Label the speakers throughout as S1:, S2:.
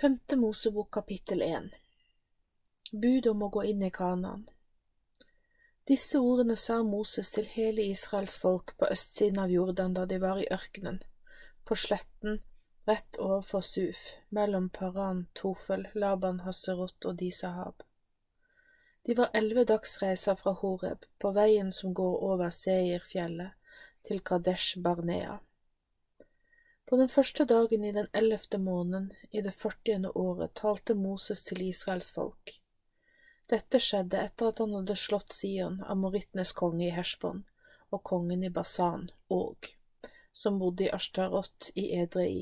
S1: Femte Mosebok kapittel 1 Bud om å gå inn i Kanaan Disse ordene sa Moses til hele Israels folk på østsiden av Jordan da de var i ørkenen, på sletten rett overfor Suf, mellom Paran, Tofel, Laban, Haserot og Disahab. De var elleve dagsreiser fra Horeb, på veien som går over Seirfjellet, til Kadesh Barnea. På den første dagen i den ellevte måneden i det førtiende året talte Moses til Israels folk. Dette skjedde etter at han hadde slått Sion, amorittenes konge i Heshbon, og kongen i Basan, og, som bodde i Ashtarot i Edrei.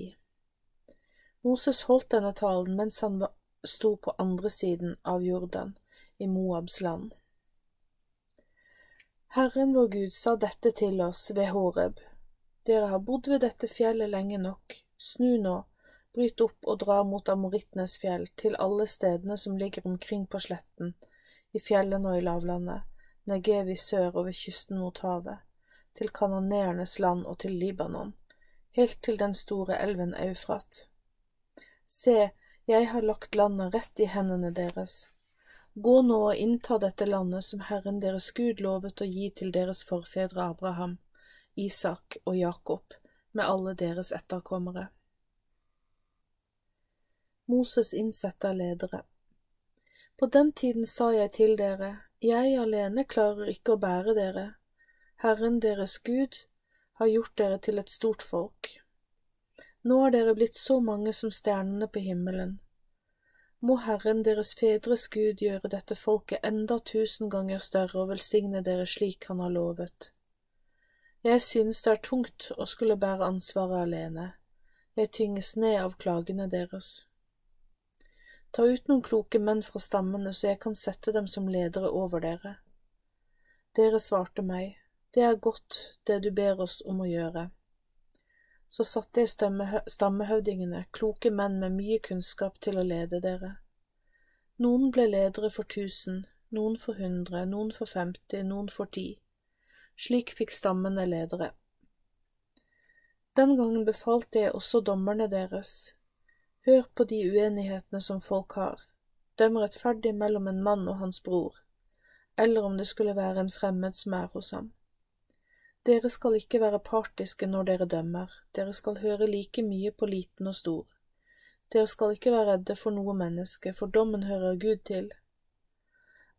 S1: Moses holdt denne talen mens han sto på andre siden av Jordan, i Moabs land. Herren vår Gud sa dette til oss ved Horeb, dere har bodd ved dette fjellet lenge nok, snu nå, bryt opp og dra mot amorittenes fjell, til alle stedene som ligger omkring på sletten, i fjellene og i lavlandet, Negev i sør og ved kysten mot havet, til kanoneernes land og til Libanon, helt til den store elven Eufrat. Se, jeg har lagt landet rett i hendene deres. Gå nå og innta dette landet som Herren deres Gud lovet å gi til deres forfedre Abraham Isak og Jakob med alle deres etterkommere. Moses innsetter ledere På den tiden sa jeg til dere, jeg alene klarer ikke å bære dere, Herren deres Gud har gjort dere til et stort folk. Nå er dere blitt så mange som stjernene på himmelen. Må Herren deres fedres Gud gjøre dette folket enda tusen ganger større og velsigne dere slik han har lovet. Jeg synes det er tungt å skulle bære ansvaret alene, jeg tynges ned av klagene deres. Ta ut noen kloke menn fra stammene så jeg kan sette dem som ledere over dere. Dere svarte meg, det er godt det du ber oss om å gjøre. Så satte jeg stammehøvdingene, kloke menn med mye kunnskap, til å lede dere. Noen ble ledere for tusen, noen for hundre, noen for femti, noen for ti slik fikk stammene ledere. Den gangen befalte jeg også dommerne deres, hør på de uenighetene som folk har, døm rettferdig mellom en mann og hans bror, eller om det skulle være en fremmed som er hos ham. Dere skal ikke være partiske når dere dømmer, dere skal høre like mye på liten og stor. Dere skal ikke være redde for noe menneske, for dommen hører Gud til.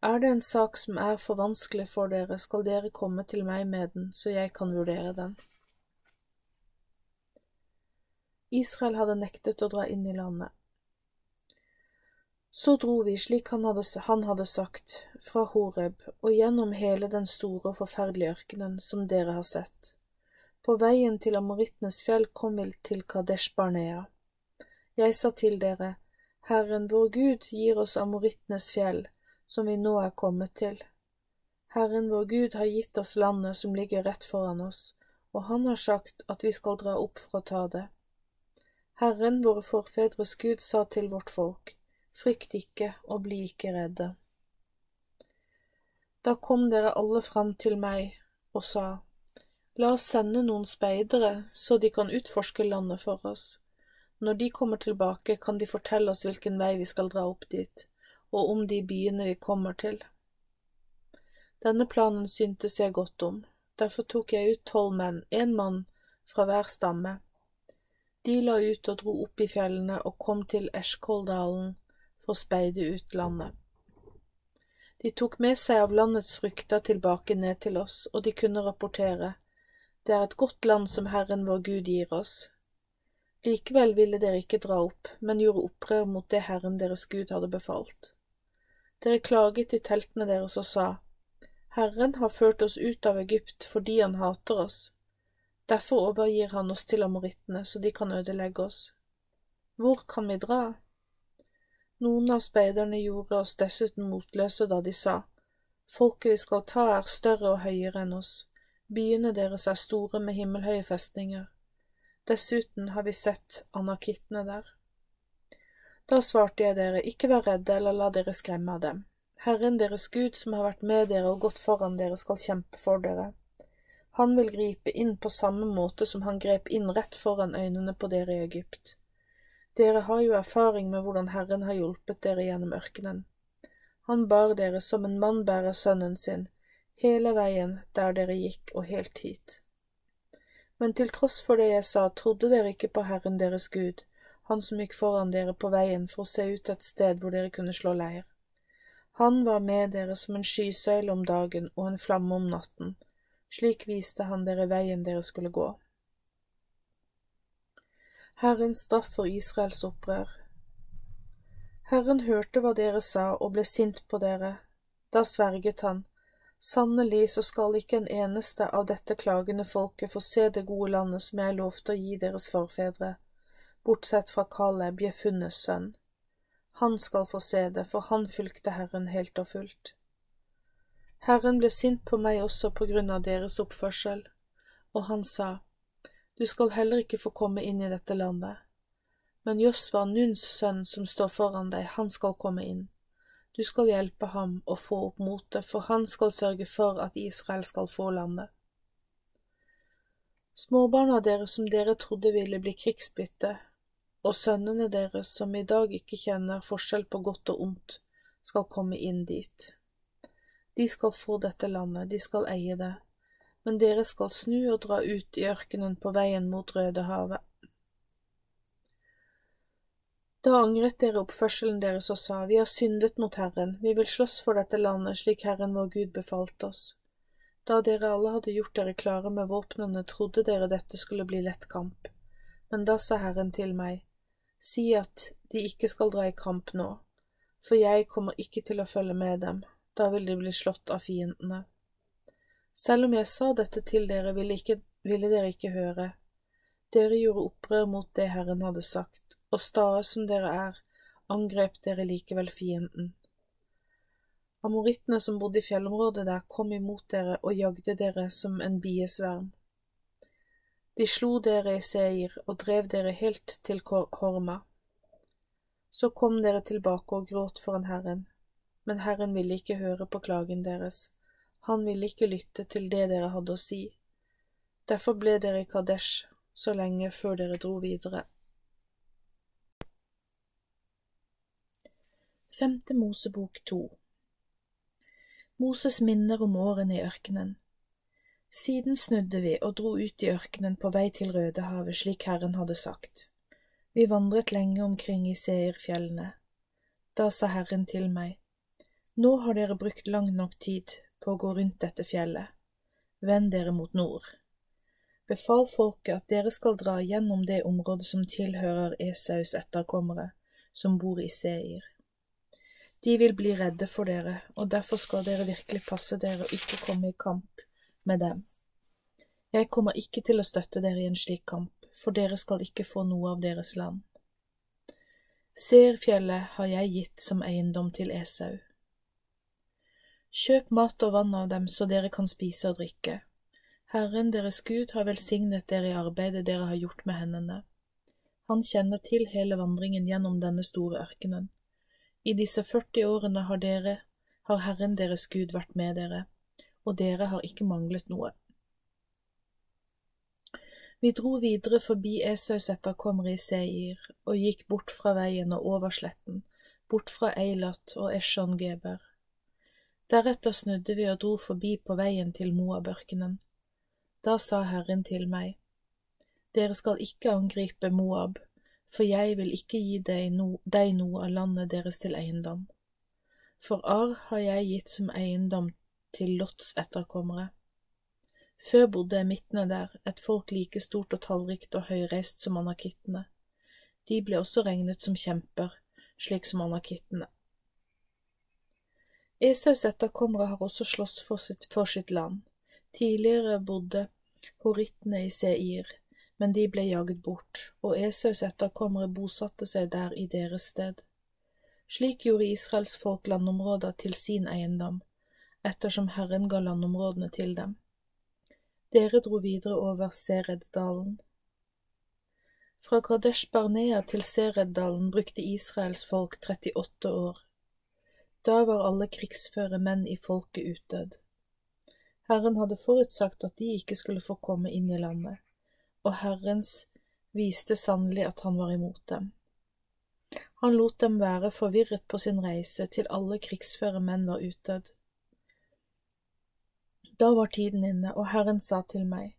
S1: Er det en sak som er for vanskelig for dere, skal dere komme til meg med den, så jeg kan vurdere den. Israel hadde nektet å dra inn i landet. Så dro vi, slik han hadde, han hadde sagt, fra Horeb og gjennom hele den store og forferdelige ørkenen som dere har sett. På veien til Amorittenes fjell kom vi til Kadesh Barnea. Jeg sa til dere, Herren vår Gud gir oss Amorittenes fjell, som vi nå er kommet til. Herren vår Gud har gitt oss landet som ligger rett foran oss, og han har sagt at vi skal dra opp for å ta det. Herren, våre forfedres Gud, sa til vårt folk, frykt ikke og bli ikke redde. Da kom dere alle fram til meg og sa, La oss sende noen speidere så de kan utforske landet for oss. Når de kommer tilbake, kan de fortelle oss hvilken vei vi skal dra opp dit og om de byene vi kommer til. Denne planen syntes jeg godt om, derfor tok jeg ut tolv menn, én mann fra hver stamme. De la ut og dro opp i fjellene og kom til Eskoldalen for å speide ut landet. De tok med seg av landets frukter tilbake ned til oss, og de kunne rapportere, det er et godt land som Herren vår Gud gir oss. Likevel ville dere ikke dra opp, men gjorde opprør mot det Herren deres Gud hadde befalt. Dere klaget i teltene deres og sa, Herren har ført oss ut av Egypt fordi han hater oss. Derfor overgir han oss til amorittene så de kan ødelegge oss. Hvor kan vi dra? Noen av speiderne gjorde oss dessuten motløse da de sa, Folket vi skal ta er større og høyere enn oss, byene deres er store med himmelhøye festninger. Dessuten har vi sett anakittene der. Da svarte jeg dere, ikke vær redde eller la dere skremme av dem. Herren deres Gud som har vært med dere og gått foran dere, skal kjempe for dere. Han vil gripe inn på samme måte som han grep inn rett foran øynene på dere i Egypt. Dere har jo erfaring med hvordan Herren har hjulpet dere gjennom ørkenen. Han bar dere som en mann bærer sønnen sin, hele veien der dere gikk og helt hit. Men til tross for det jeg sa, trodde dere ikke på Herren deres Gud, han som gikk foran dere på veien for å se ut et sted hvor dere kunne slå leir. Han var med dere som en skysøyle om dagen og en flamme om natten. Slik viste han dere veien dere skulle gå. Herrens straff for Israels opprør. Herren hørte hva dere sa og ble sint på dere. Da sverget han, sannelig så skal ikke en eneste av dette klagende folket få se det gode landet som jeg lovte å gi deres forfedre, bortsett fra Kaleb, Jefunnes sønn. Han skal få se det, for han fulgte Herren helt og fullt. Herren ble sint på meg også på grunn av deres oppførsel, og han sa, Du skal heller ikke få komme inn i dette landet. Men Josva, Nuns sønn, som står foran deg, han skal komme inn. Du skal hjelpe ham å få opp motet, for han skal sørge for at Israel skal få landet. Småbarna dere som dere trodde ville bli krigsbytte, og sønnene deres, som i dag ikke kjenner forskjell på godt og ondt, skal komme inn dit. De skal få dette landet, de skal eie det, men dere skal snu og dra ut i ørkenen på veien mot Rødehavet. Da angret dere oppførselen deres og sa, Vi har syndet mot Herren, vi vil slåss for dette landet slik Herren vår Gud befalte oss. Da dere alle hadde gjort dere klare med våpnene, trodde dere dette skulle bli lett kamp. Men da sa Herren til meg, Si at de ikke skal dra i kamp nå, for jeg kommer ikke til å følge med dem, da vil de bli slått av fiendene. Selv om jeg sa dette til dere, ville, ikke, ville dere ikke høre. Dere gjorde opprør mot det Herren hadde sagt, og stae som dere er, angrep dere likevel fienden. Amorittene som bodde i fjellområdet der, kom imot dere og jagde dere som en biesverm. De slo dere i Seir og drev dere helt til Horma. Så kom dere tilbake og gråt foran Herren, men Herren ville ikke høre på klagen deres, han ville ikke lytte til det dere hadde å si. Derfor ble dere i Kadesh så lenge før dere dro videre. Femte Mosebok to Moses minner om årene i ørkenen. Siden snudde vi og dro ut i ørkenen på vei til Rødehavet slik Herren hadde sagt. Vi vandret lenge omkring i Seirfjellene. Da sa Herren til meg, Nå har dere brukt lang nok tid på å gå rundt dette fjellet. Vend dere mot nord. Befal folket at dere skal dra gjennom det området som tilhører Esaus etterkommere, som bor i Seir. De vil bli redde for dere, og derfor skal dere virkelig passe dere og ikke komme i kamp med dem. Jeg kommer ikke til å støtte dere i en slik kamp, for dere skal ikke få noe av deres land. Seerfjellet har jeg gitt som eiendom til Esau. Kjøp mat og vann av dem så dere kan spise og drikke. Herren deres Gud har velsignet dere i arbeidet dere har gjort med hendene. Han kjenner til hele vandringen gjennom denne store ørkenen. I disse 40 årene har dere, har Herren deres Gud vært med dere og dere har ikke manglet noe. Vi dro videre forbi Esaus etterkommere i Seir og gikk bort fra veien og over sletten, bort fra Eilat og Eshon Geber. Deretter snudde vi og dro forbi på veien til Moabørkenen. Da sa Herren til meg, Dere skal ikke angripe Moab, for jeg vil ikke gi deg, no, deg noe av landet deres til eiendom. For Ar har jeg gitt som eiendom til Lots etterkommere. Før bodde emittene der, et folk like stort og tallrikt og høyreist som anakittene. De ble også regnet som kjemper, slik som anakittene. Esaus etterkommere har også slåss for sitt, for sitt land. Tidligere bodde horittene i Seir, men de ble jaget bort, og Esaus etterkommere bosatte seg der i deres sted. Slik gjorde Israels folk landområder til sin eiendom, ettersom Herren ga landområdene til dem. Dere dro videre over Sereddalen. Fra Kadesh Barnea til Sereddalen brukte Israels folk 38 år. Da var alle krigsføre menn i folket utdødd. Herren hadde forutsagt at de ikke skulle få komme inn i landet, og Herrens viste sannelig at han var imot dem. Han lot dem være forvirret på sin reise til alle krigsføre menn var utdødd. Da var tiden inne, og Herren sa til meg,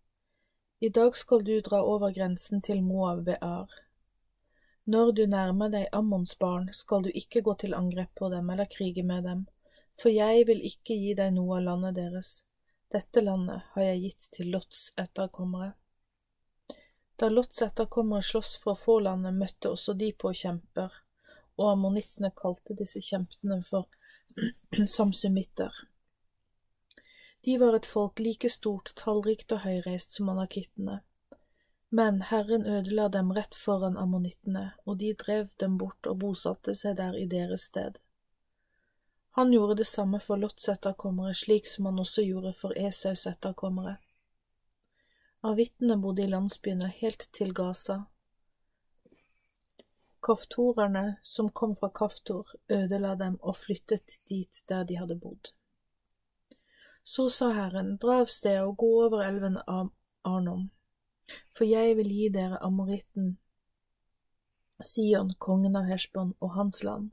S1: I dag skal du dra over grensen til Moab ved Ar. Når du nærmer deg Ammons barn, skal du ikke gå til angrep på dem eller krige med dem, for jeg vil ikke gi deg noe av landet deres. Dette landet har jeg gitt til Lots etterkommere. Da Lots etterkommere sloss for å få landet, møtte også de på kjemper, og ammonittene kalte disse kjempene for samsumitter. De var et folk like stort, tallrikt og høyreist som anakittene. Men Herren ødela dem rett foran ammonittene, og de drev dem bort og bosatte seg der i deres sted. Han gjorde det samme for Lots etterkommere, slik som han også gjorde for Esaus etterkommere. Avittene bodde i landsbyene helt til Gaza. Kaftorerne som kom fra Kaftor, ødela dem og flyttet dit der de hadde bodd. Så sa Herren, dra av sted og gå over elven av Arnom, for jeg vil gi dere amoritten Sion, kongen av Heshbon og hans land.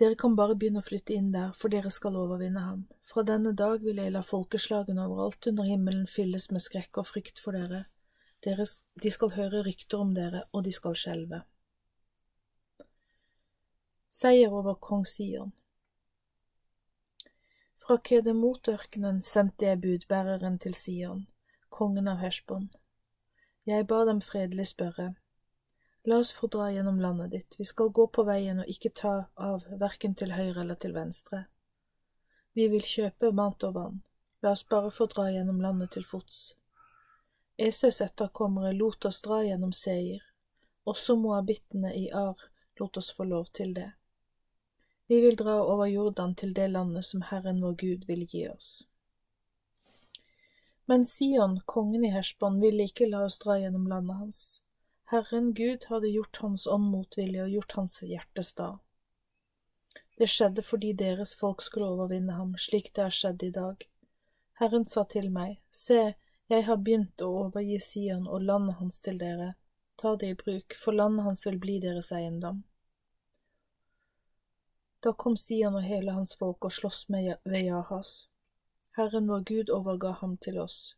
S1: Dere kan bare begynne å flytte inn der, for dere skal overvinne ham. Fra denne dag vil jeg la folkeslagene overalt under himmelen fylles med skrekk og frykt for dere. dere. de skal høre rykter om dere, og de skal skjelve. Seier over kong Sion fra Kedemotørkenen sendte jeg budbæreren til Sion, kongen av Heshbon. Jeg ba dem fredelig spørre, La oss få dra gjennom landet ditt, vi skal gå på veien og ikke ta av verken til høyre eller til venstre. Vi vil kjøpe mat og vann, la oss bare få dra gjennom landet til fots. Esaus etterkommere lot oss dra gjennom Seir, også moabittene i Ar lot oss få lov til det. Vi vil dra over Jordan til det landet som Herren vår Gud vil gi oss. Men Sion, kongen i Heshbon, ville ikke la oss dra gjennom landet hans. Herren Gud hadde gjort hans ånd motvillig og gjort hans hjerte sta. Det skjedde fordi deres folk skulle overvinne ham, slik det har skjedd i dag. Herren sa til meg, Se, jeg har begynt å overgi Sion og landet hans til dere. Ta det i bruk, for landet hans vil bli deres eiendom. Da kom Sian og hele hans folk og sloss med ved Jahas. Herren vår Gud overga ham til oss.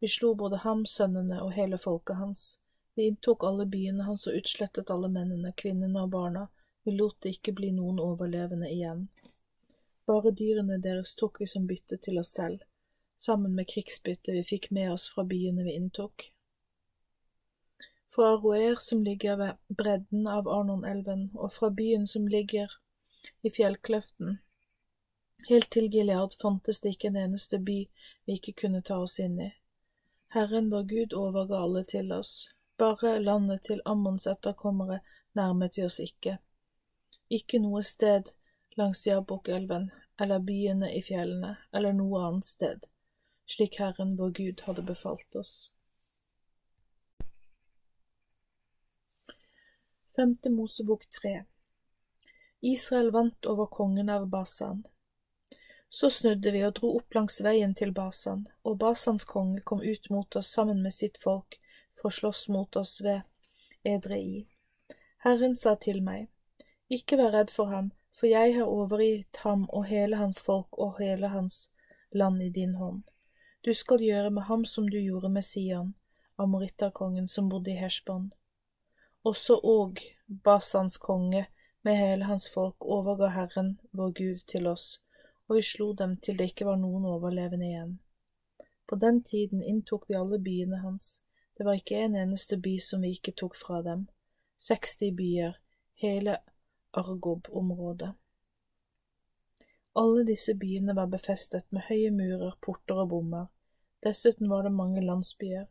S1: Vi slo både ham, sønnene og hele folket hans. Vi inntok alle byene hans og utslettet alle mennene, kvinnene og barna. Vi lot det ikke bli noen overlevende igjen. Bare dyrene deres tok vi som bytte til oss selv, sammen med krigsbyttet vi fikk med oss fra byene vi inntok. Fra Aroer, som ligger ved bredden av Arnonelven, og fra byen som ligger i fjellkløften. Helt til Gilead fantes det ikke en eneste by vi ikke kunne ta oss inn i. Herren vår Gud overga alle til oss, bare landet til Ammons etterkommere nærmet vi oss ikke. Ikke noe sted langs Jabok-elven eller byene i fjellene eller noe annet sted, slik Herren vår Gud hadde befalt oss. Femte Mosebok tre Israel vant over kongen av Basan. Så snudde vi og dro opp langs veien til Basan, og Basans konge kom ut mot oss sammen med sitt folk for å slåss mot oss ved Edrei. Herren sa til meg, Ikke vær redd for ham, for jeg har overgitt ham og hele hans folk og hele hans land i din hånd. Du skal gjøre med ham som du gjorde med Sian, amoritterkongen som bodde i Heshbon. Også og Basans konge med hele hans folk overga Herren vår Gud til oss, og vi slo dem til det ikke var noen overlevende igjen. På den tiden inntok vi alle byene hans, det var ikke en eneste by som vi ikke tok fra dem, 60 byer, hele Argob-området. Alle disse byene var befestet med høye murer, porter og bommer, dessuten var det mange landsbyer.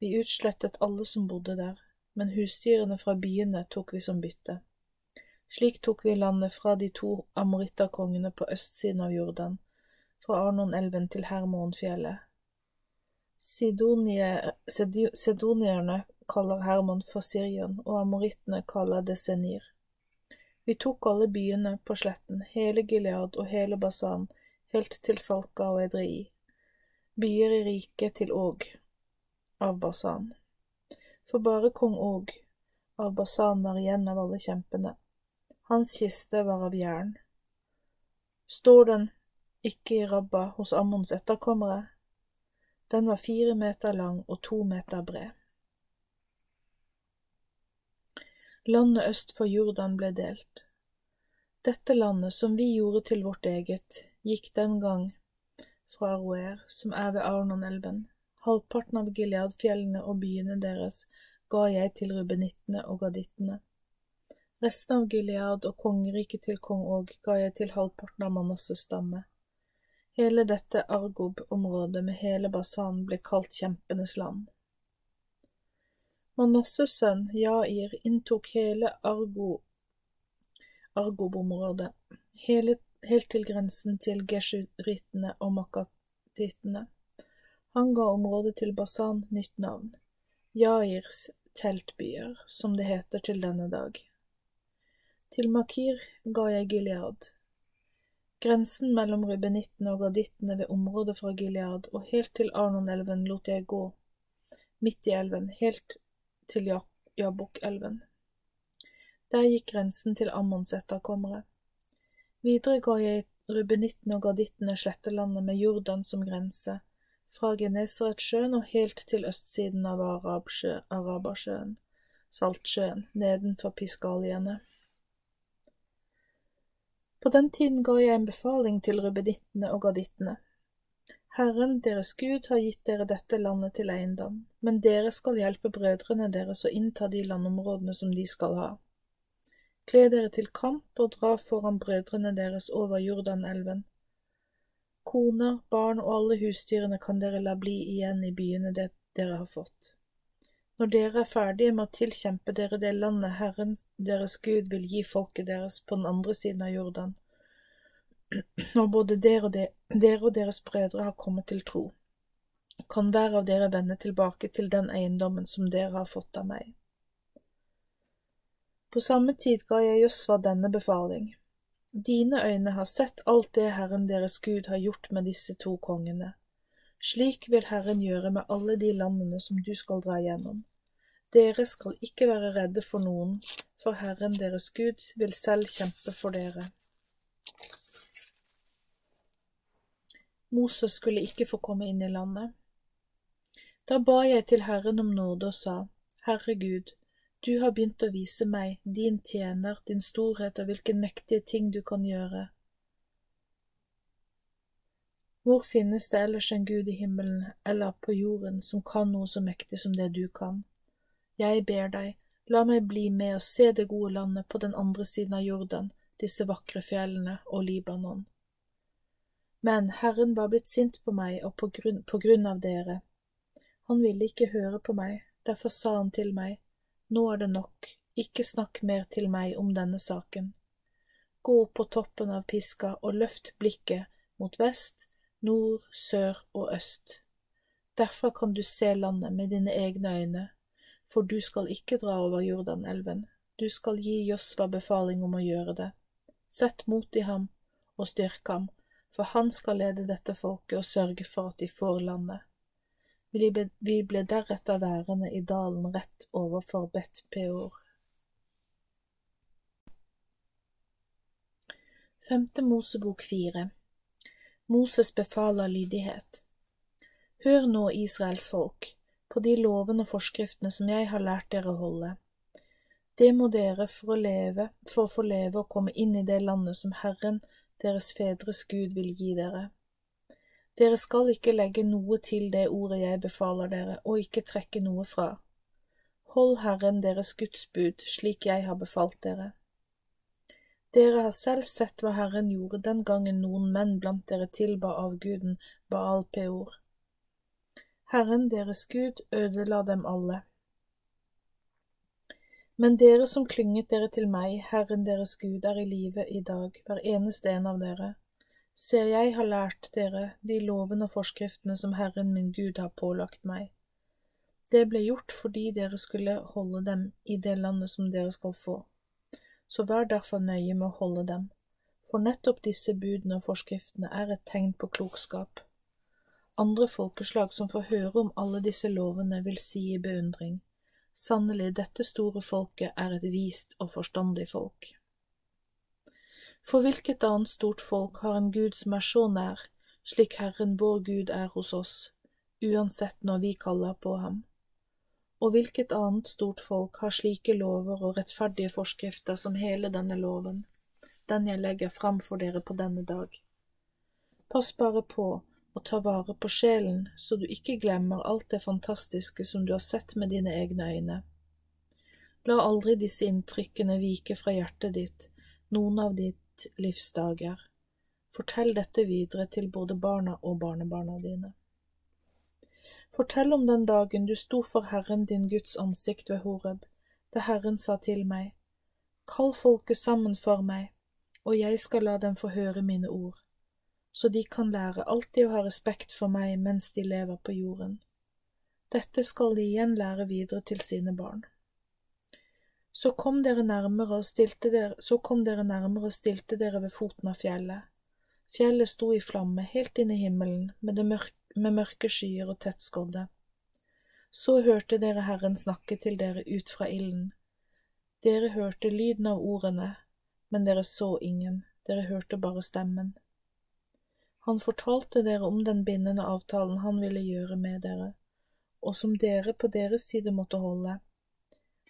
S1: Vi utslettet alle som bodde der, men husdyrene fra byene tok vi som bytte. Slik tok vi landet fra de to amoritterkongene på østsiden av Jordan, fra Arnonelven til Hermonfjellet. Sedonierne kaller Hermon for Sirion, og amorittene kaller det Senir. Vi tok alle byene på sletten, hele Gilead og hele Basan, helt til Salka og Edrei, byer i riket til Åg av Basan. For bare kong Åg av Basan var igjen av alle kjempene. Hans kiste var av jern. Står den ikke i Rabba hos Ammons etterkommere? Den var fire meter lang og to meter bred. Landet øst for Jordan ble delt. Dette landet, som vi gjorde til vårt eget, gikk den gang fra Aroer, som er ved Arnon-elven. Halvparten av Gileadfjellene og byene deres ga jeg til rubenittene og gadittene. Resten av Gilead og kongeriket til kong Og ga jeg til halvparten av Manasses stamme. Hele dette Argob-området med hele Basan ble kalt kjempenes land. Manasses sønn Jair inntok hele Argo Argob-området, helt til grensen til Geshuritene og makatittene. Han ga området til Basan nytt navn, Jairs teltbyer, som det heter til denne dag. Til Makir ga jeg Gilead. Grensen mellom rubenittene og gadittene ved området fra Gilead og helt til Arnonelven lot jeg gå, midt i elven, helt til Jabok-elven. Der gikk grensen til Ammons etterkommere. Videre ga jeg rubenittene og gardittene slettelandet med Jordan som grense, fra Genesaretsjøen og helt til østsiden av Arabsjø, Arabasjøen, Saltsjøen, nedenfor Piskaliene. På den tiden ga jeg en befaling til rubedittene og gardittene. Herren deres Gud har gitt dere dette landet til eiendom, men dere skal hjelpe brødrene deres å innta de landområdene som de skal ha. Kle dere til kamp og dra foran brødrene deres over Jordanelven. Koner, barn og alle husdyrene kan dere la bli igjen i byene dere har fått. Når dere er ferdige med å tilkjempe dere det landet Herren deres Gud vil gi folket deres på den andre siden av Jordan, når både dere og, de, dere og deres brødre har kommet til tro, kan hver av dere vende tilbake til den eiendommen som dere har fått av meg. På samme tid ga jeg Josva denne befaling. Dine øyne har sett alt det Herren deres Gud har gjort med disse to kongene. Slik vil Herren gjøre med alle de landene som du skal dra gjennom. Dere skal ikke være redde for noen, for Herren deres Gud vil selv kjempe for dere. Moses skulle ikke få komme inn i landet. Da ba jeg til Herren om nåde og sa, Herre Gud, du har begynt å vise meg, din tjener, din storhet og hvilke mektige ting du kan gjøre. Hvor finnes det ellers en Gud i himmelen eller på jorden som kan noe så mektig som det du kan? Jeg ber deg, la meg bli med og se det gode landet på den andre siden av Jordan, disse vakre fjellene og Libanon. Men Herren var blitt sint på meg og på grunn, på grunn av dere. Han ville ikke høre på meg, derfor sa han til meg, nå er det nok, ikke snakk mer til meg om denne saken. Gå opp på toppen av piska og løft blikket mot vest, nord, sør og øst. Derfra kan du se landet med dine egne øyne, for du skal ikke dra over Jordanelven, du skal gi Josva befaling om å gjøre det. Sett mot i ham og styrk ham, for han skal lede dette folket og sørge for at de får landet. Vi ble deretter værende i dalen rett overfor Bet Peor. Femte Mosebok fire Moses befaler lydighet Hør nå, Israels folk, på de lovene og forskriftene som jeg har lært dere å holde. Det må dere for å leve, for å få leve og komme inn i det landet som Herren, deres fedres Gud, vil gi dere. Dere skal ikke legge noe til det ordet jeg befaler dere, og ikke trekke noe fra. Hold Herren deres Guds bud, slik jeg har befalt dere. Dere har selv sett hva Herren gjorde den gangen noen menn blant dere tilba avguden Baal Peor. Herren deres Gud ødela dem alle. Men dere som klynget dere til meg, Herren deres Gud, er i live i dag, hver eneste en av dere. Ser jeg har lært dere de lovene og forskriftene som Herren min Gud har pålagt meg. Det ble gjort fordi dere skulle holde dem i det landet som dere skal få. Så vær derfor nøye med å holde dem, for nettopp disse budene og forskriftene er et tegn på klokskap. Andre folkeslag som får høre om alle disse lovene, vil si i beundring, Sannelig, dette store folket er et vist og forstandig folk. For hvilket annet stort folk har en Gud som er så nær, slik Herren vår Gud er hos oss, uansett når vi kaller på ham? Og hvilket annet stort folk har slike lover og rettferdige forskrifter som hele denne loven, den jeg legger fram for dere på denne dag? Pass bare på og ta vare på sjelen, så du ikke glemmer alt det fantastiske som du har sett med dine egne øyne. La aldri disse inntrykkene vike fra hjertet ditt noen av ditt livs dager. Fortell dette videre til både barna og barnebarna dine. Fortell om den dagen du sto for Herren din Guds ansikt ved Horeb, da Herren sa til meg, Kall folket sammen for meg, og jeg skal la dem få høre mine ord så de kan lære alltid å ha respekt for meg mens de lever på jorden. Dette skal de igjen lære videre til sine barn. Så kom dere nærmere og stilte dere, så kom dere nærmere og stilte dere ved foten av fjellet. Fjellet sto i flamme helt inn i himmelen med, det mørke, med mørke skyer og tettskodde. Så hørte dere Herren snakke til dere ut fra ilden. Dere hørte lyden av ordene, men dere så ingen, dere hørte bare stemmen. Han fortalte dere om den bindende avtalen han ville gjøre med dere, og som dere på deres side måtte holde.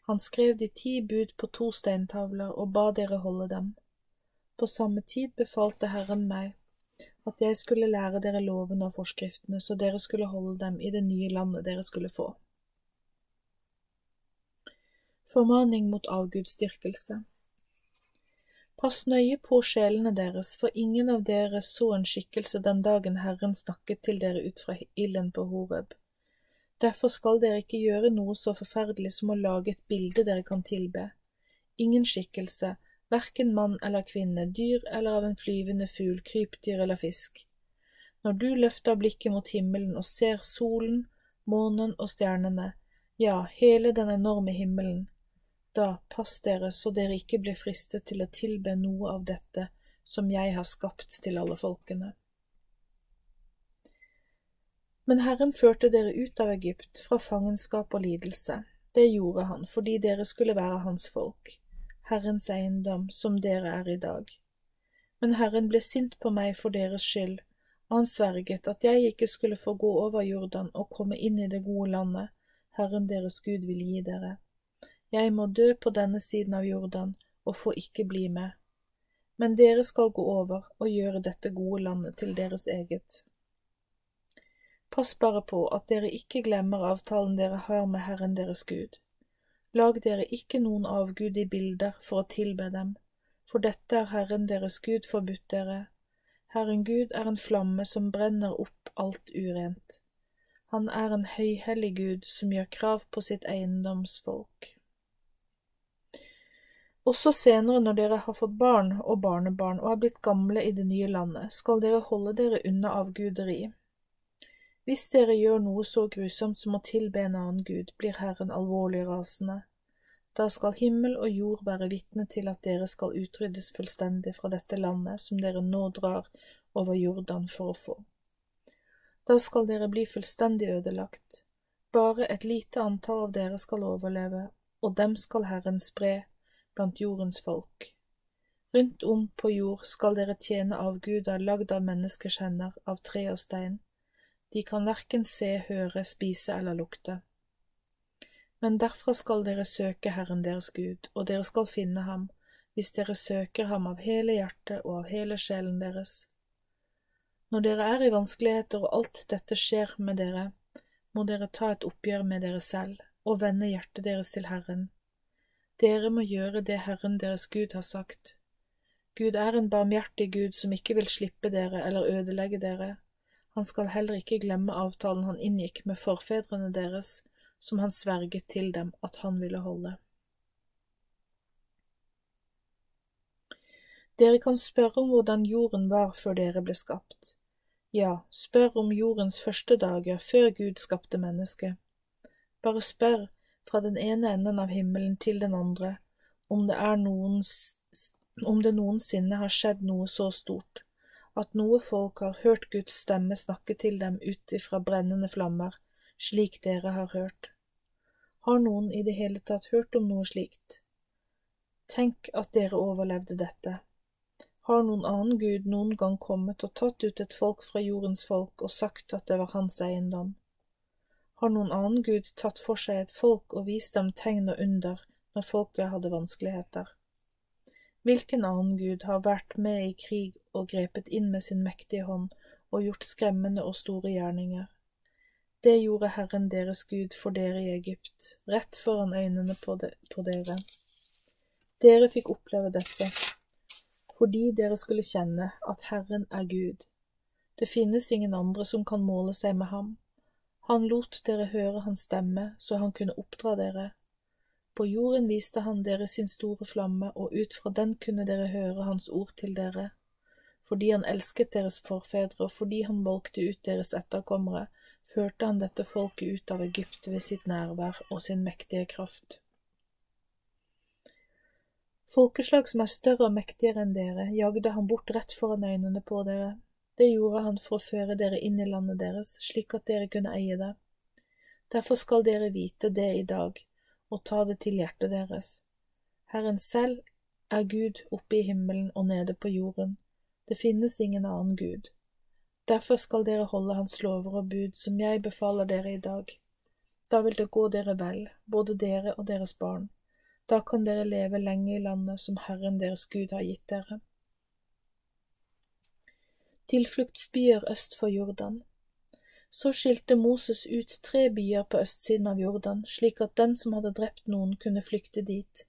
S1: Han skrev de ti bud på to steintavler og ba dere holde dem. På samme tid befalte Herren meg at jeg skulle lære dere lovene og forskriftene, så dere skulle holde dem i det nye landet dere skulle få. Formaning mot avgudsdyrkelse Pass nøye på sjelene deres, for ingen av dere så en skikkelse den dagen Herren snakket til dere ut fra ilden på Horeb. Derfor skal dere ikke gjøre noe så forferdelig som å lage et bilde dere kan tilbe. Ingen skikkelse, verken mann eller kvinne, dyr eller av en flyvende fugl, krypdyr eller fisk. Når du løfter blikket mot himmelen og ser solen, månen og stjernene, ja, hele den enorme himmelen, da pass dere så dere ikke blir fristet til å tilbe noe av dette som jeg har skapt til alle folkene. Men Herren førte dere ut av Egypt, fra fangenskap og lidelse. Det gjorde han fordi dere skulle være hans folk, Herrens eiendom, som dere er i dag. Men Herren ble sint på meg for deres skyld, og han sverget at jeg ikke skulle få gå over Jordan og komme inn i det gode landet Herren deres Gud vil gi dere jeg må dø på denne siden av Jordan og få ikke bli med. Men dere skal gå over og gjøre dette gode landet til deres eget. Pass bare på at dere ikke glemmer avtalen dere har med Herren deres Gud. Lag dere ikke noen avgudige bilder for å tilbe dem, for dette er Herren deres Gud forbudt dere. Herren Gud er en flamme som brenner opp alt urent. Han er en høyhellig Gud som gjør krav på sitt eiendomsfolk. Også senere når dere har fått barn og barnebarn og er blitt gamle i det nye landet, skal dere holde dere unna avguderi. Hvis dere gjør noe så grusomt som å tilbe en annen gud, blir Herren alvorlig rasende. Da skal himmel og jord være vitne til at dere skal utryddes fullstendig fra dette landet som dere nå drar over Jordan for å få. Da skal dere bli fullstendig ødelagt. Bare et lite antall av dere skal overleve, og dem skal Herren spre blant jordens folk. Rundt om på jord skal dere tjene avguder lagd av menneskers hender, av tre og stein. De kan verken se, høre, spise eller lukte. Men derfra skal dere søke Herren deres Gud, og dere skal finne ham, hvis dere søker ham av hele hjertet og av hele sjelen deres. Når dere er i vanskeligheter og alt dette skjer med dere, må dere ta et oppgjør med dere selv og vende hjertet deres til Herren, dere må gjøre det Herren deres Gud har sagt. Gud er en barmhjertig Gud som ikke vil slippe dere eller ødelegge dere. Han skal heller ikke glemme avtalen han inngikk med forfedrene deres, som han sverget til dem at han ville holde. Dere kan spørre om hvordan jorden var før dere ble skapt. Ja, spør om jordens første dager før Gud skapte mennesket. Bare spør fra den ene enden av himmelen til den andre, om det, noens, om det noensinne har skjedd noe så stort, at noe folk har hørt Guds stemme snakke til dem ut ifra brennende flammer, slik dere har hørt. Har noen i det hele tatt hørt om noe slikt? Tenk at dere overlevde dette. Har noen annen gud noen gang kommet og tatt ut et folk fra jordens folk og sagt at det var hans eiendom? Har noen annen gud tatt for seg et folk og vist dem tegn og under når folket hadde vanskeligheter? Hvilken annen gud har vært med i krig og grepet inn med sin mektige hånd og gjort skremmende og store gjerninger? Det gjorde Herren deres Gud for dere i Egypt, rett foran øynene på, de, på dere. Dere fikk oppleve dette, fordi dere skulle kjenne at Herren er Gud. Det finnes ingen andre som kan måle seg med ham. Han lot dere høre hans stemme, så han kunne oppdra dere. På jorden viste han dere sin store flamme, og ut fra den kunne dere høre hans ord til dere. Fordi han elsket deres forfedre, og fordi han valgte ut deres etterkommere, førte han dette folket ut av Egypt ved sitt nærvær og sin mektige kraft. Folkeslag som er større og mektigere enn dere, jagde han bort rett foran øynene på dere. Det gjorde han for å føre dere inn i landet deres, slik at dere kunne eie det. Derfor skal dere vite det i dag, og ta det til hjertet deres. Herren selv er Gud oppe i himmelen og nede på jorden. Det finnes ingen annen Gud. Derfor skal dere holde Hans lover og bud, som jeg befaler dere i dag. Da vil det gå dere vel, både dere og deres barn. Da kan dere leve lenge i landet som Herren deres Gud har gitt dere. Tilfluktsbyer øst for Jordan Så skilte Moses ut tre byer på østsiden av Jordan, slik at den som hadde drept noen, kunne flykte dit.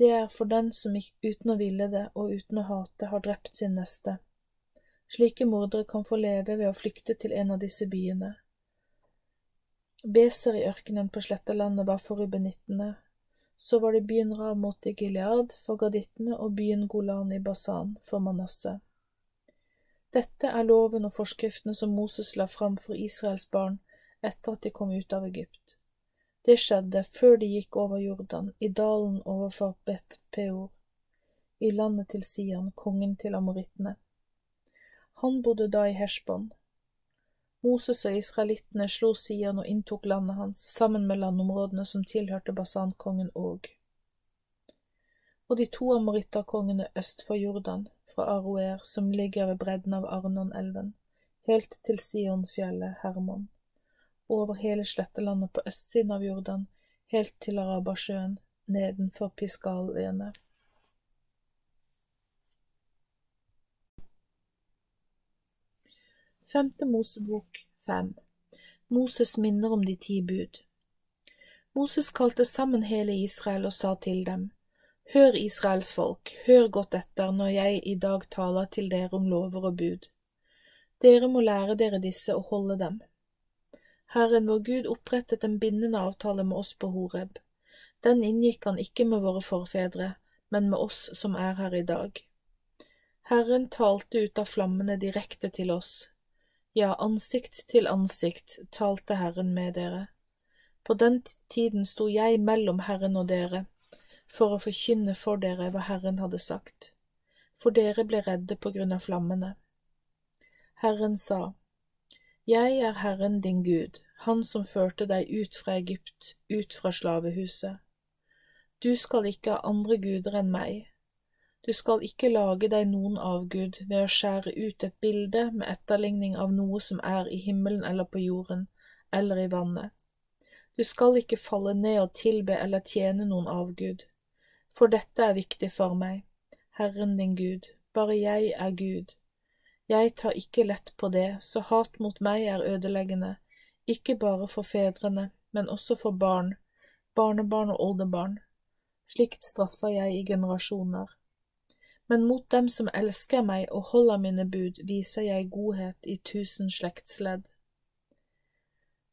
S1: Det er for den som uten å ville det og uten å hate har drept sin neste. Slike mordere kan få leve ved å flykte til en av disse byene. Beser i ørkenen på slettelandet var for rubenittene. Så var det byen Ramot i Gilead for gadittene og byen Golan i Basan for Manasseh. Dette er loven og forskriftene som Moses la fram for Israels barn etter at de kom ut av Egypt. Det skjedde før de gikk over Jordan, i dalen overfor Bet Peor, i landet til Sian, kongen til amorittene. Han bodde da i Heshbon. Moses og israelittene slo Sian og inntok landet hans, sammen med landområdene som tilhørte basankongen Og. Og de to amoritterkongene øst for Jordan, fra Aroer, som ligger ved bredden av Arnonelven, helt til Sionfjellet Hermon, og over hele slettelandet på østsiden av Jordan, helt til Arabasjøen, nedenfor Piskaliene. Femte Mosebok fem Moses minner om de ti bud Moses kalte sammen hele Israel og sa til dem, Hør Israels folk, hør godt etter når jeg i dag taler til dere om lover og bud. Dere må lære dere disse og holde dem. Herren vår Gud opprettet en bindende avtale med oss på Horeb. Den inngikk han ikke med våre forfedre, men med oss som er her i dag. Herren talte ut av flammene direkte til oss, ja, ansikt til ansikt talte Herren med dere. På den tiden sto jeg mellom Herren og dere, for å forkynne for dere hva Herren hadde sagt, for dere ble redde på grunn av flammene. Herren sa, Jeg er Herren din Gud, Han som førte deg ut fra Egypt, ut fra slavehuset. Du skal ikke ha andre guder enn meg, du skal ikke lage deg noen avgud ved å skjære ut et bilde med etterligning av noe som er i himmelen eller på jorden, eller i vannet. Du skal ikke falle ned og tilbe eller tjene noen avgud, for dette er viktig for meg, Herren din Gud, bare jeg er Gud. Jeg tar ikke lett på det, så hat mot meg er ødeleggende, ikke bare for fedrene, men også for barn, barnebarn og oldebarn. Slikt straffer jeg i generasjoner men mot dem som elsker meg og holder mine bud, viser jeg godhet i tusen slektsledd.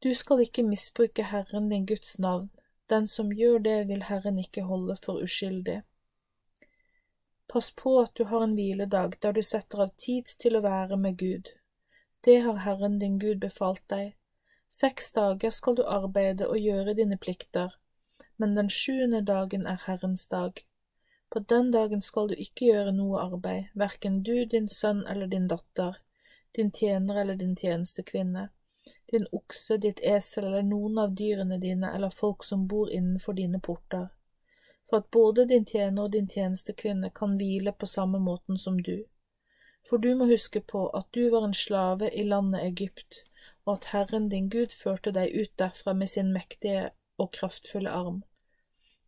S1: Du skal ikke misbruke Herren din Guds navn, den som gjør det vil Herren ikke holde for uskyldig. Pass på at du har en hviledag der du setter av tid til å være med Gud. Det har Herren din Gud befalt deg. Seks dager skal du arbeide og gjøre dine plikter, men den sjuende dagen er Herrens dag. På den dagen skal du ikke gjøre noe arbeid, hverken du, din sønn eller din datter, din tjener eller din tjenestekvinne, din okse, ditt esel eller noen av dyrene dine eller folk som bor innenfor dine porter, for at både din tjener og din tjenestekvinne kan hvile på samme måten som du. For du må huske på at du var en slave i landet Egypt, og at Herren din Gud førte deg ut derfra med sin mektige og kraftfulle arm.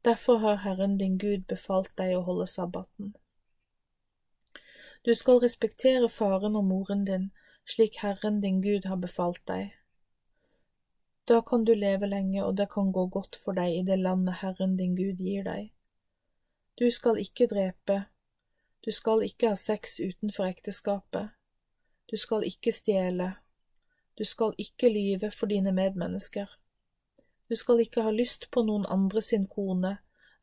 S1: Derfor har Herren din Gud befalt deg å holde sabbaten. Du skal respektere faren og moren din, slik Herren din Gud har befalt deg. Da kan du leve lenge, og det kan gå godt for deg i det landet Herren din Gud gir deg. Du skal ikke drepe, du skal ikke ha sex utenfor ekteskapet, du skal ikke stjele, du skal ikke lyve for dine medmennesker, du skal ikke ha lyst på noen andre sin kone,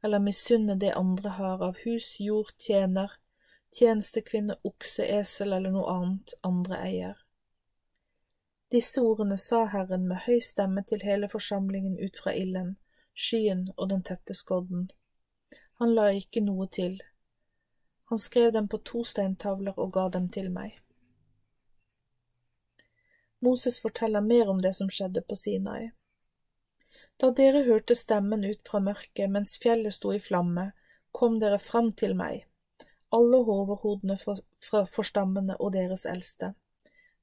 S1: eller misunne det andre har av hus, jord, tjener, tjenestekvinne, okse, esel eller noe annet andre eier. Disse ordene sa Herren med høy stemme til hele forsamlingen ut fra ilden, skyen og den tette skodden. Han la ikke noe til. Han skrev dem på to steintavler og ga dem til meg. Moses forteller mer om det som skjedde på Sinai. Da dere hørte stemmen ut fra mørket mens fjellet sto i flamme, kom dere fram til meg alle overhodene fra forstammene og deres eldste.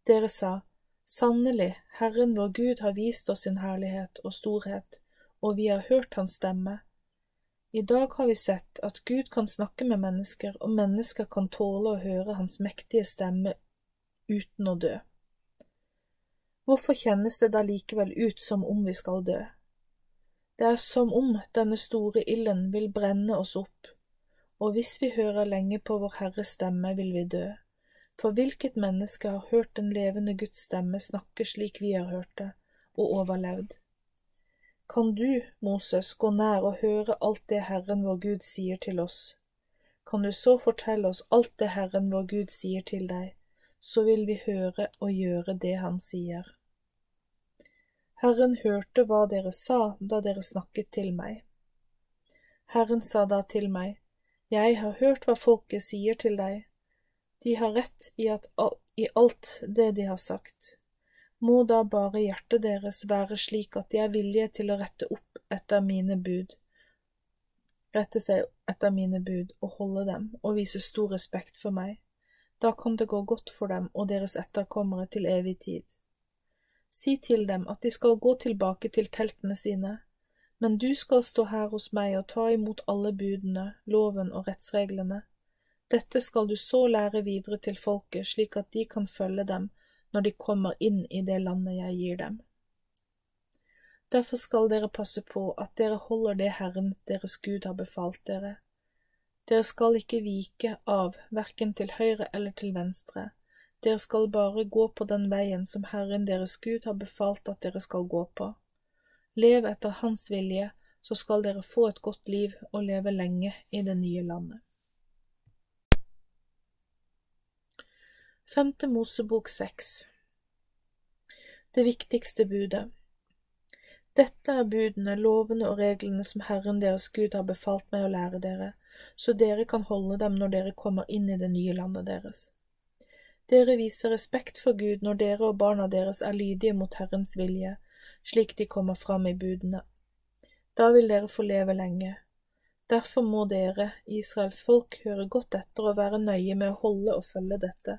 S1: Dere sa, Sannelig, Herren vår Gud har vist oss sin herlighet og storhet, og vi har hørt hans stemme. I dag har vi sett at Gud kan snakke med mennesker, og mennesker kan tåle å høre hans mektige stemme uten å dø. Hvorfor kjennes det da likevel ut som om vi skal dø? Det er som om denne store ilden vil brenne oss opp, og hvis vi hører lenge på Vår Herres stemme, vil vi dø. For hvilket menneske har hørt den levende Guds stemme snakke slik vi har hørt det, og overlevd? Kan du, Moses, gå nær og høre alt det Herren vår Gud sier til oss? Kan du så fortelle oss alt det Herren vår Gud sier til deg, så vil vi høre og gjøre det Han sier. Herren hørte hva dere sa da dere snakket til meg. Herren sa da til meg, jeg har hørt hva folket sier til deg. De har rett i, at, i alt det de har sagt. Må da bare hjertet deres være slik at de er villige til å rette opp etter mine bud, rette seg etter mine bud og holde dem og vise stor respekt for meg. Da kan det gå godt for dem og deres etterkommere til evig tid. Si til dem at de skal gå tilbake til teltene sine men du skal stå her hos meg og ta imot alle budene, loven og rettsreglene. Dette skal du så lære videre til folket, slik at de kan følge dem når de kommer inn i det landet jeg gir dem. Derfor skal dere passe på at dere holder det Herren deres Gud har befalt dere. Dere skal ikke vike av verken til høyre eller til venstre, dere skal bare gå på den veien som Herren deres Gud har befalt at dere skal gå på. Lev etter Hans vilje, så skal dere få et godt liv og leve lenge i det nye landet. Femte Mosebok seks Det viktigste budet Dette er budene, lovene og reglene som Herren deres Gud har befalt meg å lære dere, så dere kan holde dem når dere kommer inn i det nye landet deres. Dere viser respekt for Gud når dere og barna deres er lydige mot Herrens vilje, slik de kommer fram i budene. Da vil dere få leve lenge. Derfor må dere, Israels folk, høre godt etter og være nøye med å holde og følge dette.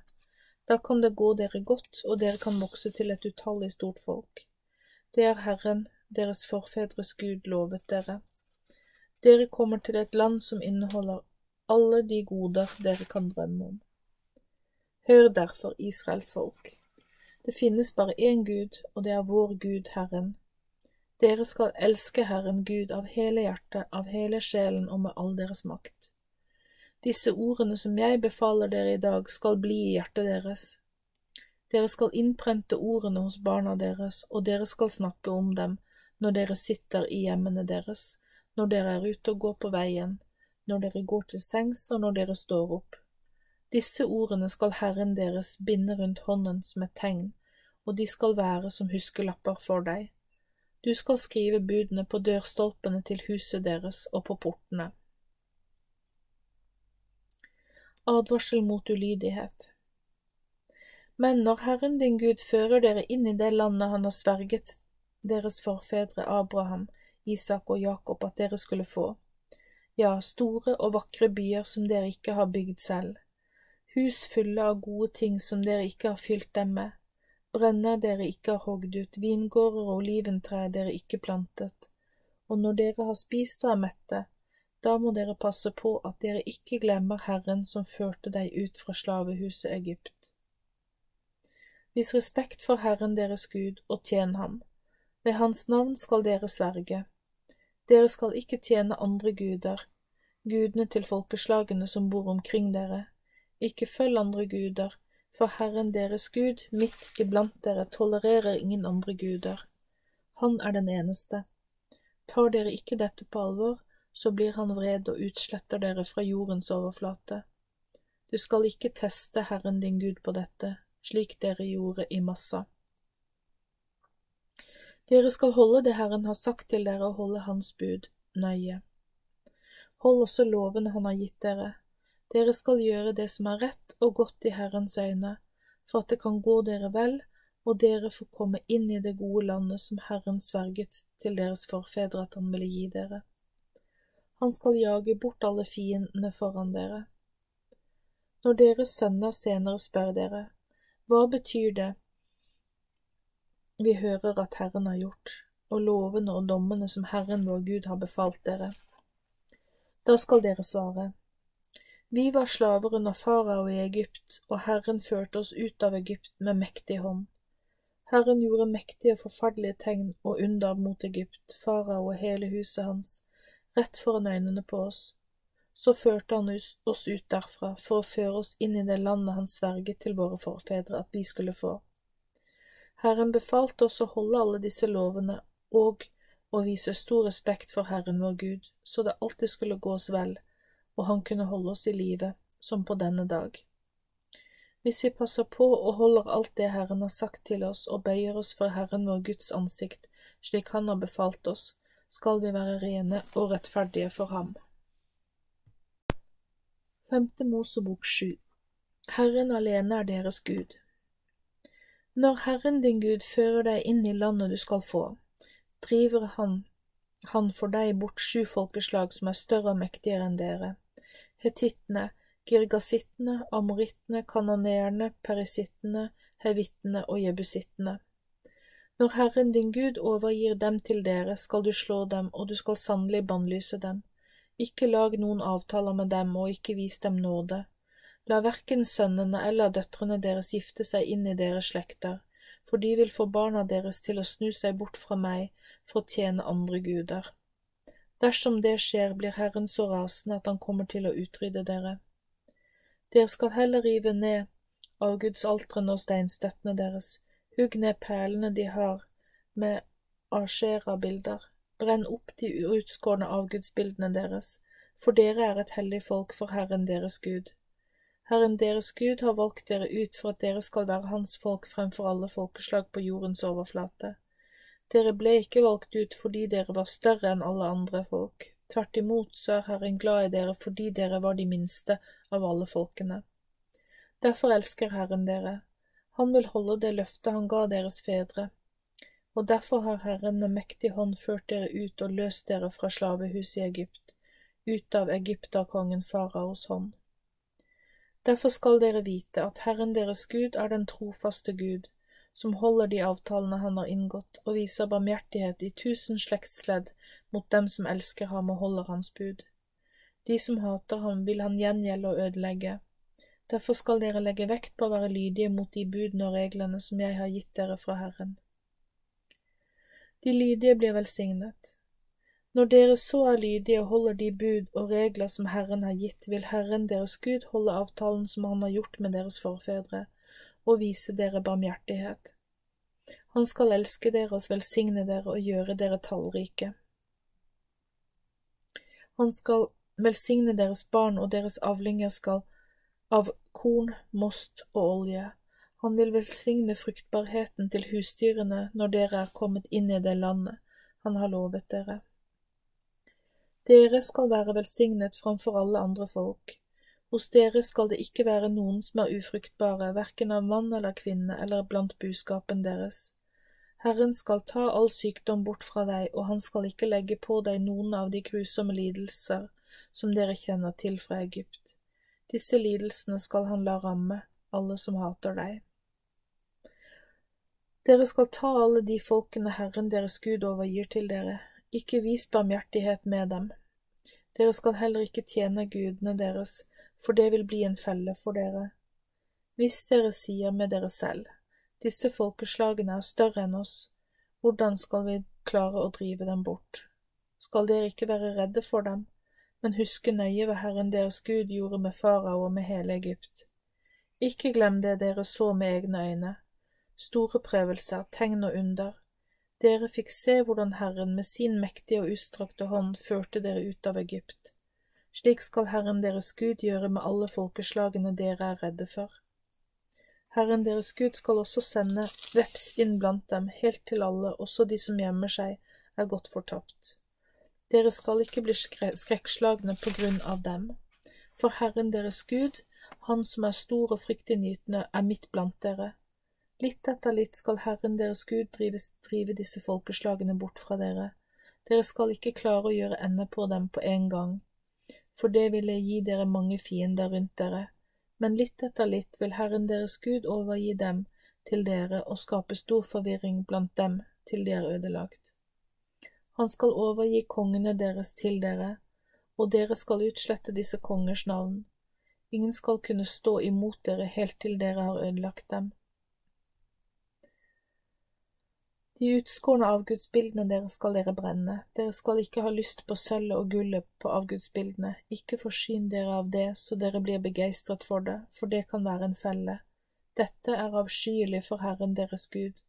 S1: Da kan det gå dere godt, og dere kan vokse til et utallig stort folk. Det er Herren, deres forfedres Gud, lovet dere. Dere kommer til et land som inneholder alle de goder dere kan drømme om. Hør derfor, Israels folk. Det finnes bare én Gud, og det er vår Gud, Herren. Dere skal elske Herren Gud av hele hjertet, av hele sjelen og med all deres makt. Disse ordene som jeg befaler dere i dag, skal bli i hjertet deres. Dere skal innprente ordene hos barna deres, og dere skal snakke om dem når dere sitter i hjemmene deres, når dere er ute og går på veien, når dere går til sengs og når dere står opp. Disse ordene skal Herren deres binde rundt hånden som et tegn, og de skal være som huskelapper for deg. Du skal skrive budene på dørstolpene til huset deres og på portene. Advarsel mot ulydighet Men når Herren din Gud fører dere inn i det landet han har sverget deres forfedre Abraham, Isak og Jakob at dere skulle få, ja, store og vakre byer som dere ikke har bygd selv, hus fulle av gode ting som dere ikke har fylt dem med, brenner dere ikke har hogd ut, vingårder og oliventrær dere ikke plantet, og når dere har spist og er mette, da må dere passe på at dere ikke glemmer Herren som førte deg ut fra slavehuset Egypt. Vis respekt for Herren deres Gud og tjen ham. Ved hans navn skal dere sverge. Dere skal ikke tjene andre guder, gudene til folkeslagene som bor omkring dere. Ikke følg andre guder, for Herren deres Gud midt iblant dere tolererer ingen andre guder. Han er den eneste. Tar dere ikke dette på alvor, så blir han vred og utsletter dere fra jordens overflate. Du skal ikke teste Herren din Gud på dette, slik dere gjorde i Massa. Dere skal holde det Herren har sagt til dere, og holde Hans bud nøye. Hold også lovene Han har gitt dere. Dere skal gjøre det som er rett og godt i Herrens øyne, for at det kan gå dere vel, og dere får komme inn i det gode landet som Herren sverget til deres forfedre at Han ville gi dere. Han skal jage bort alle fiendene foran dere. Når deres sønner senere spør dere, hva betyr det vi hører at Herren har gjort, og lovene og dommene som Herren vår Gud har befalt dere? Da skal dere svare, Vi var slaver under farao i Egypt, og Herren førte oss ut av Egypt med mektig hånd. Herren gjorde mektige og forferdelige tegn og under mot Egypt, farao og hele huset hans, rett foran øynene på oss så førte han oss ut derfra for å føre oss inn i det landet han sverget til våre forfedre at vi skulle få. Herren befalte oss å holde alle disse lovene og å vise stor respekt for Herren vår Gud, så det alltid skulle gå oss vel, og han kunne holde oss i live, som på denne dag. Hvis vi passer på og holder alt det Herren har sagt til oss og bøyer oss for Herren vår Guds ansikt, slik Han har befalt oss, skal vi være rene og rettferdige for ham. Femte Mosebok sju Herren alene er deres Gud. Når Herren din Gud fører deg inn i landet du skal få, driver han, han for deg bort sju folkeslag som er større og mektigere enn dere, hetittene, girgasittene, amorittene, kanoneerne, perisittene, hevittene og jebusittene. Når Herren din Gud overgir dem til dere, skal du slå dem, og du skal sannelig bannlyse dem. Ikke lag noen avtaler med dem og ikke vis dem nåde. La verken sønnene eller døtrene deres gifte seg inn i deres slekter, for de vil få barna deres til å snu seg bort fra meg for å tjene andre guder. Dersom det skjer, blir Herren så rasende at han kommer til å utrydde dere. Dere skal heller rive ned avgudsaltrene og steinstøttene deres, hugg ned perlene de har med Ashera-bilder, Brenn opp de utskårne avgudsbildene deres, for dere er et hellig folk for Herren deres Gud. Herren deres Gud har valgt dere ut for at dere skal være Hans folk fremfor alle folkeslag på jordens overflate. Dere ble ikke valgt ut fordi dere var større enn alle andre folk. Tvert imot så er Herren glad i dere fordi dere var de minste av alle folkene. Derfor elsker Herren dere. Han vil holde det løftet han ga deres fedre og derfor har Herren med mektig hånd ført dere ut og løst dere fra slavehuset i Egypt, ut av egypterkongen faraos hånd. Derfor skal dere vite at Herren deres Gud er den trofaste Gud, som holder de avtalene han har inngått, og viser barmhjertighet i tusen slektsledd mot dem som elsker ham og holder hans bud. De som hater ham, vil han gjengjelde og ødelegge. Derfor skal dere legge vekt på å være lydige mot de budene og reglene som jeg har gitt dere fra Herren. De lydige blir velsignet. Når dere så er lydige og holder de bud og regler som Herren har gitt, vil Herren deres Gud holde avtalen som Han har gjort med deres forfedre, og vise dere barmhjertighet. Han skal elske dere og velsigne dere og gjøre dere tallrike. Han skal velsigne deres barn, og deres avlinger skal av korn, most og olje han vil velsigne fruktbarheten til husdyrene når dere er kommet inn i det landet han har lovet dere. Dere skal være velsignet framfor alle andre folk. Hos dere skal det ikke være noen som er ufruktbare, hverken av mann eller kvinne eller blant buskapen deres. Herren skal ta all sykdom bort fra deg, og han skal ikke legge på deg noen av de grusomme lidelser som dere kjenner til fra Egypt. Disse lidelsene skal han la ramme alle som hater deg. Dere skal ta alle de folkene Herren deres Gud overgir til dere, ikke vis barmhjertighet med dem. Dere skal heller ikke tjene gudene deres, for det vil bli en felle for dere. Hvis dere sier med dere selv, disse folkeslagene er større enn oss, hvordan skal vi klare å drive dem bort? Skal dere ikke være redde for dem, men huske nøye hva Herren deres Gud gjorde med farao og med hele Egypt. Ikke glem det dere så med egne øyne, store prøvelser, tegn og under. Dere fikk se hvordan Herren med sin mektige og utstrakte hånd førte dere ut av Egypt. Slik skal Herren deres Gud gjøre med alle folkeslagene dere er redde for. Herren deres Gud skal også sende veps inn blant dem, helt til alle, også de som gjemmer seg, er godt fortapt. Dere skal ikke bli skrekkslagne på grunn av dem, for Herren deres Gud, Han som er stor og fryktinngytende, er midt blant dere. Litt etter litt skal Herren deres Gud drive, drive disse folkeslagene bort fra dere. Dere skal ikke klare å gjøre ende på dem på en gang, for det ville gi dere mange fiender rundt dere. Men litt etter litt vil Herren deres Gud overgi dem til dere og skape stor forvirring blant dem til de er ødelagt. Han skal overgi kongene deres til dere, og dere skal utslette disse kongers navn. Ingen skal kunne stå imot dere helt til dere har ødelagt dem. De utskårne avgudsbildene deres skal dere brenne, dere skal ikke ha lyst på sølvet og gullet på avgudsbildene, ikke forsyn dere av det så dere blir begeistret for det, for det kan være en felle. Dette er avskyelig for Herren deres Gud.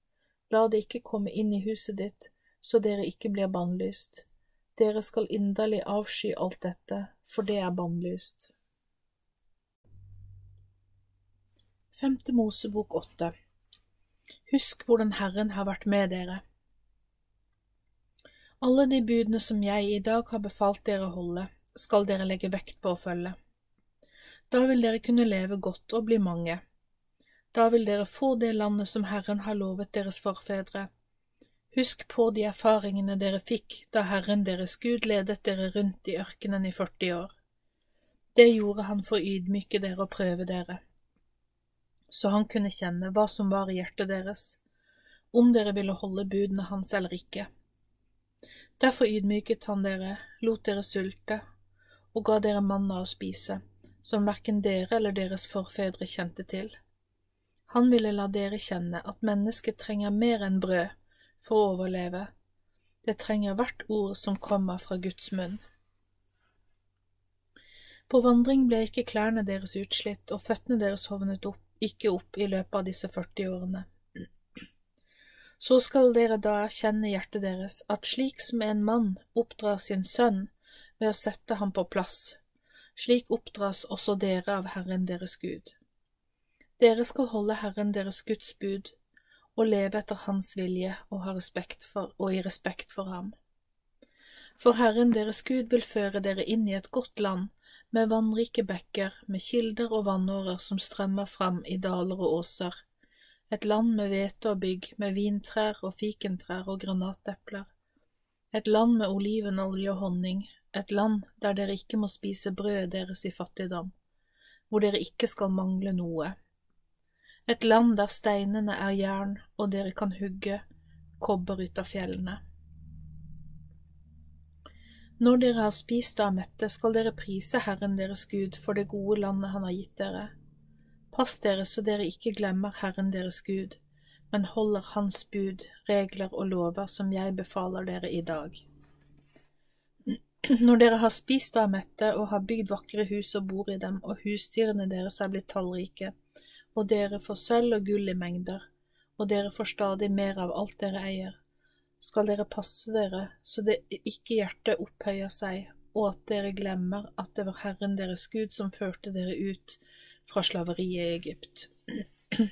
S1: La det ikke komme inn i huset ditt, så dere ikke blir bannlyst. Dere skal inderlig avsky alt dette, for det er bannlyst. Femte Mosebok åtte Husk hvordan Herren har vært med dere. Alle de budene som jeg i dag har befalt dere å holde, skal dere legge vekt på å følge. Da vil dere kunne leve godt og bli mange. Da vil dere få det landet som Herren har lovet deres forfedre. Husk på de erfaringene dere fikk da Herren deres Gud ledet dere rundt i ørkenen i 40 år. Det gjorde han for å ydmyke dere og prøve dere så han kunne kjenne hva som var i hjertet deres, om dere ville holde budene hans eller ikke. Derfor ydmyket han dere, lot dere sulte, og ga dere manna å spise, som verken dere eller deres forfedre kjente til. Han ville la dere kjenne at mennesket trenger mer enn brød for å overleve, det trenger hvert ord som kommer fra Guds munn. På vandring ble ikke klærne deres utslitt og føttene deres hovnet opp, ikke opp i løpet av disse 40 årene. Så skal dere da erkjenne hjertet deres at slik som en mann oppdrar sin sønn ved å sette ham på plass, slik oppdras også dere av Herren deres Gud. Dere skal holde Herren deres Guds bud og leve etter Hans vilje og, for, og i respekt for ham. For Herren deres Gud vil føre dere inn i et godt land med vannrike bekker, med kilder og vannårer som strømmer fram i daler og åser, et land med hvete og bygg, med vintrær og fikentrær og granatepler, et land med olivenolje og honning, et land der dere ikke må spise brødet deres i fattigdom, hvor dere ikke skal mangle noe, et land der steinene er jern og dere kan hugge kobber ut av fjellene. Når dere har spist og er mette, skal dere prise Herren deres Gud for det gode landet han har gitt dere. Pass dere så dere ikke glemmer Herren deres Gud, men holder Hans bud, regler og lover som jeg befaler dere i dag. Når dere har spist og er mette og har bygd vakre hus og bor i dem, og husdyrene deres er blitt tallrike, og dere får sølv og gull i mengder, og dere får stadig mer av alt dere eier, skal dere passe dere så det ikke hjertet opphøyer seg, og at dere glemmer at det var Herren deres Gud som førte dere ut fra slaveriet i Egypt.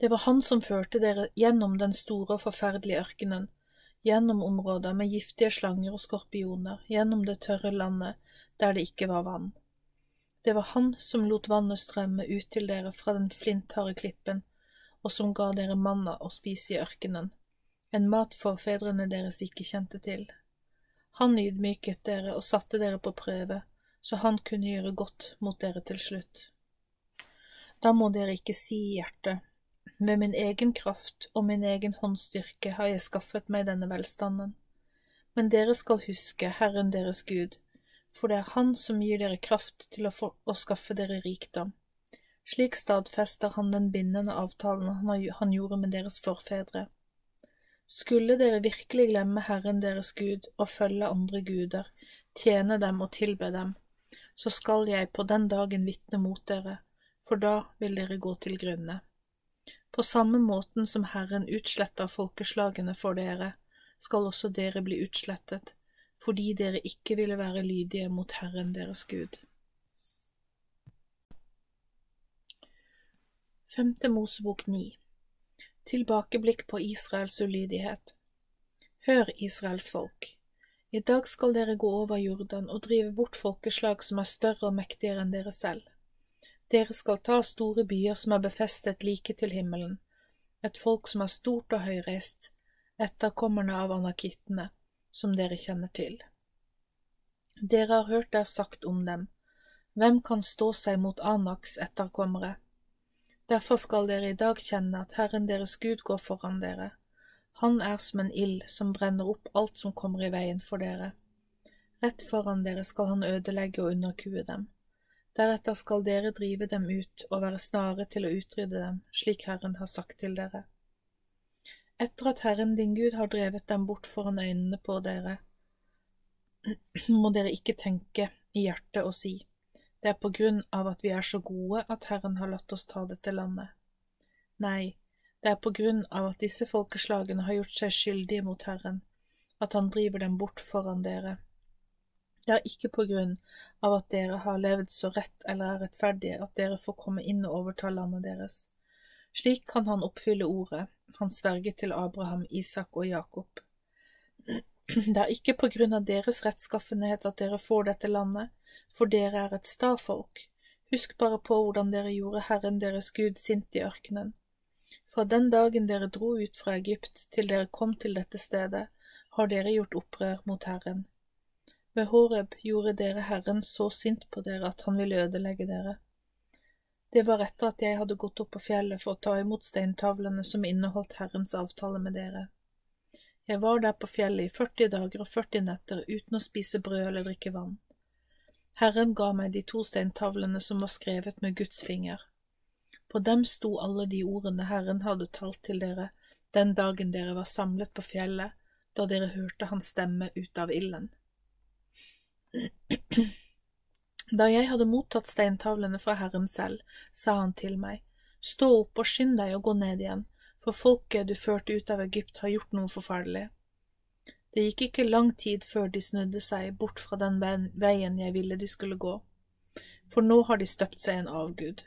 S1: Det var Han som førte dere gjennom den store og forferdelige ørkenen, gjennom områder med giftige slanger og skorpioner, gjennom det tørre landet der det ikke var vann. Det var han som lot vannet strømme ut til dere fra den flintharde klippen, og som ga dere manna å spise i ørkenen, en mat forfedrene deres ikke kjente til. Han ydmyket dere og satte dere på prøve, så han kunne gjøre godt mot dere til slutt. Da må dere ikke si i hjertet, med min egen kraft og min egen håndstyrke har jeg skaffet meg denne velstanden. Men dere skal huske Herren deres Gud, for det er Han som gir dere kraft til å, få, å skaffe dere rikdom. Slik stadfester Han den bindende avtalen han, han gjorde med deres forfedre. Skulle dere virkelig glemme Herren deres Gud og følge andre guder, tjene dem og tilbe dem, så skal jeg på den dagen vitne mot dere, for da vil dere gå til grunne. På samme måten som Herren utsletter folkeslagene for dere, skal også dere bli utslettet, fordi dere ikke ville være lydige mot Herren deres Gud. Femte Mosebok 9 Tilbakeblikk på Israels ulydighet Hør, Israels folk. I dag skal dere gå over Jordan og drive bort folkeslag som er større og mektigere enn dere selv. Dere skal ta store byer som er befestet like til himmelen, et folk som er stort og høyreist, etterkommerne av anakittene, som dere kjenner til. Dere har hørt det er sagt om dem, hvem kan stå seg mot Anaks etterkommere? Derfor skal dere i dag kjenne at Herren deres Gud går foran dere han er som en ild som brenner opp alt som kommer i veien for dere. Rett foran dere skal han ødelegge og underkue dem. Deretter skal dere drive dem ut og være snare til å utrydde dem, slik Herren har sagt til dere. Etter at Herren din Gud har drevet dem bort foran øynene på dere, må dere ikke tenke i hjertet og si, det er på grunn av at vi er så gode at Herren har latt oss ta dette landet. Nei, det er på grunn av at disse folkeslagene har gjort seg skyldige mot Herren, at han driver dem bort foran dere. Det er ikke på grunn av at dere har levd så rett eller er rettferdige at dere får komme inn og overta landet deres. Slik kan han oppfylle ordet han sverget til Abraham, Isak og Jakob. Det er ikke på grunn av deres rettskaffenhet at dere får dette landet, for dere er et sta folk. Husk bare på hvordan dere gjorde Herren deres Gud sint i ørkenen. Fra den dagen dere dro ut fra Egypt til dere kom til dette stedet, har dere gjort opprør mot Herren. Ved Horeb gjorde dere Herren så sint på dere at han ville ødelegge dere. Det var etter at jeg hadde gått opp på fjellet for å ta imot steintavlene som inneholdt Herrens avtale med dere. Jeg var der på fjellet i 40 dager og 40 netter uten å spise brød eller drikke vann. Herren ga meg de to steintavlene som var skrevet med Guds finger. På dem sto alle de ordene Herren hadde talt til dere den dagen dere var samlet på fjellet, da dere hørte hans stemme ut av ilden. Da jeg hadde mottatt steintavlene fra Herren selv, sa han til meg, Stå opp og skynd deg å gå ned igjen, for folket du førte ut av Egypt har gjort noe forferdelig. Det gikk ikke lang tid før de snudde seg bort fra den veien jeg ville de skulle gå, for nå har de støpt seg en avgud.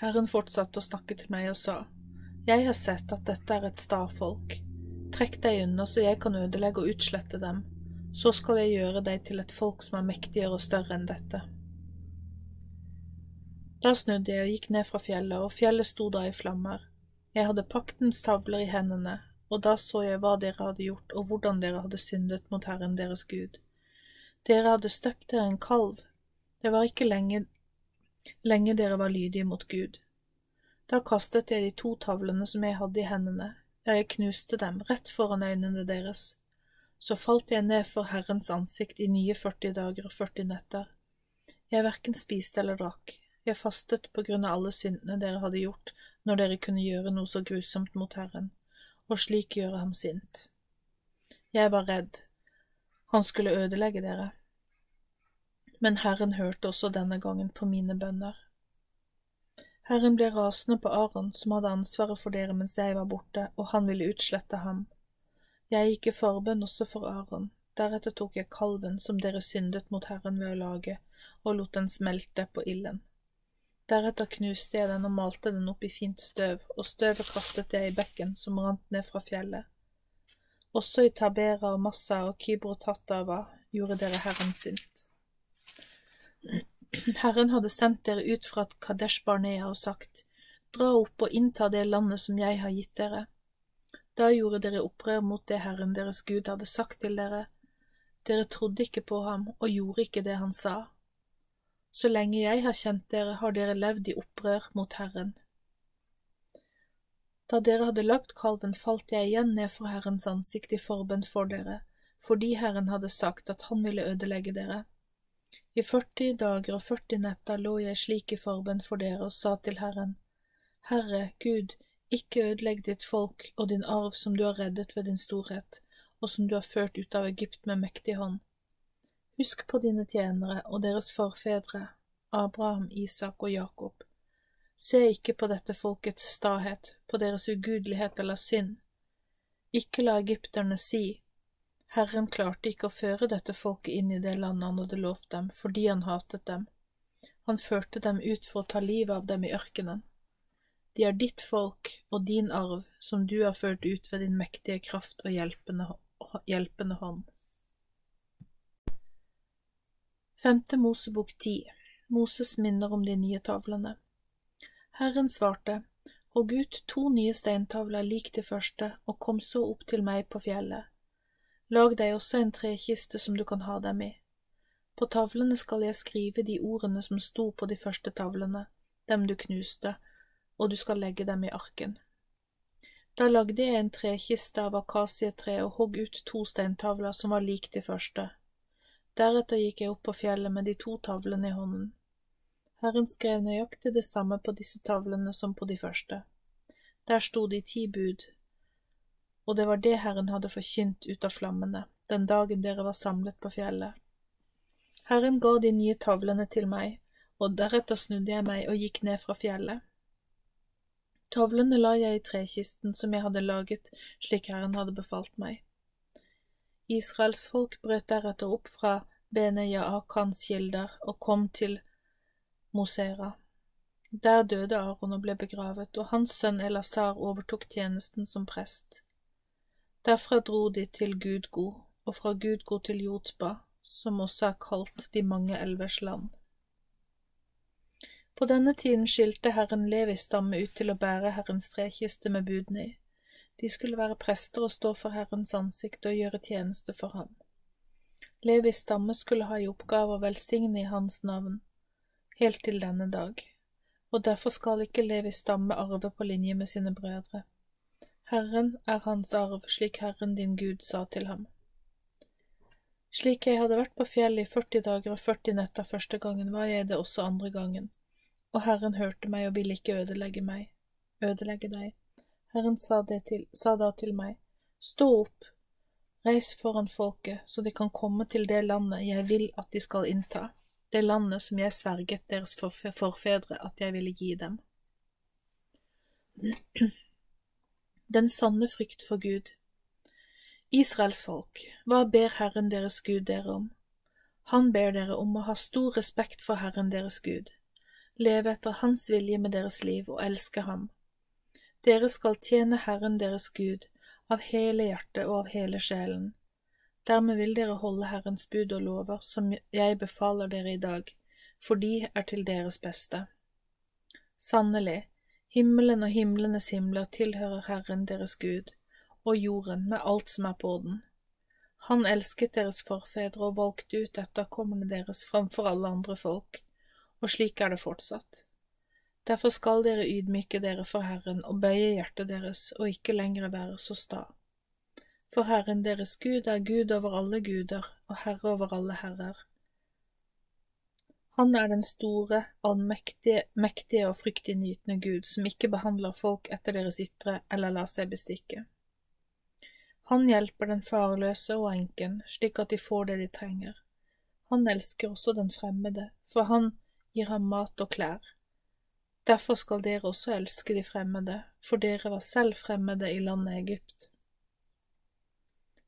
S1: Herren fortsatte å snakke til meg og sa, Jeg har sett at dette er et sta folk. Trekk deg unna så jeg kan ødelegge og utslette dem, så skal jeg gjøre deg til et folk som er mektigere og større enn dette. Da snudde jeg og gikk ned fra fjellet, og fjellet sto da i flammer. Jeg hadde paktens tavler i hendene, og da så jeg hva dere hadde gjort og hvordan dere hadde syndet mot Herren deres Gud. Dere hadde støpt dere en kalv. Det var ikke lenge lenge dere var lydige mot Gud. Da kastet jeg de to tavlene som jeg hadde i hendene, ja, jeg knuste dem rett foran øynene deres. Så falt jeg ned for Herrens ansikt i nye 40 dager og 40 netter. Jeg verken spiste eller drakk, jeg fastet på grunn av alle syndene dere hadde gjort når dere kunne gjøre noe så grusomt mot Herren, og slik gjøre ham sint. Jeg var redd, han skulle ødelegge dere men Herren hørte også denne gangen på mine bønner. Herren ble rasende på Aron, som hadde ansvaret for dere mens jeg var borte, og han ville utslette ham. Jeg gikk i forbønn også for Aron, deretter tok jeg kalven som dere syndet mot Herren ved å lage, og lot den smelte på ilden. Deretter knuste jeg den og malte den opp i fint støv, og støvet kastet jeg i bekken som rant ned fra fjellet. Også i Tabera og Massa og Kybrotatava gjorde dere Herren sint. Herren hadde sendt dere ut fra Kadesh Barnea og sagt, Dra opp og innta det landet som jeg har gitt dere. Da gjorde dere opprør mot det Herren deres Gud hadde sagt til dere. Dere trodde ikke på ham og gjorde ikke det han sa. Så lenge jeg har kjent dere, har dere levd i opprør mot Herren. Da dere hadde lagt kalven, falt jeg igjen ned for Herrens ansikt i forbønn for dere, fordi Herren hadde sagt at han ville ødelegge dere. I 40 dager og 40 netter lå jeg slik i forbønn for dere og sa til Herren, Herre, Gud, ikke ødelegg ditt folk og din arv som du har reddet ved din storhet, og som du har ført ut av Egypt med mektig hånd. Husk på dine tjenere og deres forfedre, Abraham, Isak og Jakob. Se ikke på dette folkets stahet, på deres ugudelighet eller synd. Ikke la egypterne si, Herren klarte ikke å føre dette folket inn i det landet han hadde lovt dem, fordi han hatet dem. Han førte dem ut for å ta livet av dem i ørkenen. De er ditt folk og din arv, som du har ført ut ved din mektige kraft og hjelpende, hjelpende hånd. Femte Mosebok ti Moses minner om de nye tavlene. Herren svarte, Hogg ut to nye steintavler lik de første, og kom så opp til meg på fjellet. Lag deg også en trekiste som du kan ha dem i. På tavlene skal jeg skrive de ordene som sto på de første tavlene, dem du knuste, og du skal legge dem i arken. Da lagde jeg en trekiste av akasietre og hogg ut to steintavler som var lik de første. Deretter gikk jeg opp på fjellet med de to tavlene i hånden. Herren skrev nøyaktig det samme på disse tavlene som på de første. Der sto de ti bud, og det var det Herren hadde forkynt ut av flammene, den dagen dere var samlet på fjellet. Herren ga de nye tavlene til meg, og deretter snudde jeg meg og gikk ned fra fjellet. Tavlene la jeg i trekisten som jeg hadde laget slik Herren hadde befalt meg. Israels folk brøt deretter opp fra Bene Jaakans kilder og kom til Mosera. Der døde Aron og ble begravet, og hans sønn Elasar overtok tjenesten som prest. Derfra dro de til Gudgo, og fra Gudgo til Jotba, som også er kalt De mange elvers land. På denne tiden skilte Herren Levis stamme ut til å bære Herrens trekiste med budene i. De skulle være prester og stå for Herrens ansikt og gjøre tjeneste for ham. Levis stamme skulle ha i oppgave å velsigne i hans navn, helt til denne dag, og derfor skal ikke Levis stamme arve på linje med sine brødre. Herren er hans arv, slik Herren din Gud sa til ham. Slik jeg hadde vært på fjellet i 40 dager og 40 netter første gangen, var jeg det også andre gangen, og Herren hørte meg og ville ikke ødelegge meg, ødelegge deg. Herren sa, til, sa da til meg, Stå opp, reis foran folket, så de kan komme til det landet jeg vil at de skal innta, det landet som jeg sverget deres forfedre at jeg ville gi dem. den sanne frykt for Gud. Israels folk, hva ber Herren deres Gud dere om? Han ber dere om å ha stor respekt for Herren deres Gud, leve etter Hans vilje med deres liv og elske Ham. Dere skal tjene Herren deres Gud av hele hjertet og av hele sjelen. Dermed vil dere holde Herrens bud og lover som jeg befaler dere i dag, for de er til deres beste. Sannelig, Himmelen og himlenes himler tilhører Herren deres Gud, og jorden med alt som er på den. Han elsket deres forfedre og valgte ut etterkommerne deres framfor alle andre folk, og slik er det fortsatt. Derfor skal dere ydmyke dere for Herren og bøye hjertet deres og ikke lenger være så sta. For Herren deres Gud er Gud over alle guder og Herre over alle herrer. Han er den store, allmektige, mektige og fryktinngytende Gud som ikke behandler folk etter deres ytre eller lar seg bestikke. Han hjelper den farløse og enken slik at de får det de trenger. Han elsker også den fremmede, for han gir ham mat og klær. Derfor skal dere også elske de fremmede, for dere var selv fremmede i landet Egypt.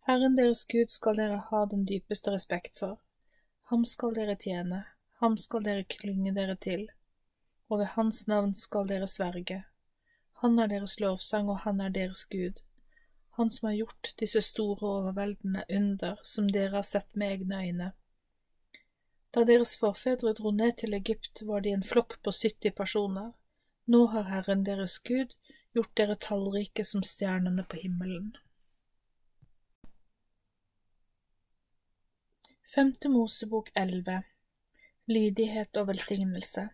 S1: Herren deres Gud skal dere ha den dypeste respekt for. Ham skal dere tjene, Ham skal dere klynge dere til, og ved hans navn skal dere sverge. Han er deres lovsang, og han er deres Gud. Han som har gjort disse store og overveldende under som dere har sett med egne øyne. Da deres forfedre dro ned til Egypt, var de en flokk på 70 personer. Nå har Herren deres Gud gjort dere tallrike som stjernene på himmelen. Femte Mosebok elleve Lydighet og velsignelse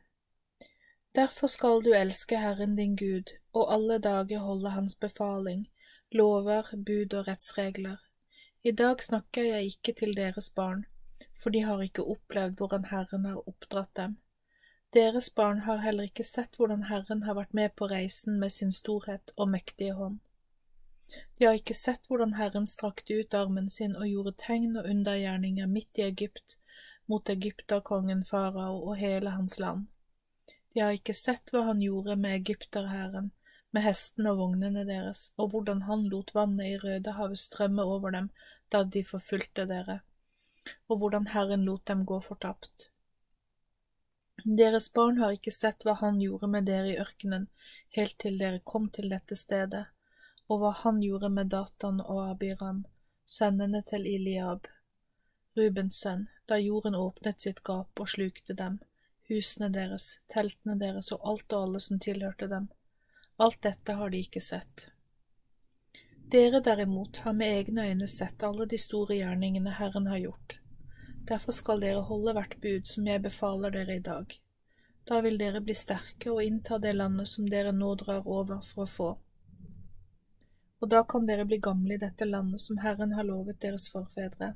S1: Derfor skal du elske Herren din Gud og alle dager holde Hans befaling, lover, bud og rettsregler. I dag snakker jeg ikke til deres barn, for de har ikke opplevd hvordan Herren har oppdratt dem. Deres barn har heller ikke sett hvordan Herren har vært med på reisen med sin storhet og mektige hånd. De har ikke sett hvordan Herren strakte ut armen sin og gjorde tegn og undergjerninger midt i Egypt mot egypterkongen farao og hele hans land. De har ikke sett hva han gjorde med egypterhæren, med hestene og vognene deres, og hvordan han lot vannet i Rødehavet strømme over dem da de forfulgte dere, og hvordan Herren lot dem gå fortapt. Deres barn har ikke sett hva han gjorde med dere i ørkenen helt til dere kom til dette stedet, og hva han gjorde med Datan og Abiram, sønnene til Iliab, Rubens sønn, da jorden åpnet sitt gap og slukte dem, husene deres, teltene deres og alt og alle som tilhørte dem. Alt dette har de ikke sett. Dere derimot har med egne øyne sett alle de store gjerningene Herren har gjort. Derfor skal dere holde hvert bud som jeg befaler dere i dag. Da vil dere bli sterke og innta det landet som dere nå drar over for å få og da kan dere bli gamle i dette landet som Herren har lovet deres forfedre.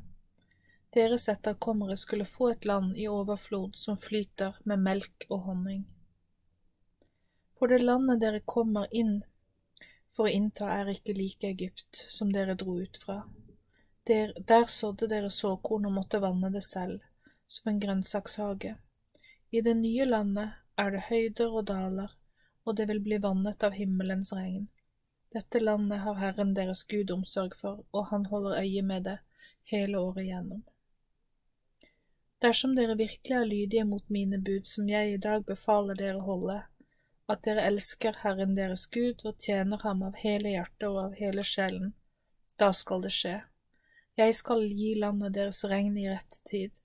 S1: Deres etterkommere skulle få et land i overflod som flyter med melk og honning. For det landet dere kommer inn for å innta, er ikke like Egypt, som dere dro ut fra. Der, der sådde dere såkorn og måtte vanne det selv, som en grønnsakshage. I det nye landet er det høyder og daler, og det vil bli vannet av himmelens regn. Dette landet har Herren deres Gud omsorg for, og han holder øye med det hele året igjennom. Dersom dere virkelig er lydige mot mine bud som jeg i dag befaler dere holde, at dere elsker Herren deres Gud og tjener ham av hele hjertet og av hele sjelen, da skal det skje. Jeg skal gi landet deres regn i rett tid,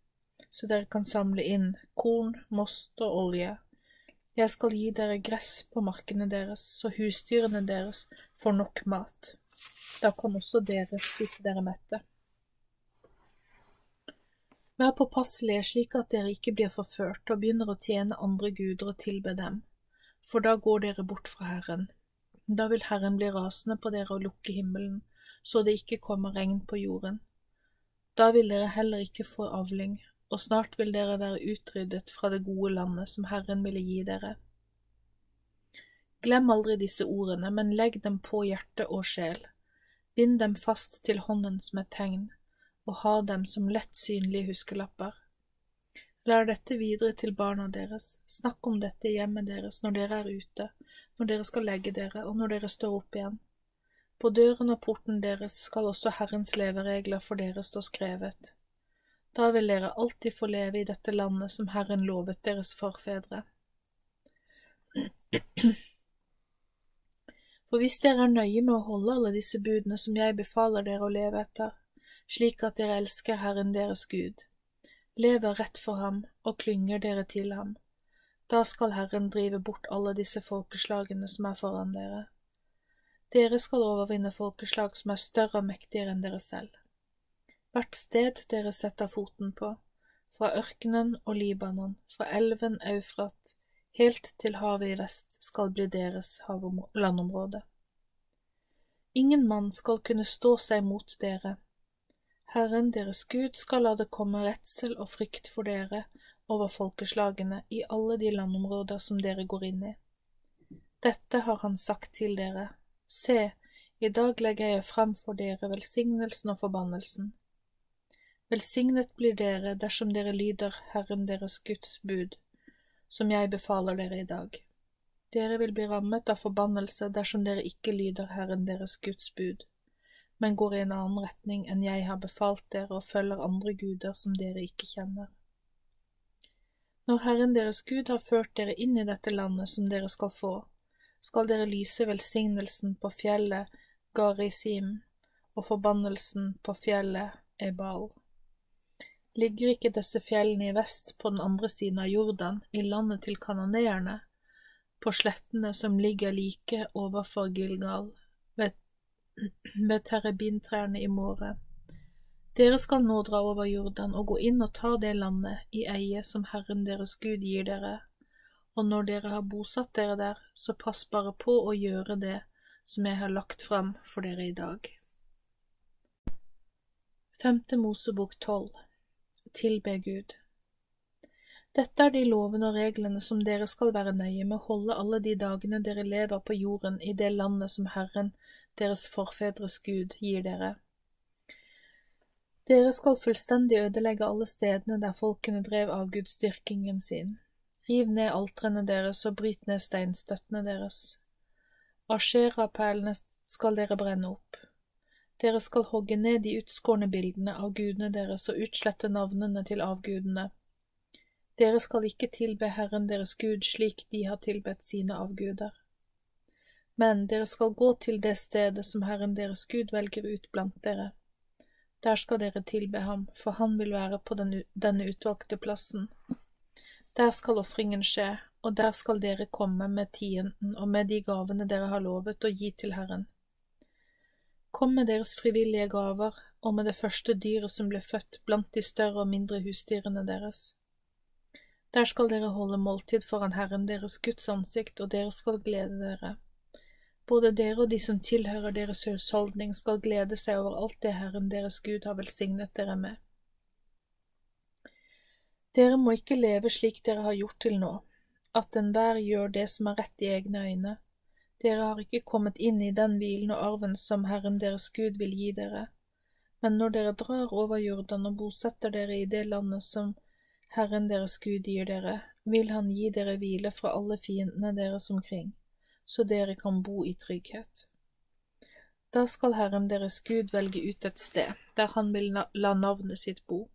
S1: så dere kan samle inn korn, most og olje, jeg skal gi dere gress på markene deres, så husdyrene deres får nok mat. Da kan også dere spise dere mette. Vær påpasselige slik at dere ikke blir forført og begynner å tjene andre guder og tilbe dem, for da går dere bort fra Herren. Da vil Herren bli rasende på dere og lukke himmelen, så det ikke kommer regn på jorden. Da vil dere heller ikke få avling, og snart vil dere være utryddet fra det gode landet som Herren ville gi dere. Glem aldri disse ordene, men legg dem på hjerte og sjel. Bind dem fast til hånden som et tegn, og ha dem som lett synlige huskelapper. Lær dette videre til barna deres, snakk om dette i hjemmet deres når dere er ute, når dere skal legge dere og når dere står opp igjen. På døren og porten deres skal også Herrens leveregler for dere stå skrevet. Da vil dere alltid få leve i dette landet som Herren lovet deres forfedre. For hvis dere er nøye med å holde alle disse budene som jeg befaler dere å leve etter, slik at dere elsker Herren deres Gud, lever rett for ham og klynger dere til ham, da skal Herren drive bort alle disse folkeslagene som er foran dere. Dere skal overvinne folkeslag som er større og mektigere enn dere selv. Hvert sted dere setter foten på, fra ørkenen og Libanon, fra elven Eufrat, helt til havet i vest, skal bli deres landområde. Ingen mann skal kunne stå seg mot dere. Herren deres Gud skal la det komme redsel og frykt for dere over folkeslagene i alle de landområder som dere går inn i. Dette har han sagt til dere, se, i dag legger jeg frem for dere velsignelsen og forbannelsen. Velsignet blir dere dersom dere lyder Herren deres Guds bud, som jeg befaler dere i dag. Dere vil bli rammet av forbannelse dersom dere ikke lyder Herren deres Guds bud, men går i en annen retning enn jeg har befalt dere og følger andre guder som dere ikke kjenner. Når Herren deres Gud har ført dere inn i dette landet som dere skal få, skal dere lyse velsignelsen på fjellet Garisim og forbannelsen på fjellet Ebal. Ligger ikke disse fjellene i vest på den andre siden av Jordan, i landet til kanoneerne, på slettene som ligger like overfor Gilgal, ved, terrebintrærne i Måre? Dere skal nå dra over Jordan og gå inn og ta det landet i eie som Herren deres Gud gir dere, og når dere har bosatt dere der, så pass bare på å gjøre det som jeg har lagt fram for dere i dag. Femte Mosebok tolv Tilbe Gud Dette er de lovene og reglene som dere skal være nøye med å holde alle de dagene dere lever på jorden i det landet som Herren, deres forfedres Gud, gir dere dere skal fullstendig ødelegge alle stedene der folkene drev avgudsdyrkingen sin. Riv ned altrene deres og bryt ned steinstøttene deres. Asherapælene skal dere brenne opp. Dere skal hogge ned de utskårne bildene av gudene deres og utslette navnene til avgudene. Dere skal ikke tilbe Herren deres Gud slik de har tilbedt sine avguder. Men dere skal gå til det stedet som Herren deres Gud velger ut blant dere der skal dere tilbe ham, for han vil være på den, denne utvalgte plassen. Der skal ofringen skje, og der skal dere komme med tienden og med de gavene dere har lovet å gi til Herren. Kom med deres frivillige gaver og med det første dyret som ble født blant de større og mindre husdyrene deres. Der skal dere holde måltid foran Herren deres Guds ansikt, og dere skal glede dere. Både dere og de som tilhører deres husholdning skal glede seg over alt det Herren deres Gud har velsignet dere med. Dere må ikke leve slik dere har gjort til nå, at enhver gjør det som er rett i egne øyne. Dere har ikke kommet inn i den hvilen og arven som Herren deres Gud vil gi dere. Men når dere drar over Jordan og bosetter dere i det landet som Herren deres Gud gir dere, vil Han gi dere hvile fra alle fiendene deres omkring så dere kan bo i trygghet. Da skal Herren deres Gud velge ut et sted, der Han vil la navnet sitt bo.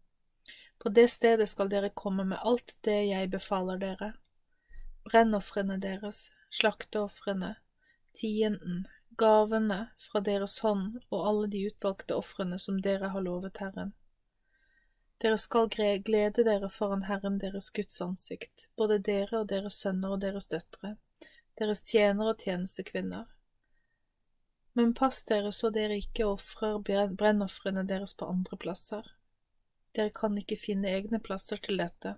S1: På det stedet skal dere komme med alt det jeg befaler dere, brennofrene deres, slakteofrene, tienden, gavene fra deres hånd og alle de utvalgte ofrene som dere har lovet Herren. Dere skal glede dere foran Herren deres Guds ansikt, både dere og deres sønner og deres døtre deres tjenere og tjenestekvinner. Men pass dere så dere ikke ofrer brennofrene deres på andre plasser. Dere kan ikke finne egne plasser til dette.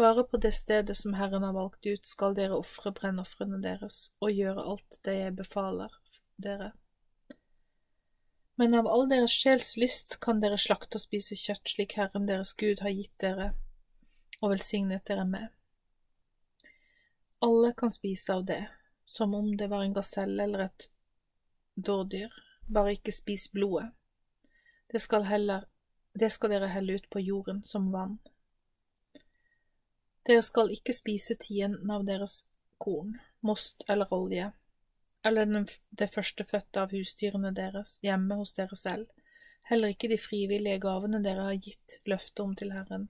S1: Bare på det stedet som Herren har valgt ut, skal dere ofre brennofrene deres og gjøre alt det jeg befaler dere. Men av all deres sjels lyst kan dere slakte og spise kjøtt slik Herren deres Gud har gitt dere og velsignet dere med. Alle kan spise av det, som om det var en gaselle eller et dårdyr, bare ikke spis blodet. Det skal, heller, det skal dere helle ut på jorden som vann. Dere skal ikke spise tienden av deres korn, most eller olje, eller den, det førstefødte av husdyrene deres hjemme hos dere selv, heller ikke de frivillige gavene dere har gitt løftet om til Herren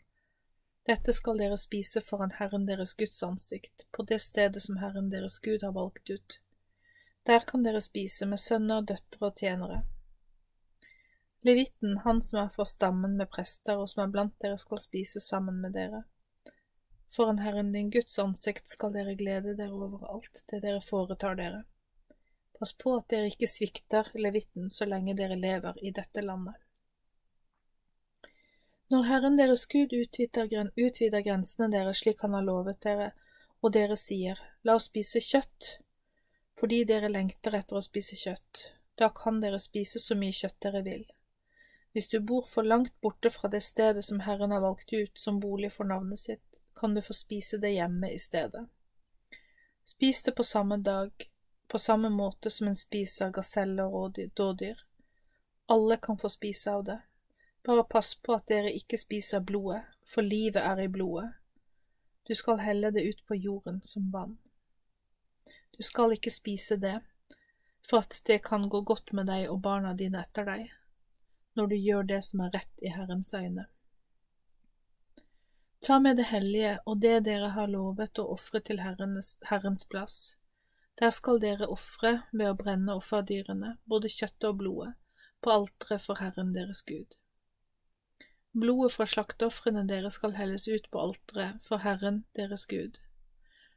S1: dette skal dere spise foran Herren deres Guds ansikt, på det stedet som Herren deres Gud har valgt ut. Der kan dere spise med sønner, døtre og tjenere. Levitten, han som er fra stammen med prester og som er blant dere, skal spise sammen med dere. Foran Herren din Guds ansikt skal dere glede dere over alt det dere foretar dere. Pass på at dere ikke svikter levitten så lenge dere lever i dette landet. Når Herren deres Gud utvider, grensene deres slik Han har lovet dere, og dere sier, La oss spise kjøtt, fordi dere lengter etter å spise kjøtt, da kan dere spise så mye kjøtt dere vil. Hvis du bor for langt borte fra det stedet som Herren har valgt ut som bolig for navnet sitt, kan du få spise det hjemme i stedet. Spis det på samme dag, på samme måte som en spiser gaseller og dådyr. Alle kan få spise av det. Bare pass på at dere ikke spiser blodet, for livet er i blodet. Du skal helle det ut på jorden som vann. Du skal ikke spise det, for at det kan gå godt med deg og barna dine etter deg, når du gjør det som er rett i Herrens øyne. Ta med det hellige og det dere har lovet å ofre til Herrens, Herrens plass. Der skal dere ofre ved å brenne offerdyrene, både kjøttet og blodet, på alteret for Herren deres Gud. Blodet fra slakteofrene deres skal helles ut på alteret for Herren deres Gud.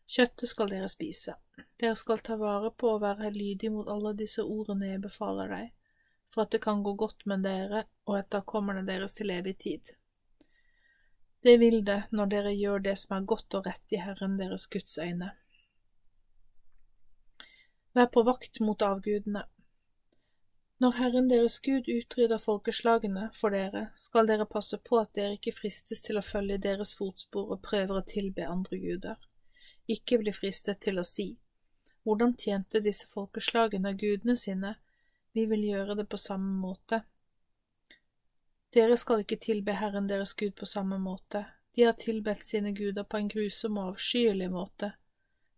S1: Kjøttet skal dere spise. Dere skal ta vare på å være lydige mot alle disse ordene jeg befaler deg, for at det kan gå godt med dere og etterkommerne deres til evig tid. Det vil det når dere gjør det som er godt og rett i Herren deres Guds øyne. Vær på vakt mot avgudene. Når Herren deres Gud utrydder folkeslagene for dere, skal dere passe på at dere ikke fristes til å følge deres fotspor og prøver å tilbe andre guder ikke bli fristet til å si, hvordan tjente disse folkeslagene gudene sine, vi vil gjøre det på samme måte. Dere skal ikke tilbe Herren deres Gud på samme måte, de har tilbedt sine guder på en grusom og avskyelig måte.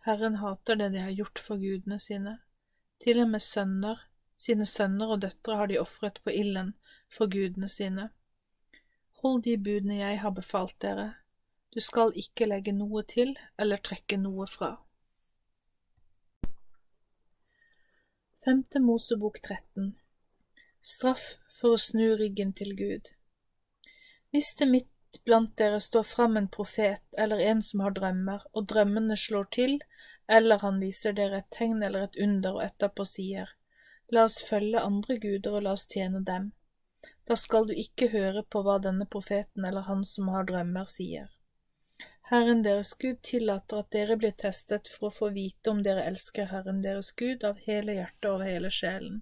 S1: Herren hater det de har gjort for gudene sine. Til og med sønner, sine sønner og døtre har de ofret på ilden for gudene sine. Hold de budene jeg har befalt dere, du skal ikke legge noe til eller trekke noe fra. Femte Mosebok 13 Straff for å snu ryggen til Gud Hvis det midt blant dere står fram en profet eller en som har drømmer, og drømmene slår til, eller han viser dere et tegn eller et under og etterpå sier, La oss følge andre guder og la oss tjene dem, da skal du ikke høre på hva denne profeten eller han som har drømmer, sier. Herren deres Gud tillater at dere blir testet for å få vite om dere elsker Herren deres Gud av hele hjertet og hele sjelen.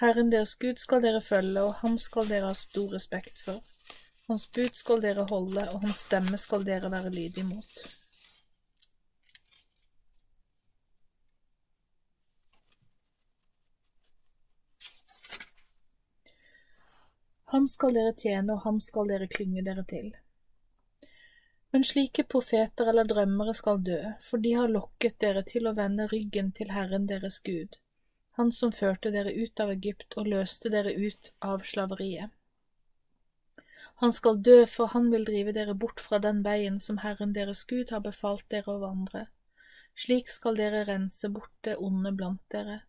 S1: Herren deres Gud skal dere følge, og ham skal dere ha stor respekt for. Hans bud skal dere holde, og hans stemme skal dere være lydige mot. Ham skal dere tjene, og ham skal dere klynge dere til. Men slike profeter eller drømmere skal dø, for de har lokket dere til å vende ryggen til Herren deres Gud, Han som førte dere ut av Egypt og løste dere ut av slaveriet. Han skal dø, for han vil drive dere bort fra den veien som Herren deres Gud har befalt dere å vandre. Slik skal dere rense bort det onde blant dere.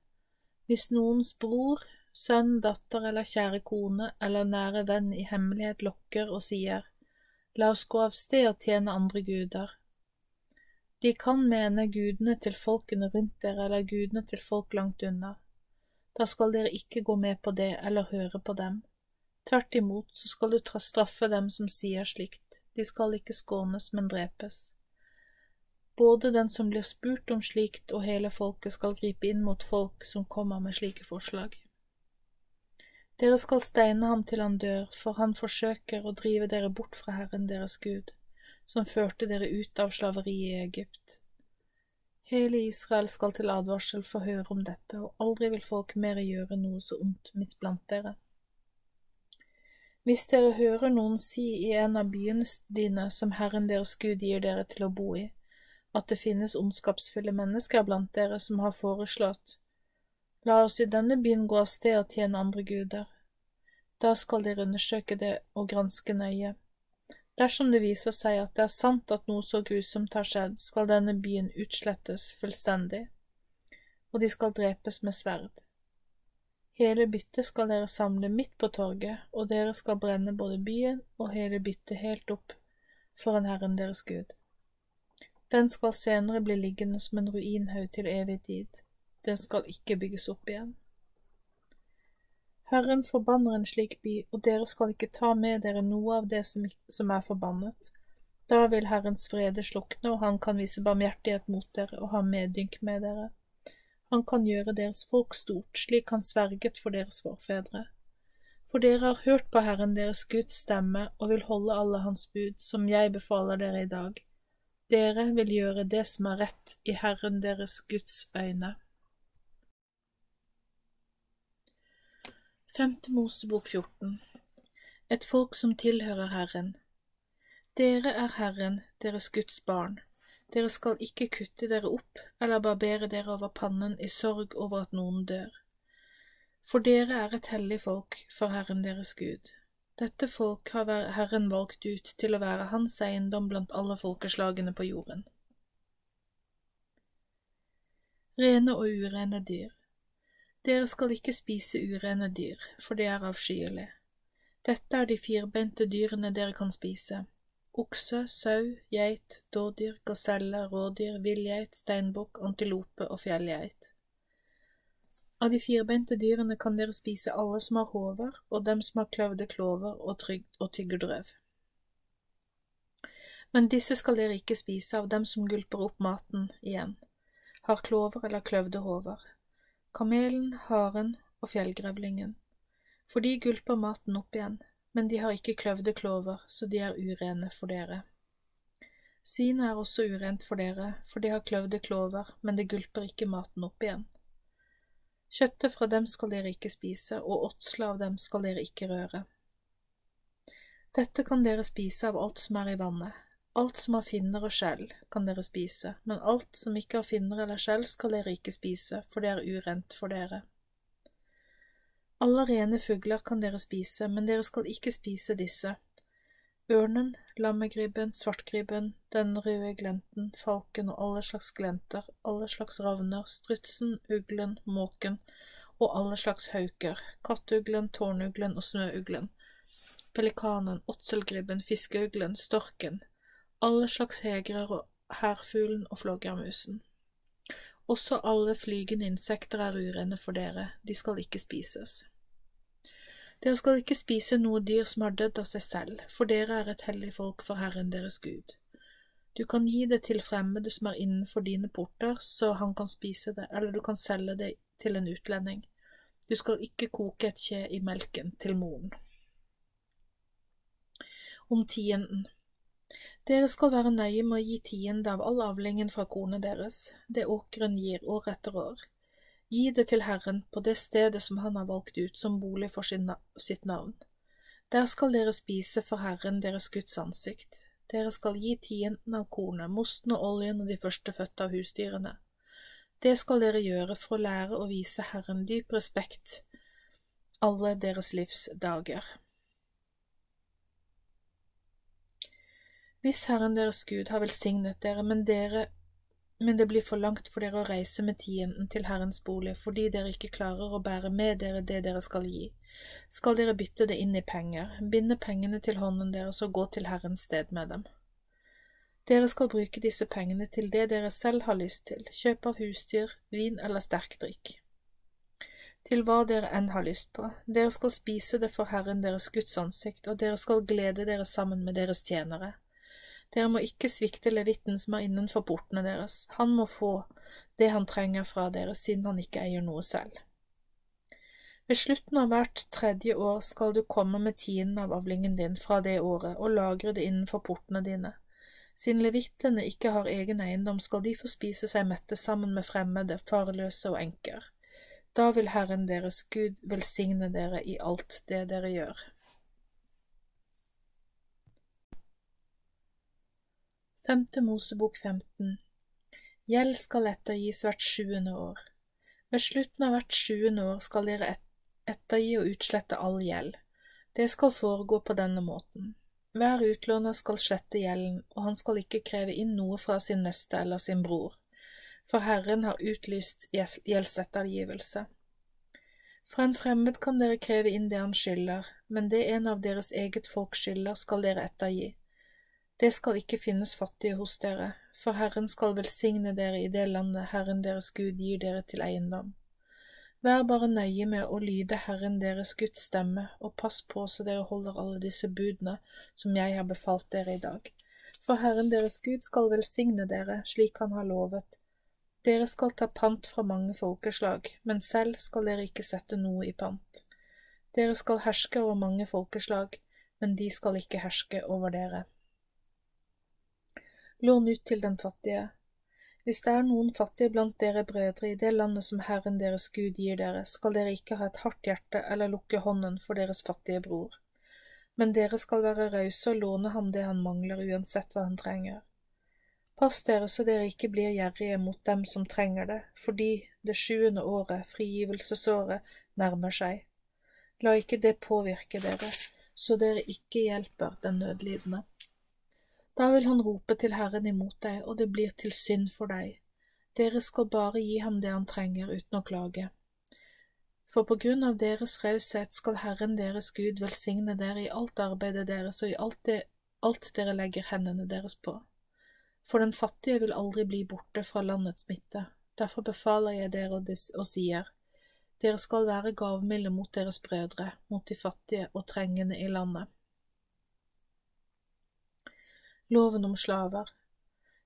S1: Hvis noens bror, sønn, datter eller kjære kone eller nære venn i hemmelighet lokker og sier, La oss gå av sted og tjene andre guder. De kan mene gudene til folkene rundt dere eller gudene til folk langt unna. Da skal dere ikke gå med på det eller høre på dem. Tvert imot så skal du straffe dem som sier slikt, de skal ikke skånes, men drepes. Både den som blir spurt om slikt og hele folket skal gripe inn mot folk som kommer med slike forslag. Dere skal steine ham til han dør, for han forsøker å drive dere bort fra Herren deres Gud, som førte dere ut av slaveriet i Egypt. Hele Israel skal til advarsel få høre om dette, og aldri vil folk mer gjøre noe så ondt midt blant dere. Hvis dere hører noen si i en av byene dine som Herren deres Gud gir dere til å bo i, at det finnes ondskapsfulle mennesker blant dere som har foreslått La oss i denne byen gå av sted og tjene andre guder. Da skal dere undersøke det og granske nøye. Dersom det viser seg at det er sant at noe så grusomt har skjedd, skal denne byen utslettes fullstendig, og de skal drepes med sverd. Hele byttet skal dere samle midt på torget, og dere skal brenne både byen og hele byttet helt opp foran Herren deres Gud. Den skal senere bli liggende som en ruinhaug til evig tid den skal ikke bygges opp igjen. Herren forbanner en slik by, og dere skal ikke ta med dere noe av det som, er forbannet. Da vil Herrens frede slukne, og han kan vise barmhjertighet mot dere og ha medynk med dere. Han kan gjøre deres folk stort, slik han sverget for deres forfedre. For dere har hørt på Herren deres Guds stemme og vil holde alle hans bud, som jeg befaler dere i dag. Dere vil gjøre det som er rett i Herren deres Guds øyne. Femte Mosebok 14 Et folk som tilhører Herren Dere er Herren, deres Guds barn. Dere skal ikke kutte dere opp eller barbere dere over pannen i sorg over at noen dør. For dere er et hellig folk for Herren deres Gud. Dette folk har Herren valgt ut til å være hans eiendom blant alle folkeslagene på jorden. Rene og urene dyr dere skal ikke spise urene dyr, for det er avskyelig. Dette er de firbeinte dyrene dere kan spise. Okse, sau, geit, dådyr, gaselle, rådyr, villgeit, steinbukk, antilope og fjellgeit. Av de firbeinte dyrene kan dere spise alle som har hover, og dem som har kløvde klover og, trygg, og tyggedrøv. Men disse skal dere ikke spise av dem som gulper opp maten igjen, har klover eller kløvde hover, kamelen, haren og fjellgrevlingen, for de gulper maten opp igjen, men de har ikke kløvde klover, så de er urene for dere. Svinet er også urent for dere, for de har kløvde klover, men det gulper ikke maten opp igjen. Kjøttet fra dem skal dere ikke spise, og åtsla av dem skal dere ikke røre. Dette kan dere spise av alt som er i vannet. Alt som har finner og skjell, kan dere spise, men alt som ikke har finner eller skjell, skal dere ikke spise, for det er urent for dere. Alle rene fugler kan dere spise, men dere skal ikke spise disse, Ørnen, lammegribben, svartgribben, den røde glenten, falken og alle slags glenter, alle slags ravner, strutsen, uglen, måken og alle slags hauker, kattuglen, tårnuglen og snøuglen, pelikanen, åtselgribben, fiskeuglen, storken, alle slags hegrer og hærfuglen og flågermusen. Også alle flygende insekter er urene for dere, de skal ikke spises. Dere skal ikke spise noe dyr som har dødd av seg selv, for dere er et hellig folk for Herren deres Gud. Du kan gi det til fremmede som er innenfor dine porter, så han kan spise det, eller du kan selge det til en utlending. Du skal ikke koke et kje i melken til moren. Om tienden Dere skal være nøye med å gi tiende av all avlingen fra kornet deres, det åkeren gir år etter år. Gi det til Herren på det stedet som han har valgt ut som bolig for sitt navn. Der skal dere spise for Herren deres Guds ansikt. Dere skal gi tienden av kornet, mosten og oljen og de førstefødte av husdyrene. Det skal dere gjøre for å lære å vise Herren dyp respekt alle deres livs dager. Hvis Herren deres Gud har velsignet dere, men dere men det blir for langt for dere å reise med tienden til Herrens bolig fordi dere ikke klarer å bære med dere det dere skal gi. Skal dere bytte det inn i penger, binde pengene til hånden deres og gå til Herrens sted med dem. Dere skal bruke disse pengene til det dere selv har lyst til, kjøp av husdyr, vin eller sterk drikk Til hva dere enn har lyst på, dere skal spise det for Herren deres Guds ansikt, og dere skal glede dere sammen med deres tjenere. Dere må ikke svikte levitten som er innenfor portene deres, han må få det han trenger fra dere, siden han ikke eier noe selv. Ved slutten av hvert tredje år skal du komme med tienden av avlingen din fra det året og lagre det innenfor portene dine. Siden levittene ikke har egen eiendom, skal de få spise seg mette sammen med fremmede, farløse og enker. Da vil Herren deres Gud velsigne dere i alt det dere gjør. Femte Mosebok 15 Gjeld skal ettergis hvert sjuende år. Ved slutten av hvert sjuende år skal dere ettergi og utslette all gjeld. Det skal foregå på denne måten. Hver utlåner skal slette gjelden, og han skal ikke kreve inn noe fra sin neste eller sin bror, for Herren har utlyst gjeldsettergivelse. Fra en fremmed kan dere kreve inn det han skylder, men det en av deres eget folk skylder, skal dere ettergi. Det skal ikke finnes fattige hos dere, for Herren skal velsigne dere i det landet Herren deres Gud gir dere til eiendom. Vær bare nøye med å lyde Herren deres Guds stemme, og pass på så dere holder alle disse budene som jeg har befalt dere i dag. For Herren deres Gud skal velsigne dere slik han har lovet. Dere skal ta pant fra mange folkeslag, men selv skal dere ikke sette noe i pant. Dere skal herske over mange folkeslag, men de skal ikke herske over dere. Lån ut til den fattige. Hvis det er noen fattige blant dere brødre i det landet som Herren deres Gud gir dere, skal dere ikke ha et hardt hjerte eller lukke hånden for deres fattige bror. Men dere skal være rause og låne ham det han mangler, uansett hva han trenger. Pass dere så dere ikke blir gjerrige mot dem som trenger det, fordi det sjuende året, frigivelsesåret, nærmer seg. La ikke det påvirke dere, så dere ikke hjelper den nødlidende. Da vil han rope til Herren imot deg, og det blir til synd for deg. Dere skal bare gi ham det han trenger, uten å klage. For på grunn av deres raushet skal Herren deres Gud velsigne dere i alt arbeidet deres og i alt, det, alt dere legger hendene deres på. For den fattige vil aldri bli borte fra landets midte. Derfor befaler jeg dere og sier, dere skal være gavmilde mot deres brødre, mot de fattige og trengende i landet. Loven om slaver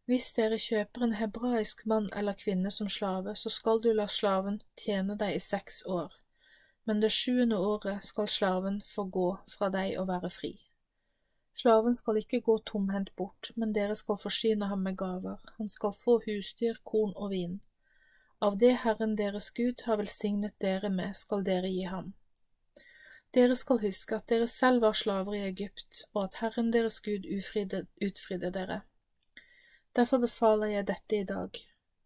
S1: Hvis dere kjøper en hebraisk mann eller kvinne som slave, så skal du la slaven tjene deg i seks år, men det sjuende året skal slaven få gå fra deg og være fri. Slaven skal ikke gå tomhendt bort, men dere skal forsyne ham med gaver, han skal få husdyr, korn og vin. Av det Herren deres Gud har velsignet dere med, skal dere gi ham. Dere skal huske at dere selv var slaver i Egypt, og at Herren deres Gud ufridde, utfridde dere. Derfor befaler jeg dette i dag.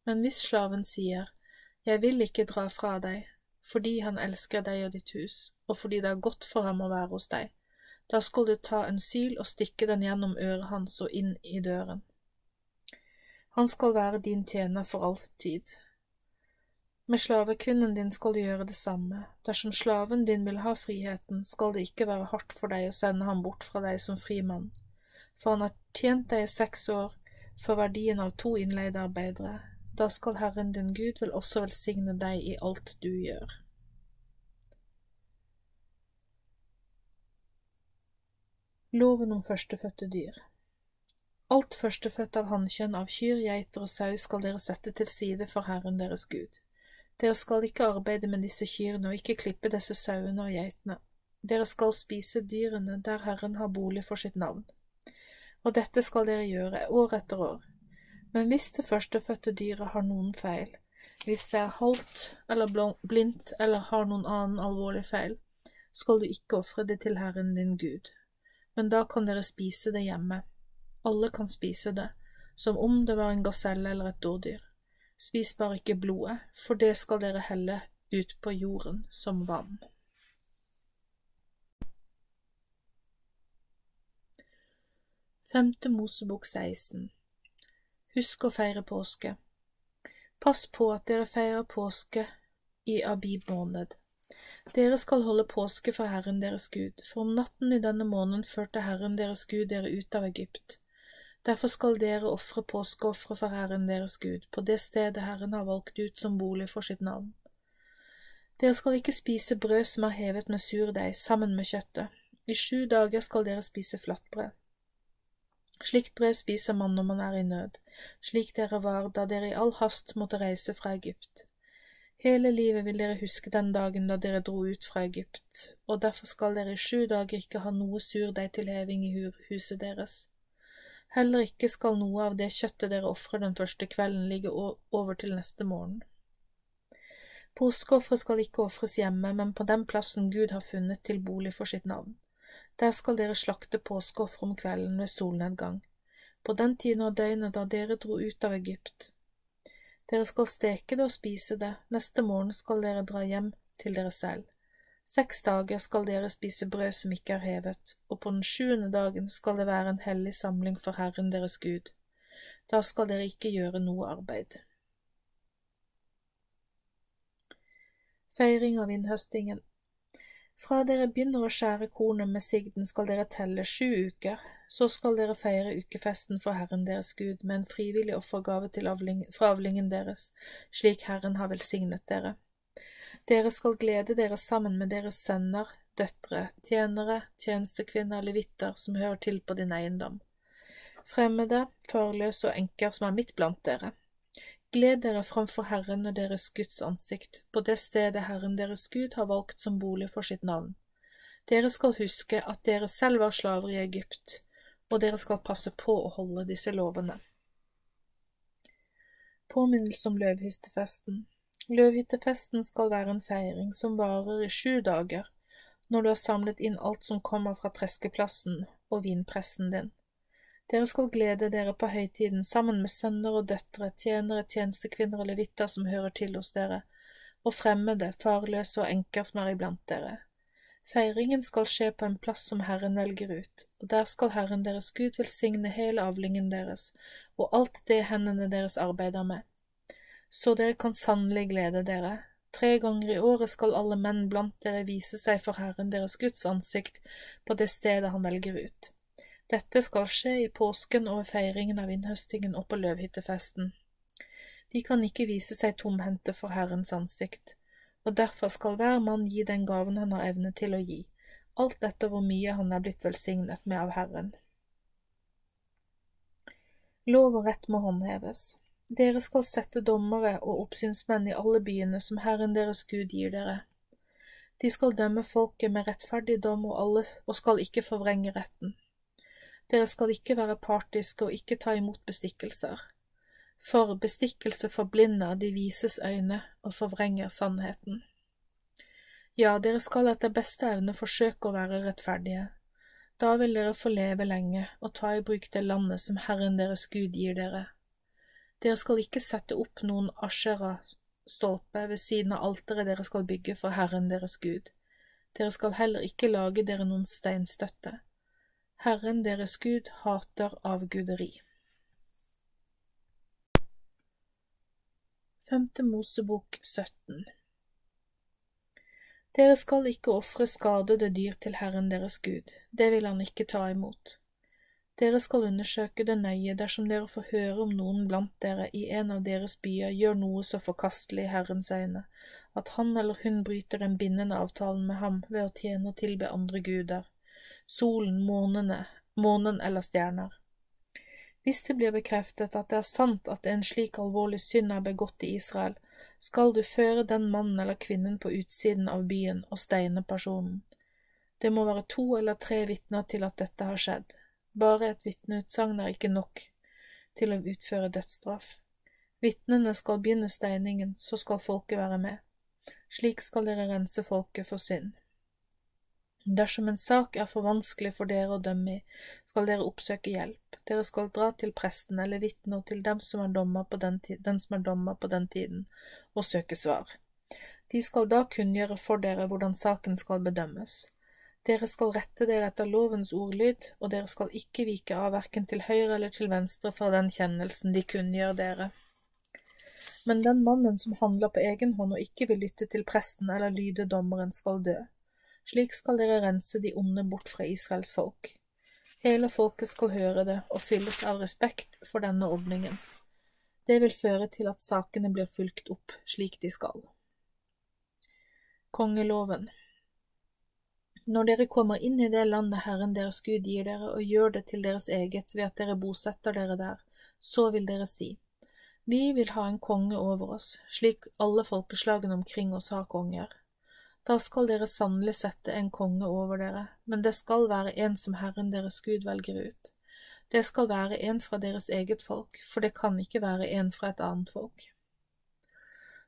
S1: Men hvis slaven sier, Jeg vil ikke dra fra deg, fordi han elsker deg og ditt hus, og fordi det er godt for ham å være hos deg, da skal du ta en syl og stikke den gjennom øret hans og inn i døren. Han skal være din tjener for alltid. Med slavekvinnen din skal du gjøre det samme. Dersom slaven din vil ha friheten, skal det ikke være hardt for deg å sende ham bort fra deg som fri mann, for han har tjent deg i seks år for verdien av to innleide arbeidere. Da skal Herren din Gud vel også velsigne deg i alt du gjør. Loven om førstefødte dyr Alt førstefødte av hannkjønn av kyr, geiter og sau skal dere sette til side for Herren deres Gud. Dere skal ikke arbeide med disse kyrne og ikke klippe disse sauene og geitene. Dere skal spise dyrene der Herren har bolig for sitt navn. Og dette skal dere gjøre år etter år. Men hvis det førstefødte dyret har noen feil, hvis det er halvt eller blindt eller har noen annen alvorlig feil, skal du ikke ofre det til Herren din Gud men da kan dere spise det hjemme. Alle kan spise det, som om det var en gaselle eller et dårdyr. Spis bare ikke blodet, for det skal dere helle ut på jorden som vann. Femte Mosebok 16 Husk å feire påske. Pass på at dere feirer påske i Abib måned. Dere skal holde påske for Herren deres Gud, for om natten i denne måneden førte Herren deres Gud dere ut av Egypt. Derfor skal dere ofre påskeofre for Herren deres Gud, på det stedet Herren har valgt ut som bolig for sitt navn. Dere skal ikke spise brød som er hevet med surdeig sammen med kjøttet. I sju dager skal dere spise flatbrød. Slikt brød spiser man når man er i nød, slik dere var da dere i all hast måtte reise fra Egypt. Hele livet vil dere huske den dagen da dere dro ut fra Egypt, og derfor skal dere i sju dager ikke ha noe surdeig til heving i huset deres. Heller ikke skal noe av det kjøttet dere ofrer den første kvelden, ligge over til neste morgen. Påskeofferet skal ikke ofres hjemme, men på den plassen Gud har funnet til bolig for sitt navn. Der skal dere slakte påskeoffer om kvelden ved solnedgang, på den tiden av døgnet da dere dro ut av Egypt. Dere skal steke det og spise det, neste morgen skal dere dra hjem til dere selv. Seks dager skal dere spise brød som ikke er hevet, og på den sjuende dagen skal det være en hellig samling for Herren deres Gud. Da skal dere ikke gjøre noe arbeid. Feiring av innhøstingen Fra dere begynner å skjære kornet med sigden skal dere telle sju uker, så skal dere feire ukefesten for Herren deres Gud med en frivillig offergave avling, fra avlingen deres, slik Herren har velsignet dere. Dere skal glede dere sammen med deres sønner, døtre, tjenere, tjenestekvinner, levitter som hører til på din eiendom, fremmede, farløse og enker som er midt blant dere. Gled dere framfor Herren og deres Guds ansikt, på det stedet Herren deres Gud har valgt som bolig for sitt navn. Dere skal huske at dere selv var slaver i Egypt, og dere skal passe på å holde disse lovene. Påminnelse om løvhyttefesten Løvhyttefesten skal være en feiring som varer i sju dager, når du har samlet inn alt som kommer fra treskeplassen og vinpressen din. Dere skal glede dere på høytiden sammen med sønner og døtre, tjenere, tjenestekvinner og levitter som hører til hos dere, og fremmede, farløse og enker som er iblant dere. Feiringen skal skje på en plass som Herren velger ut, og der skal Herren deres Gud velsigne hele avlingen deres og alt det hendene deres arbeider med. Så dere kan sannelig glede dere. tre ganger i året skal alle menn blant dere vise seg for Herren deres Guds ansikt på det stedet han velger ut. Dette skal skje i påsken og ved feiringen av innhøstingen og på løvhyttefesten. De kan ikke vise seg tomhendte for Herrens ansikt, og derfor skal hver mann gi den gaven han har evne til å gi, alt etter hvor mye han er blitt velsignet med av Herren. Lov og rett må håndheves. Dere skal sette dommere og oppsynsmenn i alle byene som Herren deres Gud gir dere. De skal dømme folket med rettferdig dom og, alle, og skal ikke forvrenge retten. Dere skal ikke være partiske og ikke ta imot bestikkelser. For bestikkelse forblinder de vises øyne og forvrenger sannheten. Ja, dere skal etter beste evne forsøke å være rettferdige. Da vil dere få leve lenge og ta i bruk det landet som Herren deres Gud gir dere. Dere skal ikke sette opp noen Ashera-stolpe ved siden av alteret dere skal bygge for Herren deres Gud. Dere skal heller ikke lage dere noen steinstøtte. Herren deres Gud hater avguderi. Femte Mosebok 17 Dere skal ikke ofre skadede dyr til Herren deres Gud, det vil han ikke ta imot. Dere skal undersøke det nøye dersom dere får høre om noen blant dere i en av deres byer gjør noe så forkastelig i Herrens øyne, at han eller hun bryter den bindende avtalen med ham ved å tjene og tilbe andre guder, solen, månene, månen eller stjerner. Hvis det blir bekreftet at det er sant at en slik alvorlig synd er begått i Israel, skal du føre den mannen eller kvinnen på utsiden av byen og steine personen. Det må være to eller tre vitner til at dette har skjedd, bare et vitneutsagn er ikke nok til å utføre dødsstraff. Vitnene skal begynne steiningen, så skal folket være med. Slik skal dere rense folket for synd. Dersom en sak er for vanskelig for dere å dømme i, skal dere oppsøke hjelp. Dere skal dra til presten eller vitner til dem som er dommer på den, den som er dommer på den tiden, og søke svar. De skal da kunngjøre for dere hvordan saken skal bedømmes. Dere skal rette dere etter lovens ordlyd, og dere skal ikke vike av verken til høyre eller til venstre fra den kjennelsen de kunngjør dere. Men den mannen som handler på egen hånd og ikke vil lytte til presten eller lyde dommeren, skal dø. Slik skal dere rense de onde bort fra Israels folk. Hele folket skal høre det og fylles av respekt for denne ordningen. Det vil føre til at sakene blir fulgt opp slik de skal. Kongeloven når dere kommer inn i det landet Herren deres Gud gir dere, og gjør det til deres eget ved at dere bosetter dere der, så vil dere si, Vi vil ha en konge over oss, slik alle folkeslagene omkring oss har konger. Da skal dere sannelig sette en konge over dere, men det skal være en som Herren deres Gud velger ut. Det skal være en fra deres eget folk, for det kan ikke være en fra et annet folk.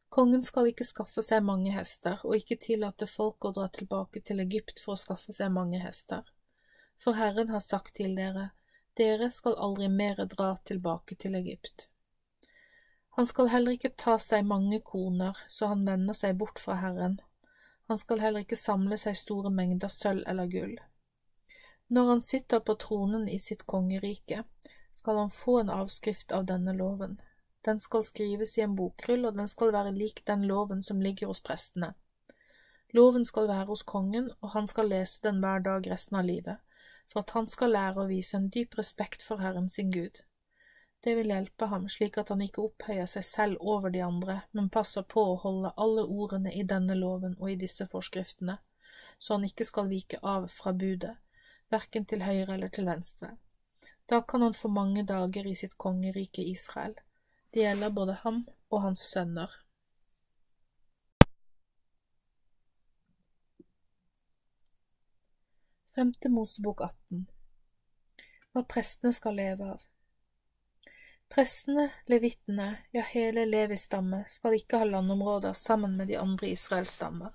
S1: Kongen skal ikke skaffe seg mange hester, og ikke tillate folk å dra tilbake til Egypt for å skaffe seg mange hester. For Herren har sagt til dere, dere skal aldri mere dra tilbake til Egypt. Han skal heller ikke ta seg mange koner, så han vender seg bort fra Herren. Han skal heller ikke samle seg store mengder sølv eller gull. Når han sitter på tronen i sitt kongerike, skal han få en avskrift av denne loven. Den skal skrives i en bokrull, og den skal være lik den loven som ligger hos prestene. Loven skal være hos kongen, og han skal lese den hver dag resten av livet, for at han skal lære å vise en dyp respekt for Herren sin Gud. Det vil hjelpe ham slik at han ikke opphøyer seg selv over de andre, men passer på å holde alle ordene i denne loven og i disse forskriftene, så han ikke skal vike av fra budet, verken til høyre eller til venstre. Da kan han få mange dager i sitt kongerike Israel. Det gjelder både ham og hans sønner. Femte Mosebok 18 Hva prestene skal leve av Prestene, levitene, ja hele Levis stamme skal ikke ha landområder sammen med de andre Israels stammer.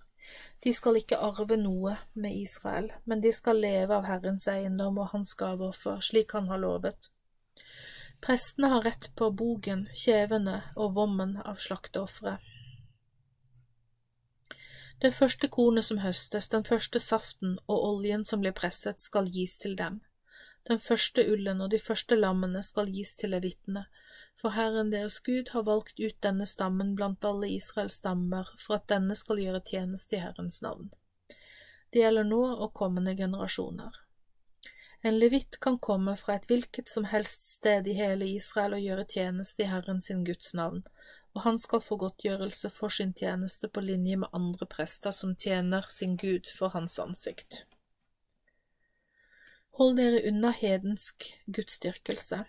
S1: De skal ikke arve noe med Israel, men de skal leve av Herrens eiendom og hans gaver for, slik han har lovet. Prestene har rett på bogen, kjevene og vommen av slakteofre. Det første kornet som høstes, den første saften og oljen som blir presset, skal gis til dem. Den første ullen og de første lammene skal gis til levitene, For Herren deres Gud har valgt ut denne stammen blant alle Israels stammer for at denne skal gjøre tjeneste i Herrens navn. Det gjelder nå og kommende generasjoner. En levitt kan komme fra et hvilket som helst sted i hele Israel og gjøre tjeneste i Herren sin Guds navn, og han skal få godtgjørelse for sin tjeneste på linje med andre prester som tjener sin Gud for hans ansikt. Hold dere unna hedensk gudsdyrkelse.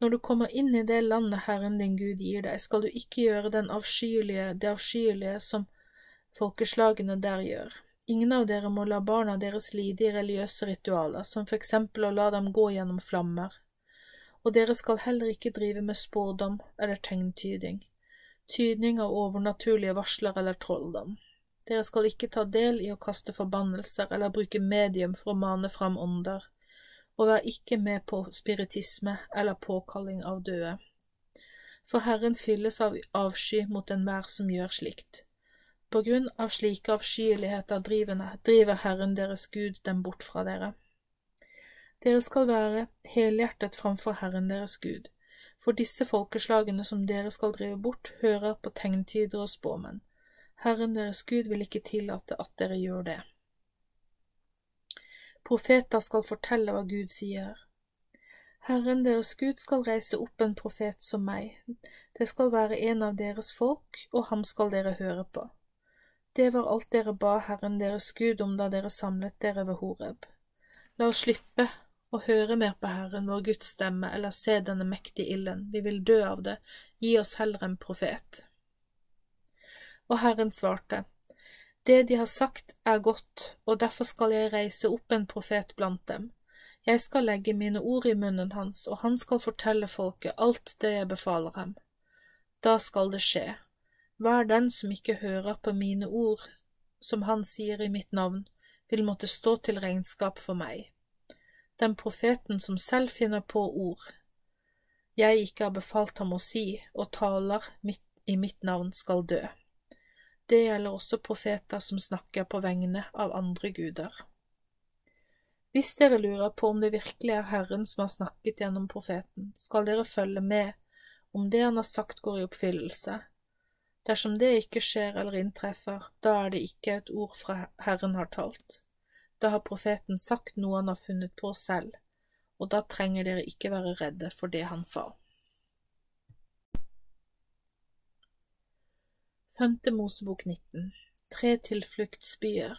S1: Når du kommer inn i det landet Herren din Gud gir deg, skal du ikke gjøre den avskyelige, det avskyelige som folkeslagene der gjør. Ingen av dere må la barna deres lide i religiøse ritualer, som for eksempel å la dem gå gjennom flammer. Og dere skal heller ikke drive med spådom eller tegntyding, tydning av overnaturlige varsler eller trolldom. Dere skal ikke ta del i å kaste forbannelser eller bruke medium for å mane fram ånder og vær ikke med på spiritisme eller påkalling av døde. For Herren fylles av avsky mot enhver som gjør slikt. På grunn av slike avskyeligheter driver Herren deres Gud dem bort fra dere. Dere skal være helhjertet framfor Herren deres Gud, for disse folkeslagene som dere skal drive bort, hører på tegntyder og spåmenn. Herren deres Gud vil ikke tillate at dere gjør det. Profeter skal fortelle hva Gud sier. Herren deres Gud skal reise opp en profet som meg, det skal være en av deres folk, og ham skal dere høre på. Det var alt dere ba Herren deres Gud om da dere samlet dere ved Horeb. La oss slippe å høre mer på Herren vår Guds stemme eller se denne mektige ilden, vi vil dø av det, gi oss heller en profet. Og Herren svarte, det de har sagt er godt, og derfor skal jeg reise opp en profet blant dem. Jeg skal legge mine ord i munnen hans, og han skal fortelle folket alt det jeg befaler ham. Da skal det skje. Hver den som ikke hører på mine ord, som han sier i mitt navn, vil måtte stå til regnskap for meg. Den profeten som selv finner på ord jeg ikke har befalt ham å si, og taler mitt, i mitt navn, skal dø. Det gjelder også profeter som snakker på vegne av andre guder. Hvis dere lurer på om det virkelig er Herren som har snakket gjennom profeten, skal dere følge med om det han har sagt går i oppfyllelse. Dersom det ikke skjer eller inntreffer, da er det ikke et ord fra Herren har talt. Da har profeten sagt noe han har funnet på selv, og da trenger dere ikke være redde for det han sa. Femte Mosebok 19 Tre tilfluktsbyer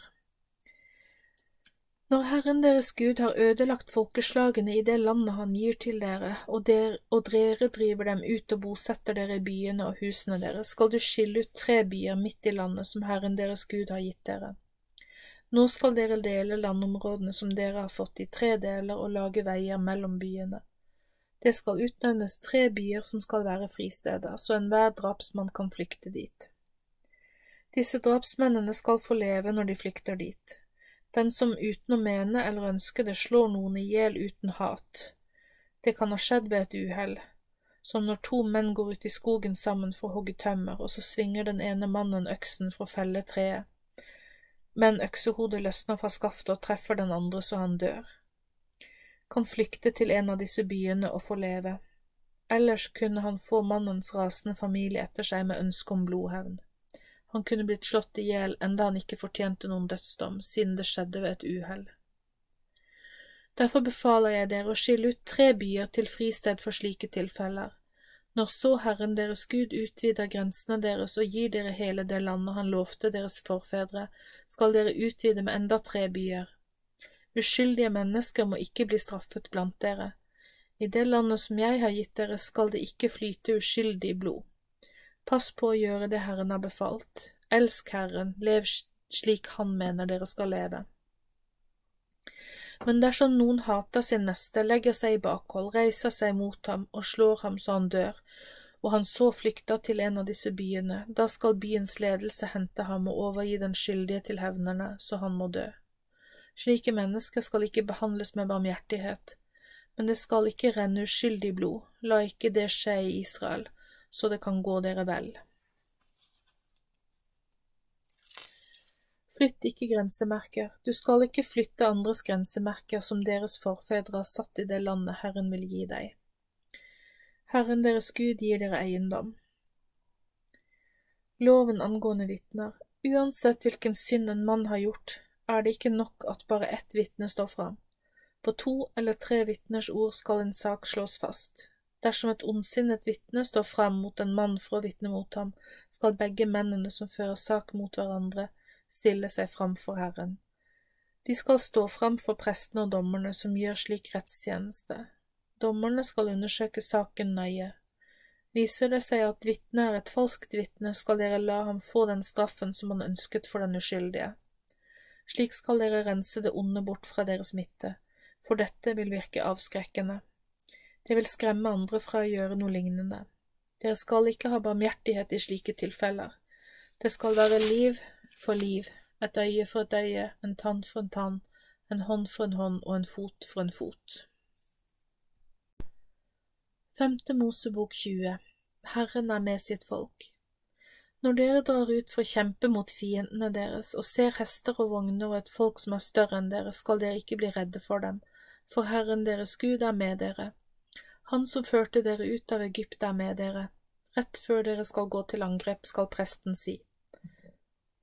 S1: Når Herren deres Gud har ødelagt folkeslagene i det landet han gir til dere, og, der, og dere driver dem ut og bosetter dere i byene og husene deres, skal du skille ut tre byer midt i landet som Herren deres Gud har gitt dere. Nå skal dere dele landområdene som dere har fått i tre deler og lage veier mellom byene. Det skal utnevnes tre byer som skal være fristeder, så enhver drapsmann kan flykte dit. Disse drapsmennene skal få leve når de flykter dit. Den som uten å mene eller ønske det slår noen i hjel uten hat. Det kan ha skjedd ved et uhell, som når to menn går ut i skogen sammen for å hogge tømmer, og så svinger den ene mannen øksen for å felle treet. Men øksehodet løsner fra skaftet og treffer den andre så han dør. Kan flykte til en av disse byene og få leve. Ellers kunne han få mannens rasende familie etter seg med ønske om blodhevn. Han kunne blitt slått i hjel enda han ikke fortjente noen dødsdom, siden det skjedde ved et uhell. Derfor befaler jeg dere å skille ut tre byer til fristed for slike tilfeller. Når så Herren deres Gud utvider grensene deres og gir dere hele det landet han lovte deres forfedre, skal dere utvide med enda tre byer. Uskyldige mennesker må ikke bli straffet blant dere. I det landet som jeg har gitt dere, skal det ikke flyte uskyldig blod. Pass på å gjøre det Herren har befalt. Elsk Herren, lev slik Han mener dere skal leve. Men dersom noen hater sin neste, legger seg i bakhold, reiser seg mot ham og slår ham så han dør, og han så flykter til en av disse byene, da skal byens ledelse hente ham og overgi den skyldige til hevnerne, så han må dø. Slike mennesker skal ikke behandles med barmhjertighet, men det skal ikke renne uskyldig blod, la ikke det skje i Israel, så det kan gå dere vel. Flytt ikke grensemerker, du skal ikke flytte andres grensemerker som deres forfedre har satt i det landet Herren vil gi deg. Herren deres Gud gir dere eiendom. Loven angående vitner. Uansett hvilken synd en mann har gjort, er det ikke nok at bare ett vitne står fram. På to eller tre vitners ord skal en sak slås fast. Dersom et ondsinnet vitne står frem mot en mann for å vitne mot ham, skal begge mennene som fører sak mot hverandre, stille seg frem for Herren. De skal stå frem for prestene og dommerne som gjør slik rettstjeneste. Dommerne skal undersøke saken nøye, Viser det seg at vitnet er et falskt vitne, skal dere la ham få den straffen som han ønsket for den uskyldige. Slik skal dere rense det onde bort fra deres midte, for dette vil virke avskrekkende. Det vil skremme andre fra å gjøre noe lignende. Dere skal ikke ha barmhjertighet i slike tilfeller. Det skal være liv for liv, et øye for et øye, en tann for en tann, en hånd for en hånd og en fot for en fot. Femte Mosebok 20 Herren er med sitt folk. Når dere drar ut for å kjempe mot fiendene deres og ser hester og vogner og et folk som er større enn dere, skal dere ikke bli redde for dem, for Herren deres Gud er med dere. Han som førte dere ut av Egypt er med dere. Rett før dere skal gå til angrep, skal presten si.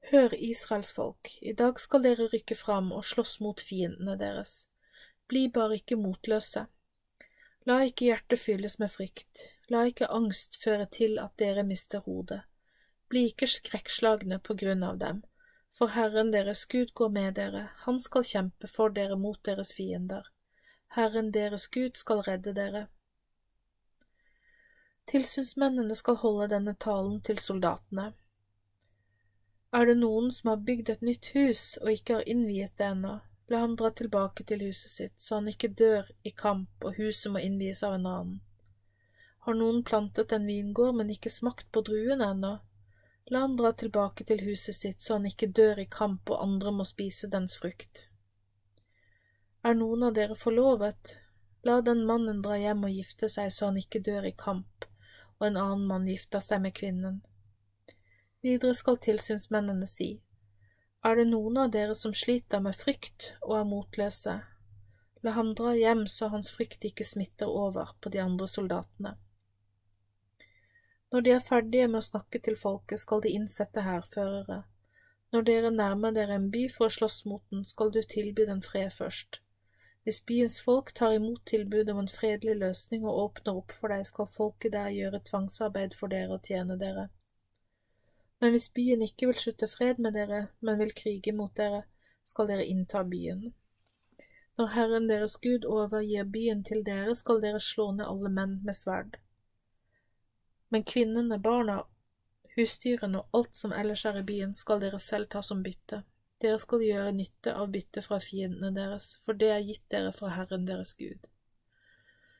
S1: Hør, Israels folk, i dag skal dere rykke fram og slåss mot fiendene deres. Bli bare ikke motløse. La ikke hjertet fylles med frykt, la ikke angst føre til at dere mister hodet. Bli ikke skrekkslagne på grunn av dem, for Herren deres Gud går med dere, han skal kjempe for dere mot deres fiender. Herren deres Gud skal redde dere. Tilsynsmennene skal holde denne talen til soldatene. Er det noen som har bygd et nytt hus og ikke har innviet det ennå, La ham dra tilbake til huset sitt, så han ikke dør i kamp og huset må innvies av en annen. Har noen plantet en vingård, men ikke smakt på druene ennå? La ham dra tilbake til huset sitt, så han ikke dør i kamp og andre må spise dens frukt. Er noen av dere forlovet? La den mannen dra hjem og gifte seg, så han ikke dør i kamp, og en annen mann gifter seg med kvinnen. Videre skal tilsynsmennene si, er det noen av dere som sliter med frykt og er motløse? La ham dra hjem så hans frykt ikke smitter over på de andre soldatene. Når de er ferdige med å snakke til folket, skal de innsette hærførere. Når dere nærmer dere en by for å slåss mot den, skal du tilby den fred først. Hvis byens folk tar imot tilbudet om en fredelig løsning og åpner opp for deg, skal folket der gjøre tvangsarbeid for dere og tjene dere. Men hvis byen ikke vil slutte fred med dere, men vil krige mot dere, skal dere innta byen. Når Herren deres Gud overgir byen til dere, skal dere slå ned alle menn med sverd. Men kvinnene, barna, husdyrene og alt som ellers er i byen, skal dere selv ta som bytte. Dere skal gjøre nytte av byttet fra fiendene deres, for det er gitt dere fra Herren deres Gud.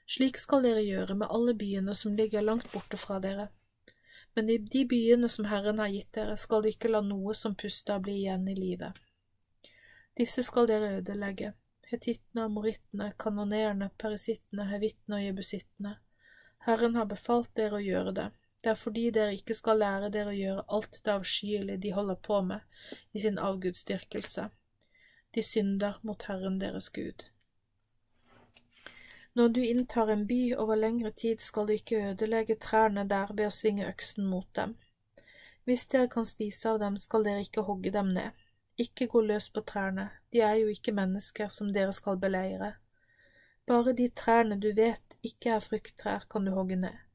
S1: Slik skal dere gjøre med alle byene som ligger langt borte fra dere, men i de byene som Herren har gitt dere, skal du ikke la noe som puster bli igjen i livet. Disse skal dere ødelegge, hetittene, amorittene, kanoneerne, perisittene, hevittene og jebusittene. Herren har befalt dere å gjøre det. Det er fordi dere ikke skal lære dere å gjøre alt det avskyelige de holder på med i sin avgudsdyrkelse. De synder mot Herren deres Gud. Når du inntar en by over lengre tid, skal du ikke ødelegge trærne der ved å svinge øksen mot dem. Hvis dere kan spise av dem, skal dere ikke hogge dem ned. Ikke gå løs på trærne, de er jo ikke mennesker som dere skal beleire. Bare de trærne du vet ikke er frukttrær, kan du hogge ned.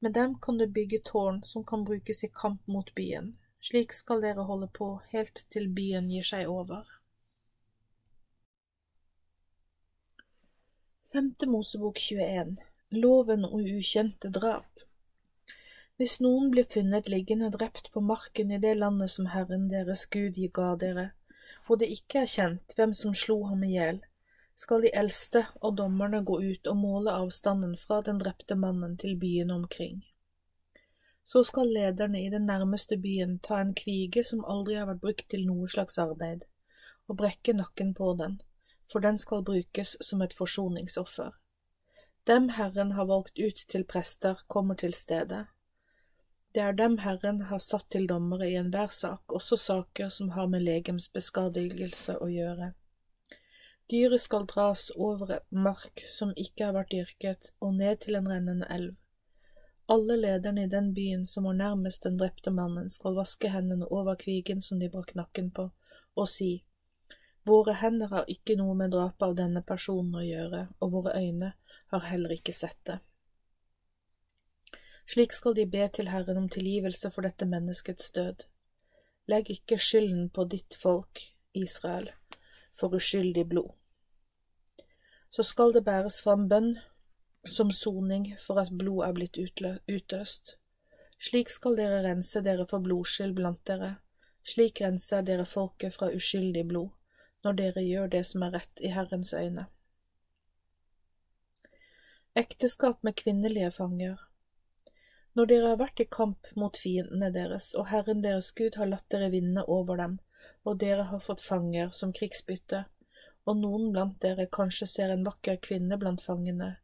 S1: Med dem kan du bygge tårn som kan brukes i kamp mot byen. Slik skal dere holde på helt til byen gir seg over. Femte Mosebok 21 Loven og ukjente drap Hvis noen blir funnet liggende drept på marken i det landet som Herren deres Gud ga dere, og det ikke er kjent hvem som slo ham i hjel, skal de eldste og dommerne gå ut og måle avstanden fra den drepte mannen til byen omkring. Så skal lederne i den nærmeste byen ta en kvige som aldri har vært brukt til noe slags arbeid, og brekke nakken på den for den skal brukes som et forsoningsoffer. Dem Herren har valgt ut til prester, kommer til stedet. Det er dem Herren har satt til dommere i enhver sak, også saker som har med legemsbeskadigelse å gjøre. Dyret skal dras over mark som ikke har vært dyrket, og ned til en rennende elv. Alle lederne i den byen som var nærmest den drepte mannen, skal vaske hendene over kvigen som de brakk nakken på, og si, Våre hender har ikke noe med drapet av denne personen å gjøre, og våre øyne har heller ikke sett det. Slik skal de be til Herren om tilgivelse for dette menneskets død. Legg ikke skylden på ditt folk, Israel, for uskyldig blod. Så skal det bæres fram bønn som soning for at blod er blitt utøst. Slik skal dere rense dere for blodskyld blant dere, slik renser dere folket fra uskyldig blod, når dere gjør det som er rett i Herrens øyne. Ekteskap med kvinnelige fanger Når dere har vært i kamp mot fiendene deres, og Herren deres Gud har latt dere vinne over dem, og dere har fått fanger som krigsbytte, og noen blant dere kanskje ser en vakker kvinne blant fangene,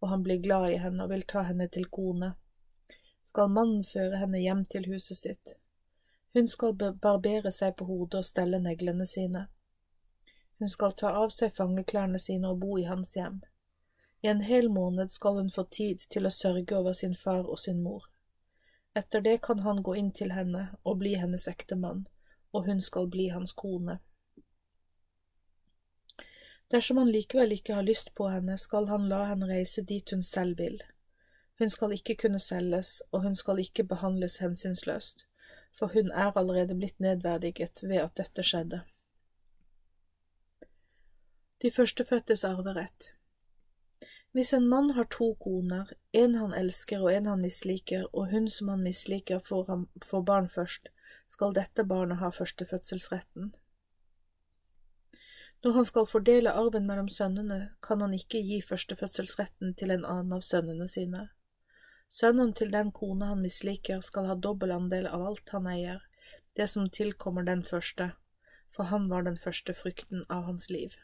S1: og han blir glad i henne og vil ta henne til kone, skal mannen føre henne hjem til huset sitt. Hun skal barbere seg på hodet og stelle neglene sine. Hun skal ta av seg fangeklærne sine og bo i hans hjem. I en hel måned skal hun få tid til å sørge over sin far og sin mor. Etter det kan han gå inn til henne og bli hennes ektemann, og hun skal bli hans kone. Dersom han likevel ikke har lyst på henne, skal han la henne reise dit hun selv vil. Hun skal ikke kunne selges, og hun skal ikke behandles hensynsløst, for hun er allerede blitt nedverdiget ved at dette skjedde. De førstefødtes arverett Hvis en mann har to koner, en han elsker og en han misliker, og hun som han misliker får, ham, får barn først, skal dette barnet ha førstefødselsretten. Når han skal fordele arven mellom sønnene, kan han ikke gi førstefødselsretten til en annen av sønnene sine. Sønnen til den kone han misliker, skal ha dobbel andel av alt han eier, det som tilkommer den første, for han var den første frykten av hans liv.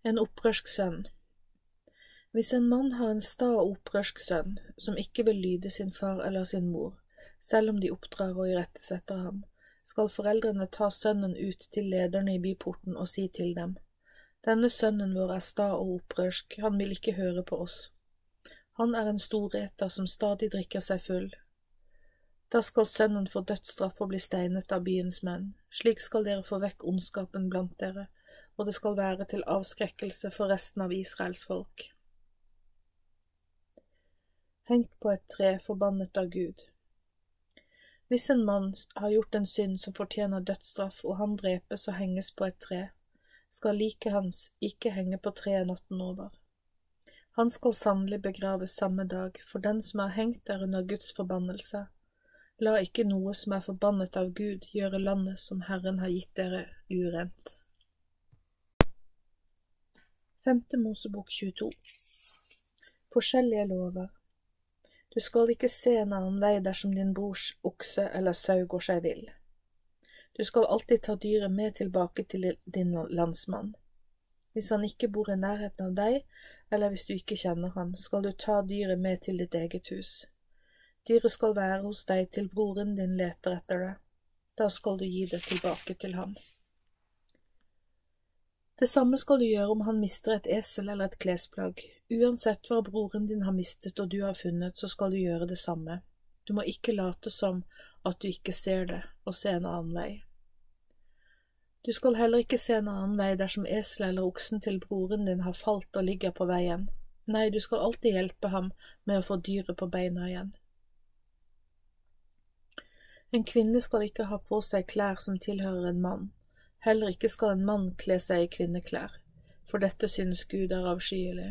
S1: En opprørsk sønn Hvis en mann har en sta og opprørsk sønn som ikke vil lyde sin far eller sin mor, selv om de oppdrar og irettesetter ham, skal foreldrene ta sønnen ut til lederne i byporten og si til dem, Denne sønnen vår er sta og opprørsk, han vil ikke høre på oss. Han er en storeter som stadig drikker seg full. Da skal sønnen få dødsstraff og bli steinet av byens menn, slik skal dere få vekk ondskapen blant dere og det skal være til avskrekkelse for resten av Israels folk. Hengt på et tre, forbannet av Gud. Hvis en mann har gjort en synd som fortjener dødsstraff, og han drepes og henges på et tre, skal liket hans ikke henge på treet natten over. Han skal sannelig begraves samme dag, for den som er hengt er under Guds forbannelse. La ikke noe som er forbannet av Gud, gjøre landet som Herren har gitt dere, urent. Femte Mosebok 22 Forskjellige lover Du skal ikke se en annen vei dersom din brors okse eller sau går seg vill. Du skal alltid ta dyret med tilbake til din landsmann. Hvis han ikke bor i nærheten av deg, eller hvis du ikke kjenner ham, skal du ta dyret med til ditt eget hus. Dyret skal være hos deg til broren din leter etter det. Da skal du gi det tilbake til ham. Det samme skal du gjøre om han mister et esel eller et klesplagg. Uansett hva broren din har mistet og du har funnet, så skal du gjøre det samme. Du må ikke late som at du ikke ser det, og se en annen vei. Du skal heller ikke se en annen vei dersom eselet eller oksen til broren din har falt og ligger på veien. Nei, du skal alltid hjelpe ham med å få dyret på beina igjen. En kvinne skal ikke ha på seg klær som tilhører en mann. Heller ikke skal en mann kle seg i kvinneklær, for dette synes Gud er avskyelig.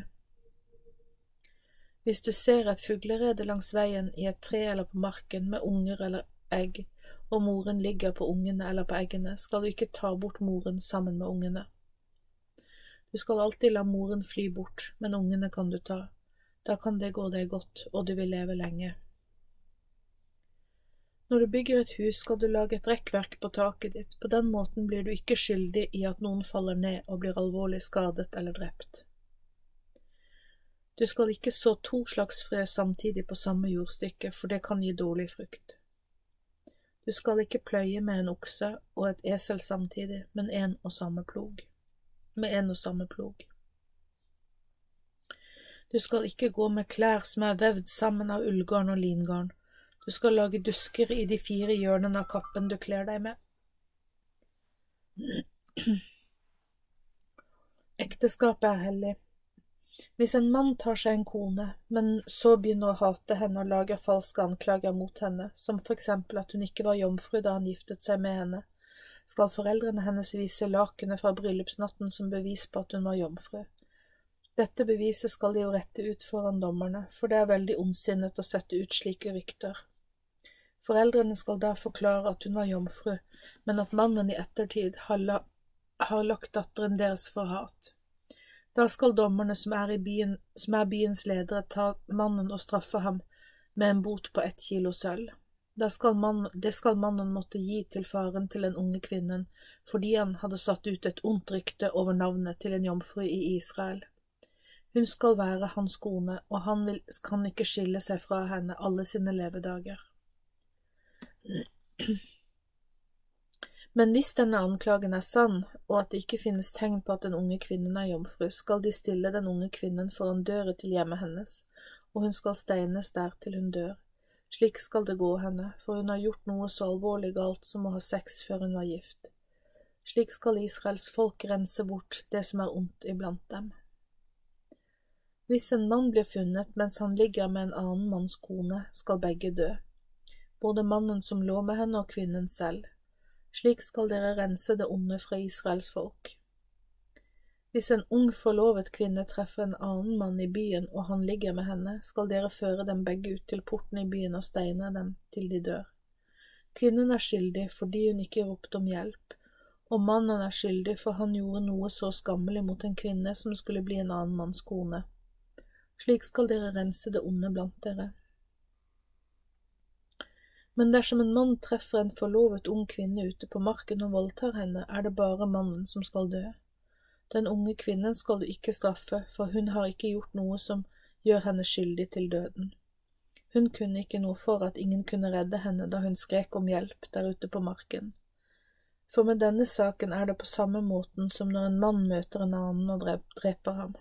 S1: Hvis du ser et fuglerede langs veien i et tre eller på marken med unger eller egg, og moren ligger på ungene eller på eggene, skal du ikke ta bort moren sammen med ungene. Du skal alltid la moren fly bort, men ungene kan du ta. Da kan det gå deg godt, og du vil leve lenge. Når du bygger et hus, skal du lage et rekkverk på taket ditt, på den måten blir du ikke skyldig i at noen faller ned og blir alvorlig skadet eller drept. Du skal ikke så to slags frø samtidig på samme jordstykke, for det kan gi dårlig frukt. Du skal ikke pløye med en okse og et esel samtidig, men en og samme plog. Med en og samme plog. Du skal ikke gå med klær som er vevd sammen av ullgarn og lingarn. Du skal lage dusker i de fire hjørnene av kappen du kler deg med. Ekteskapet er hellig. Hvis en mann tar seg en kone, men så begynner å hate henne og lager falske anklager mot henne, som for eksempel at hun ikke var jomfru da han giftet seg med henne, skal foreldrene hennes vise lakenet fra bryllupsnatten som bevis på at hun var jomfru. Dette beviset skal de jo rette ut foran dommerne, for det er veldig ondsinnet å sette ut slike rykter. Foreldrene skal da forklare at hun var jomfru, men at mannen i ettertid har, la har lagt datteren deres for hat. Da skal dommerne som er, byen, som er byens ledere, ta mannen og straffe ham med en bot på ett kilo sølv. Skal man, det skal mannen måtte gi til faren til den unge kvinnen, fordi han hadde satt ut et ondt rykte over navnet til en jomfru i Israel. Hun skal være hans kone, og han vil, kan ikke skille seg fra henne alle sine levedager. Men hvis denne anklagen er sann, og at det ikke finnes tegn på at den unge kvinnen er jomfru, skal de stille den unge kvinnen foran døra til hjemmet hennes, og hun skal steines der til hun dør. Slik skal det gå henne, for hun har gjort noe så alvorlig galt som å ha sex før hun var gift. Slik skal Israels folk rense bort det som er ondt iblant dem. Hvis en mann blir funnet mens han ligger med en annen manns kone, skal begge dø, både mannen som lå med henne og kvinnen selv. Slik skal dere rense det onde fra Israels folk. Hvis en ung forlovet kvinne treffer en annen mann i byen og han ligger med henne, skal dere føre dem begge ut til porten i byen og steine dem til de dør. Kvinnen er skyldig fordi hun ikke ropte om hjelp, og mannen er skyldig for han gjorde noe så skammelig mot en kvinne som skulle bli en annen manns kone. Slik skal dere rense det onde blant dere. Men dersom en mann treffer en forlovet ung kvinne ute på marken og voldtar henne, er det bare mannen som skal dø. Den unge kvinnen skal du ikke straffe, for hun har ikke gjort noe som gjør henne skyldig til døden. Hun kunne ikke noe for at ingen kunne redde henne da hun skrek om hjelp der ute på marken. For med denne saken er det på samme måten som når en mann møter en annen og dreper ham.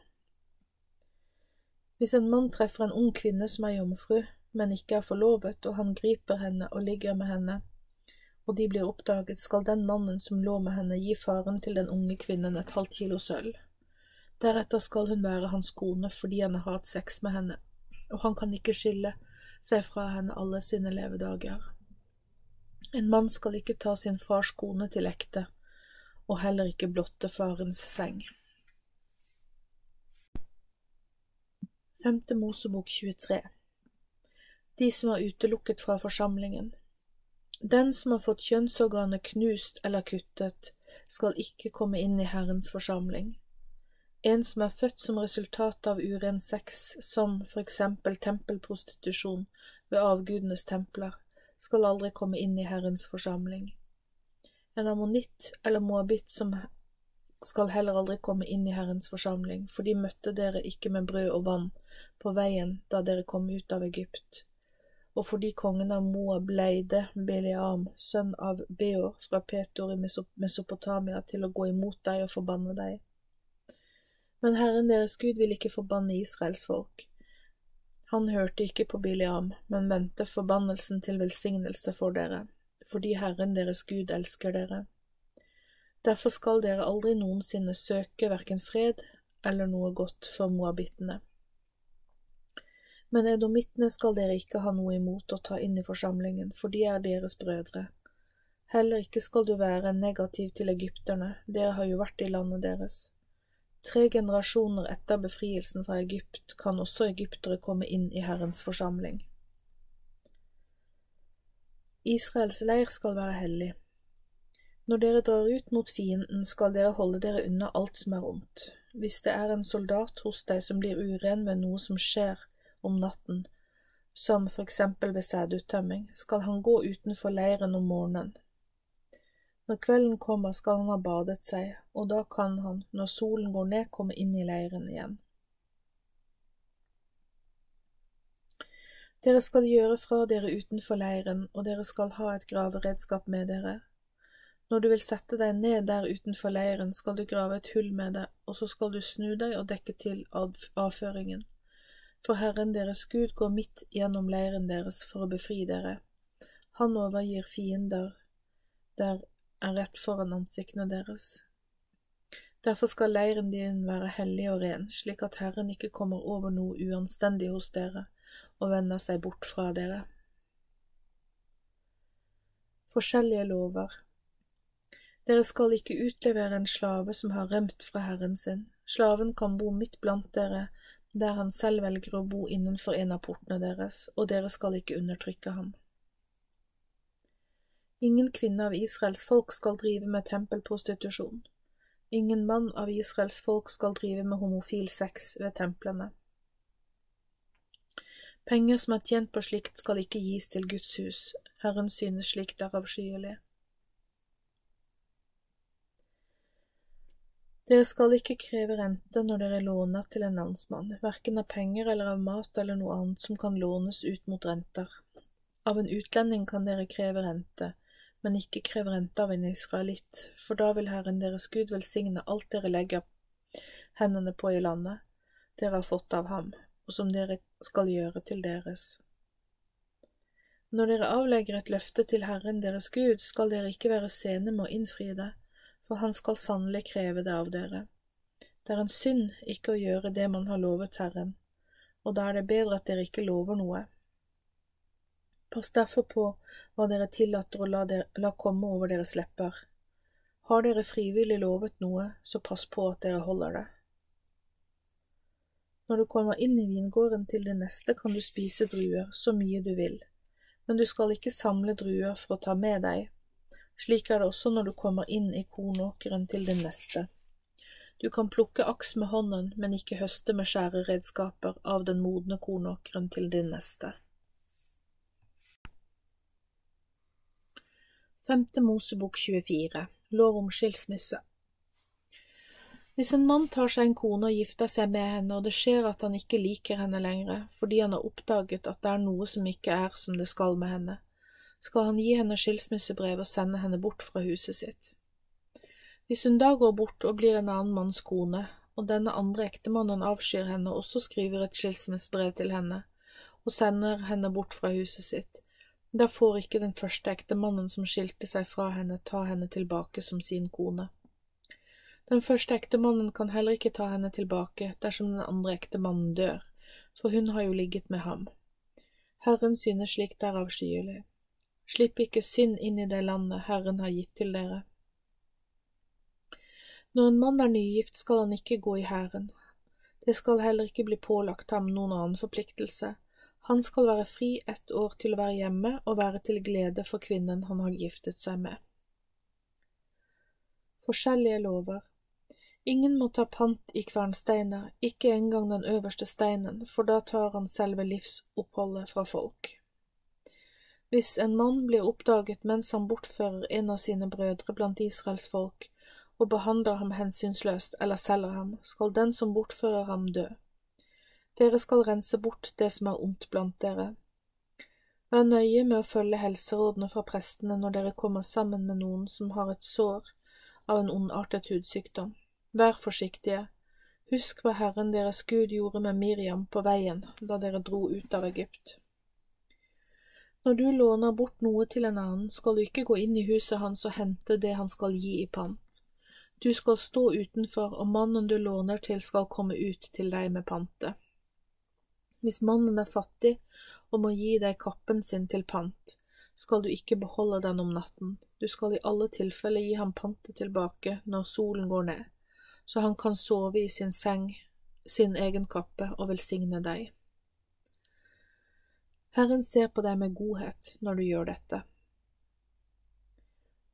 S1: Hvis en mann treffer en ung kvinne som er jomfru, men ikke er forlovet, og han griper henne og ligger med henne, og de blir oppdaget, skal den mannen som lå med henne, gi faren til den unge kvinnen et halvt kilo sølv. Deretter skal hun være hans kone fordi han har hatt sex med henne, og han kan ikke skille seg fra henne alle sine levedager. En mann skal ikke ta sin fars kone til ekte, og heller ikke blotte farens seng. Femte Mosebok 23 de som er utelukket fra forsamlingen. Den som har fått kjønnsorganet knust eller kuttet, skal ikke komme inn i Herrens forsamling. En som er født som resultat av uren sex, som for eksempel tempelprostitusjon ved avgudenes templer, skal aldri komme inn i Herrens forsamling. En ammonitt eller moabit som skal heller aldri komme inn i Herrens forsamling, for de møtte dere ikke med brød og vann på veien da dere kom ut av Egypt og fordi kongen av Moa bleide Beliam, sønn av Beor fra Petor i Mesopotamia, til å gå imot deg og forbanne deg. Men Herren deres Gud vil ikke forbanne Israels folk. Han hørte ikke på Biliam, men vendte forbannelsen til velsignelse for dere, fordi Herren deres Gud elsker dere. Derfor skal dere aldri noensinne søke hverken fred eller noe godt for moabittene. Men edomittene skal dere ikke ha noe imot å ta inn i forsamlingen, for de er deres brødre. Heller ikke skal du være negativ til egypterne, dere har jo vært i landet deres. Tre generasjoner etter befrielsen fra Egypt kan også egyptere komme inn i Herrens forsamling. Israels leir skal være hellig. Når dere drar ut mot fienden, skal dere holde dere unna alt som er ondt. Hvis det er en soldat hos deg som blir uren ved noe som skjer, om natten, som for eksempel ved sæduttømming, skal han gå utenfor leiren om morgenen. Når kvelden kommer, skal han ha badet seg, og da kan han, når solen går ned, komme inn i leiren igjen. Dere skal gjøre fra dere utenfor leiren, og dere skal ha et graveredskap med dere. Når du vil sette deg ned der utenfor leiren, skal du grave et hull med det, og så skal du snu deg og dekke til avføringen. For Herren deres Gud går midt gjennom leiren deres for å befri dere. Han overgir fiender der er rett foran ansiktene deres. Derfor skal leiren din være hellig og ren, slik at Herren ikke kommer over noe uanstendig hos dere og vender seg bort fra dere. Forskjellige lover Dere skal ikke utlevere en slave som har rømt fra herren sin. Slaven kan bo midt blant dere, der han selv velger å bo innenfor en av portene deres, og dere skal ikke undertrykke ham. Ingen kvinne av Israels folk skal drive med tempelprostitusjon. Ingen mann av Israels folk skal drive med homofil sex ved templene. Penger som er tjent på slikt skal ikke gis til Guds hus, Herren synes slikt er avskyelig. Dere skal ikke kreve rente når dere låner til en landsmann, verken av penger eller av mat eller noe annet som kan lånes ut mot renter. Av en utlending kan dere kreve rente, men ikke kreve rente av en israelitt, for da vil Herren deres Gud velsigne alt dere legger hendene på i landet dere har fått av ham, og som dere skal gjøre til deres. Når dere avlegger et løfte til Herren deres Gud, skal dere ikke være sene med å innfri det, for han skal sannelig kreve det av dere. Det er en synd ikke å gjøre det man har lovet Herren, og da er det bedre at dere ikke lover noe. Pass derfor på hva dere tillater å la, dere, la komme over deres lepper. Har dere frivillig lovet noe, så pass på at dere holder det. Når du kommer inn i vingården til det neste, kan du spise druer så mye du vil, men du skal ikke samle druer for å ta med deg. Slik er det også når du kommer inn i kornåkeren til din neste. Du kan plukke aks med hånden, men ikke høste med skjæreredskaper av den modne kornåkeren til din neste. Femte Mosebok 24 Lov om skilsmisse Hvis en mann tar seg en kone og gifter seg med henne, og det skjer at han ikke liker henne lenger fordi han har oppdaget at det er noe som ikke er som det skal med henne, skal han gi henne skilsmissebrev og sende henne bort fra huset sitt. Hvis hun da går bort og blir en annen manns kone, og denne andre ektemannen avskyr henne og også skriver et skilsmissebrev til henne, og sender henne bort fra huset sitt, da får ikke den første ektemannen som skilte seg fra henne, ta henne tilbake som sin kone. Den første ektemannen kan heller ikke ta henne tilbake dersom den andre ektemannen dør, for hun har jo ligget med ham. Herren synes slikt er avskyelig. Slipp ikke synd inn i det landet Herren har gitt til dere. Når en mann er nygift, skal han ikke gå i hæren. Det skal heller ikke bli pålagt ham noen annen forpliktelse han skal være fri ett år til å være hjemme og være til glede for kvinnen han har giftet seg med. Forskjellige lover Ingen må ta pant i kvernsteiner, ikke engang den øverste steinen, for da tar han selve livsoppholdet fra folk. Hvis en mann blir oppdaget mens han bortfører en av sine brødre blant Israels folk, og behandler ham hensynsløst eller selger ham, skal den som bortfører ham, dø. Dere skal rense bort det som er ondt blant dere. Vær nøye med å følge helserådene fra prestene når dere kommer sammen med noen som har et sår av en ondartet hudsykdom. Vær forsiktige. Husk hva Herren deres Gud gjorde med Miriam på veien da dere dro ut av Egypt. Når du låner bort noe til en annen, skal du ikke gå inn i huset hans og hente det han skal gi i pant. Du skal stå utenfor, og mannen du låner til skal komme ut til deg med pantet. Hvis mannen er fattig og må gi deg kappen sin til pant, skal du ikke beholde den om natten, du skal i alle tilfeller gi ham pantet tilbake når solen går ned, så han kan sove i sin seng, sin egen kappe og velsigne deg. Herren ser på deg med godhet når du gjør dette.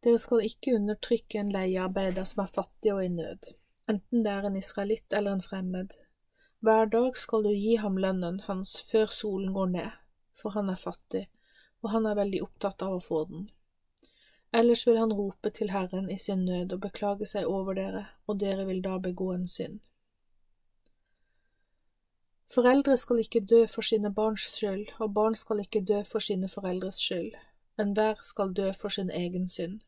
S1: Dere skal ikke undertrykke en leiearbeider som er fattig og i nød, enten det er en israelitt eller en fremmed, hver dag skal du gi ham lønnen hans før solen går ned, for han er fattig, og han er veldig opptatt av å få den. Ellers vil han rope til Herren i sin nød og beklage seg over dere, og dere vil da begå en synd. Foreldre skal ikke dø for sine barns skyld, og barn skal ikke dø for sine foreldres skyld. Enhver skal dø for sin egen synd.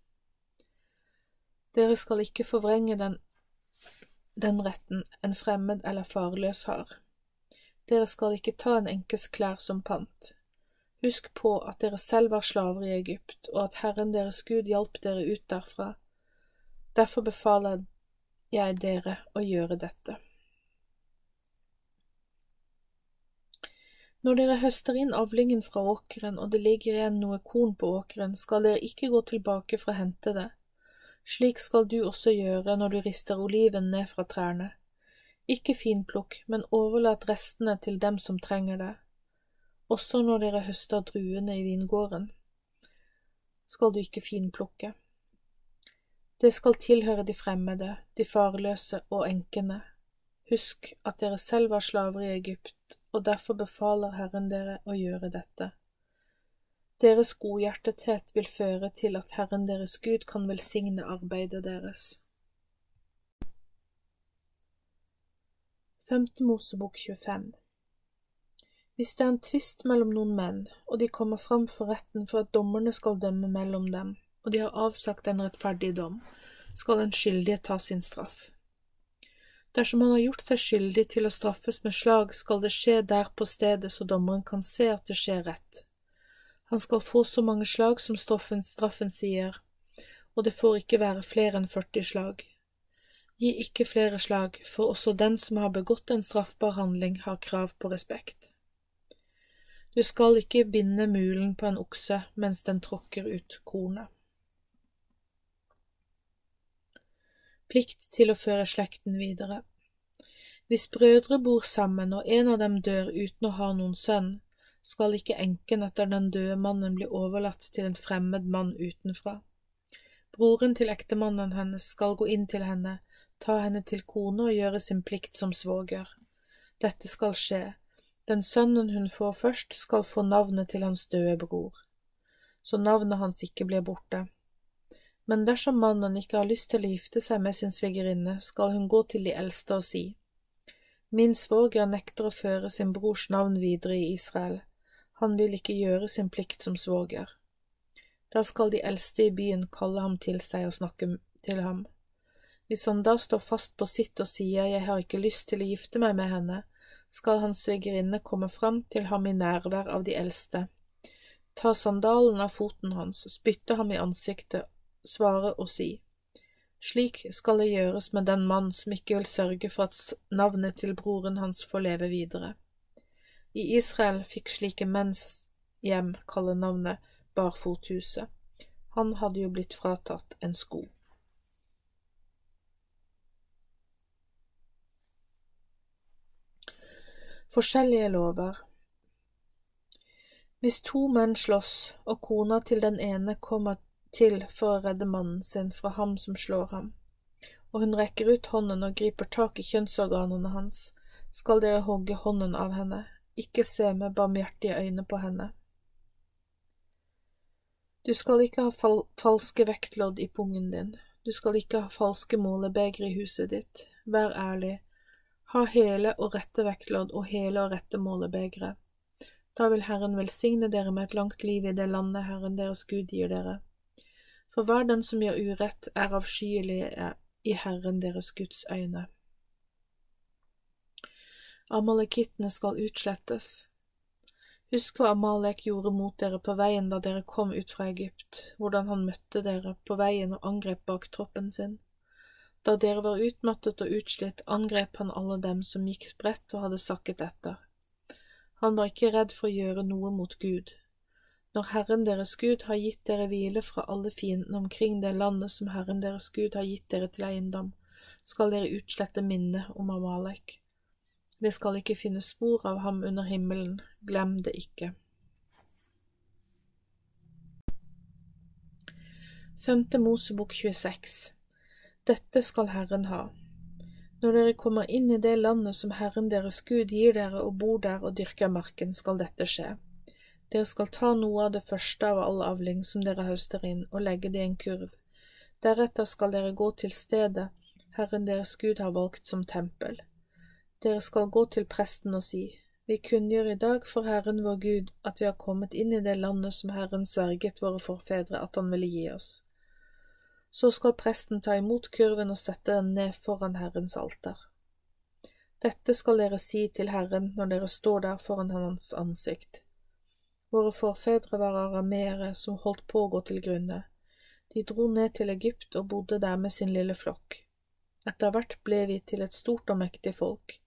S1: Dere skal ikke forvrenge den den retten en fremmed eller farløs har. Dere skal ikke ta en enkes klær som pant. Husk på at dere selv var slaver i Egypt, og at Herren deres Gud hjalp dere ut derfra. Derfor befaler jeg dere å gjøre dette. Når dere høster inn avlingen fra åkeren, og det ligger igjen noe korn på åkeren, skal dere ikke gå tilbake for å hente det. Slik skal du også gjøre når du rister oliven ned fra trærne. Ikke finplukk, men overlat restene til dem som trenger det. Også når dere høster druene i vingården, skal du ikke finplukke. Det skal tilhøre de fremmede, de farløse og enkene. Husk at dere selv var slaver i Egypt, og derfor befaler Herren dere å gjøre dette. Deres godhjertethet vil føre til at Herren deres Gud kan velsigne arbeidet deres. Femte Mosebok 25 Hvis det er en tvist mellom noen menn, og de kommer fram for retten for at dommerne skal dømme mellom dem, og de har avsagt en rettferdig dom, skal den skyldige ta sin straff. Dersom han har gjort seg skyldig til å straffes med slag, skal det skje der på stedet så dommeren kan se at det skjer rett. Han skal få så mange slag som straffen, straffen sier, og det får ikke være flere enn 40 slag. Gi ikke flere slag, for også den som har begått en straffbar handling, har krav på respekt. Du skal ikke binde mulen på en okse mens den tråkker ut kornet. Plikt til å føre slekten videre. Hvis brødre bor sammen og en av dem dør uten å ha noen sønn, skal ikke enken etter den døde mannen bli overlatt til en fremmed mann utenfra. Broren til ektemannen hennes skal gå inn til henne, ta henne til kone og gjøre sin plikt som svoger. Dette skal skje. Den sønnen hun får først, skal få navnet til hans døde bror, så navnet hans ikke blir borte. Men dersom mannen ikke har lyst til å gifte seg med sin svigerinne, skal hun gå til de eldste og si, Min svoger nekter å føre sin brors navn videre i Israel, han vil ikke gjøre sin plikt som svoger. Da skal de eldste i byen kalle ham til seg og snakke til ham. Hvis han da står fast på sitt og sier jeg har ikke lyst til å gifte meg med henne, skal hans svigerinne komme fram til ham i nærvær av de eldste, ta sandalen av foten hans, spytte ham i ansiktet svare og si, Slik skal det gjøres med den mann som ikke vil sørge for at navnet til broren hans får leve videre. I Israel fikk slike menns hjem kalle navnet Barfothuset. Han hadde jo blitt fratatt en sko. Forskjellige lover Hvis to menn slåss, og kona til den ene kommer til for å redde mannen sin fra ham som slår ham, og hun rekker ut hånden og griper tak i kjønnsorganene hans, skal dere hogge hånden av henne, ikke se med barmhjertige øyne på henne. Du skal ikke ha fal falske vektlodd i pungen din, du skal ikke ha falske målebegre i huset ditt, vær ærlig, ha hele og rette vektlodd og hele og rette målebegre. Da vil Herren velsigne dere med et langt liv i det landet Herren deres Gud gir dere for hver den som gjør urett, er avskyelig i Herren deres Guds øyne. Amalekittene skal utslettes. Husk hva Amalek gjorde mot dere på veien da dere kom ut fra Egypt, hvordan han møtte dere på veien og angrep bak troppen sin. Da dere var utmattet og utslitt, angrep han alle dem som gikk spredt og hadde sakket etter. Han var ikke redd for å gjøre noe mot Gud, når Herren deres Gud har gitt dere hvile fra alle fiendene omkring det landet som Herren deres Gud har gitt dere til eiendom, skal dere utslette minnet om Amalek. Det skal ikke finnes spor av ham under himmelen, glem det ikke. Femte Mosebok 26 Dette skal Herren ha. Når dere kommer inn i det landet som Herren deres Gud gir dere og bor der og dyrker marken, skal dette skje. Dere skal ta noe av det første av all avling som dere høster inn, og legge det i en kurv. Deretter skal dere gå til stedet Herren deres Gud har valgt som tempel. Dere skal gå til presten og si, Vi kunngjør i dag for Herren vår Gud at vi har kommet inn i det landet som Herren sverget våre forfedre at han ville gi oss. Så skal presten ta imot kurven og sette den ned foran Herrens alter. Dette skal dere si til Herren når dere står der foran hans ansikt. Våre forfedre var arameere som holdt på å gå til grunne. De dro ned til Egypt og bodde der med sin lille flokk. Etter hvert ble vi til et stort og mektig folk.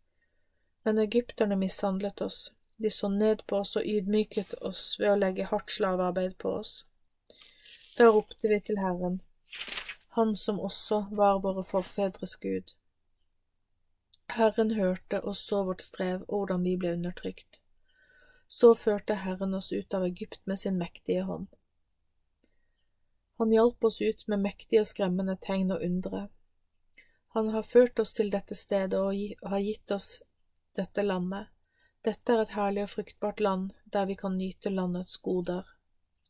S1: Men egypterne mishandlet oss, de så ned på oss og ydmyket oss ved å legge hardt slavearbeid på oss. Da ropte vi til Herren, Han som også var våre forfedres Gud. Herren hørte og så vårt strev og hvordan vi ble undertrykt. Så førte Herren oss ut av Egypt med sin mektige hånd. Han hjalp oss ut med mektige og skremmende tegn og undre. Han har ført oss til dette stedet og har gitt oss dette landet. Dette er et herlig og fruktbart land, der vi kan nyte landets goder.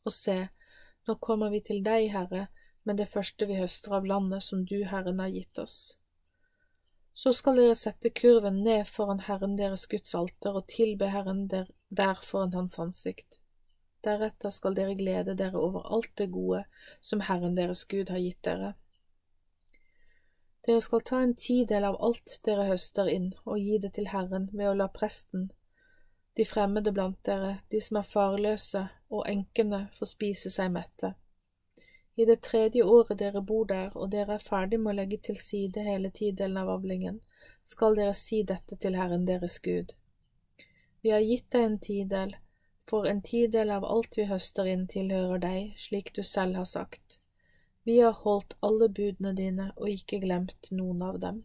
S1: Og se, nå kommer vi til deg, Herre, med det første vi høster av landet som du, Herren, har gitt oss. Så skal dere sette kurven ned foran Herren deres Guds alter og tilbe Herren der, der foran Hans ansikt. Deretter skal dere glede dere over alt det gode som Herren deres Gud har gitt dere. Dere skal ta en tidel av alt dere høster inn, og gi det til Herren ved å la presten, de fremmede blant dere, de som er farløse, og enkene få spise seg mette. I det tredje året dere bor der, og dere er ferdig med å legge til side hele tidelen av avlingen, skal dere si dette til Herren deres Gud. Vi har gitt deg en tidel, for en tidel av alt vi høster inn tilhører deg, slik du selv har sagt. Vi har holdt alle budene dine og ikke glemt noen av dem.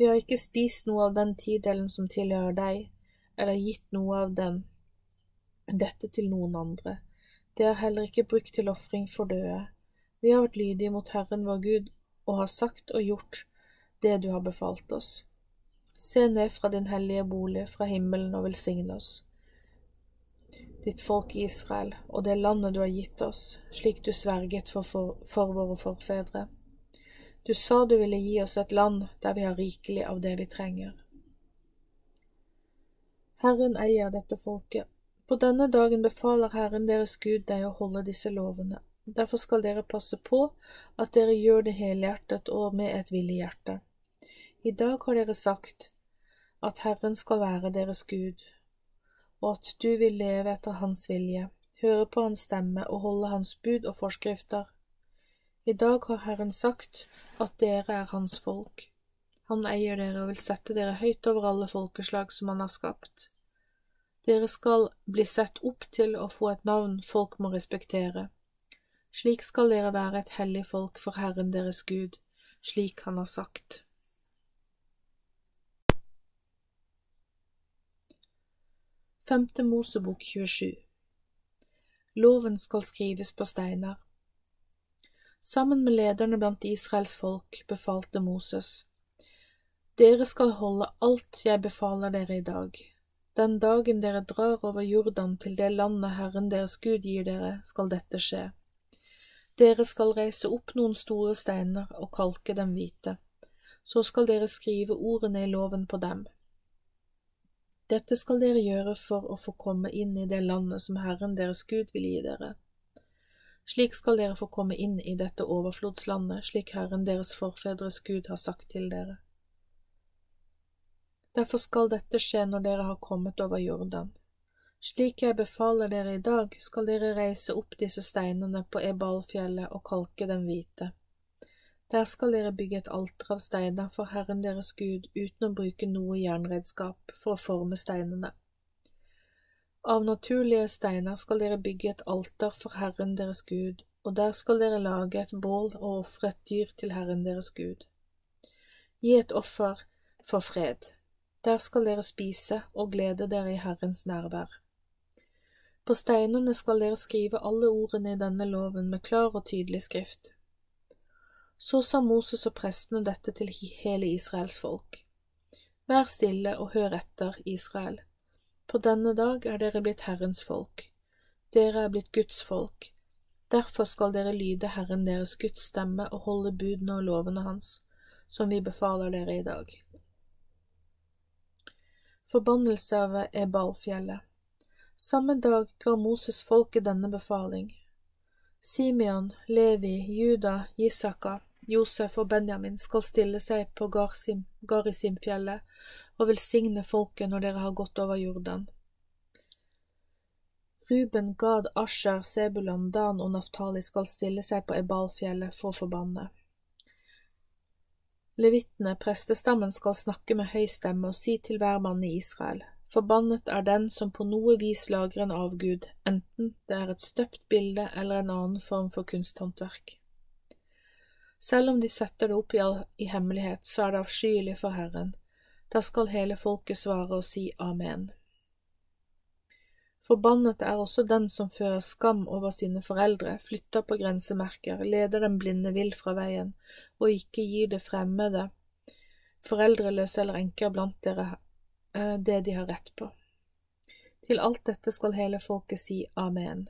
S1: Vi har ikke spist noe av den tidelen som tilhører deg, eller gitt noe av den, dette til noen andre det er heller ikke brukt til ofring for døde. Vi har vært lydige mot Herren vår Gud og har sagt og gjort det du har befalt oss. Se ned fra din hellige bolig fra himmelen og velsigne oss, ditt folk Israel, og det landet du har gitt oss, slik du sverget for, for, for våre forfedre. Du sa du ville gi oss et land der vi har rikelig av det vi trenger. Herren eier dette folket på denne dagen befaler Herren deres Gud deg å holde disse lovene. Derfor skal dere passe på at dere gjør det helhjertet og med et villig hjerte. I dag har dere sagt at Herren skal være deres Gud, og at du vil leve etter Hans vilje, høre på Hans stemme og holde Hans bud og forskrifter. I dag har Herren sagt at dere er Hans folk. Han eier dere og vil sette dere høyt over alle folkeslag som Han har skapt. Dere skal bli sett opp til å få et navn folk må respektere. Slik skal dere være et hellig folk for Herren deres Gud, slik Han har sagt. Femte Mosebok 27 Loven skal skrives på steiner. Sammen med lederne blant Israels folk befalte Moses. Dere skal holde alt jeg befaler dere i dag, den dagen dere drar over Jordan til det landet Herren deres Gud gir dere, skal dette skje. Dere skal reise opp noen store steiner og kalke dem hvite. Så skal dere skrive ordene i loven på dem. Dette skal dere gjøre for å få komme inn i det landet som Herren deres Gud vil gi dere. Slik skal dere få komme inn i dette overflodslandet, slik Herren deres forfedres Gud har sagt til dere. Derfor skal dette skje når dere har kommet over Jordan. Slik jeg befaler dere i dag, skal dere reise opp disse steinene på Ebalfjellet og kalke dem hvite. Der skal dere bygge et alter av steiner for Herren deres Gud uten å bruke noe jernredskap for å forme steinene. Av naturlige steiner skal dere bygge et alter for Herren deres Gud, og der skal dere lage et bål og ofre et dyr til Herren deres Gud. Gi et offer for fred. Der skal dere spise og glede dere i Herrens nærvær. På steinene skal dere skrive alle ordene i denne loven med klar og tydelig skrift. Så sa Moses og prestene dette til hele Israels folk. Vær stille og hør etter, Israel. På denne dag er dere blitt Herrens folk. Dere er blitt Guds folk. Derfor skal dere lyde Herren deres Guds stemme og holde budene og lovene hans, som vi befaler dere i dag forbannelse av Ebalfjellet. Samme dag ga Moses folket denne befaling. Simeon, Levi, Juda, Isaka, Josef og Benjamin skal stille seg på Garisimfjellet og velsigne folket når dere har gått over Jordan. Ruben, Gad, Asher, Sebulan, Dan og Naftali skal stille seg på Ebalfjellet for å forbanne. Levitene, prestestammen, skal snakke med høy stemme og si til hver mann i Israel, Forbannet er den som på noe vis lager en avgud, enten det er et støpt bilde eller en annen form for kunsthåndverk. Selv om de setter det opp i, i hemmelighet, så er det avskyelig for Herren. Da skal hele folket svare og si amen. Forbannet er også den som fører skam over sine foreldre, flytter på grensemerker, leder den blinde vill fra veien, og ikke gir det fremmede, foreldreløse eller enker blant dere eh, det de har rett på. Til alt dette skal hele folket si amen.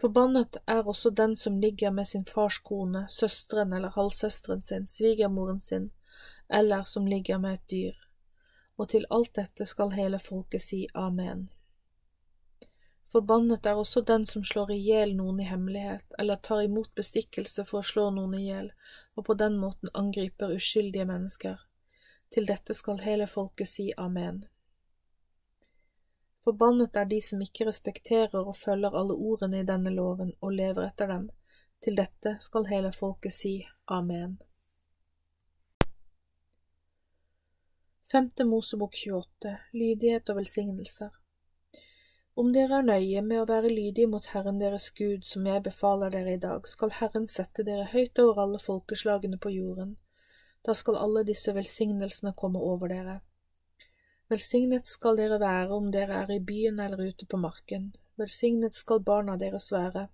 S1: Forbannet er også den som ligger med sin fars kone, søsteren eller halvsøsteren sin, svigermoren sin, eller som ligger med et dyr og til alt dette skal hele folket si amen. Forbannet er også den som slår i hjel noen i hemmelighet, eller tar imot bestikkelse for å slå noen i hjel, og på den måten angriper uskyldige mennesker. Til dette skal hele folket si amen. Forbannet er de som ikke respekterer og følger alle ordene i denne loven og lever etter dem. Til dette skal hele folket si amen. Femte Mosebok 28 Lydighet og velsignelser Om dere er nøye med å være lydige mot Herren deres Gud, som jeg befaler dere i dag, skal Herren sette dere høyt over alle folkeslagene på jorden. Da skal alle disse velsignelsene komme over dere. Velsignet skal dere være om dere er i byen eller ute på marken. Velsignet skal barna deres være,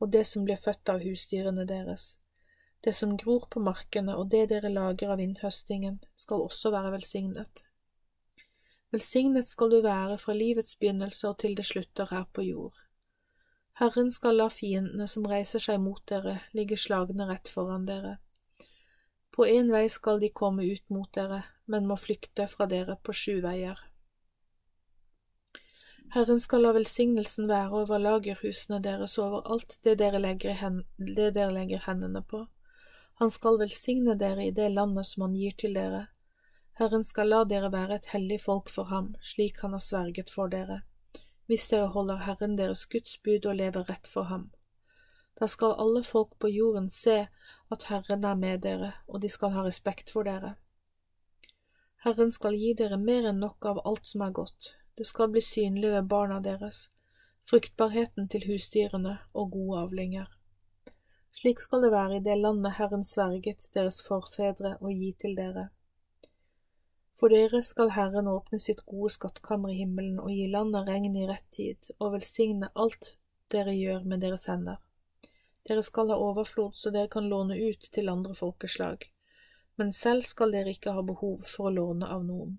S1: og det som blir født av husdyrene deres. Det som gror på markene og det dere lager av innhøstingen, skal også være velsignet. Velsignet skal du være fra livets begynnelse og til det slutter her på jord. Herren skal la fiendene som reiser seg mot dere, ligge slagne rett foran dere. På én vei skal de komme ut mot dere, men må flykte fra dere på sju veier. Herren skal la velsignelsen være over lagerhusene deres og over alt det dere det dere legger hendene på. Han skal velsigne dere i det landet som han gir til dere. Herren skal la dere være et hellig folk for ham, slik han har sverget for dere, hvis dere holder Herren deres Guds bud og lever rett for ham. Da skal alle folk på jorden se at Herren er med dere, og de skal ha respekt for dere. Herren skal gi dere mer enn nok av alt som er godt, det skal bli synlig ved barna deres, fruktbarheten til husdyrene og gode avlinger. Slik skal det være i det landet Herren sverget deres forfedre å gi til dere. For dere skal Herren åpne sitt gode skattkammer i himmelen og gi landet regn i rett tid, og velsigne alt dere gjør med deres hender. Dere skal ha overflod så dere kan låne ut til andre folkeslag, men selv skal dere ikke ha behov for å låne av noen.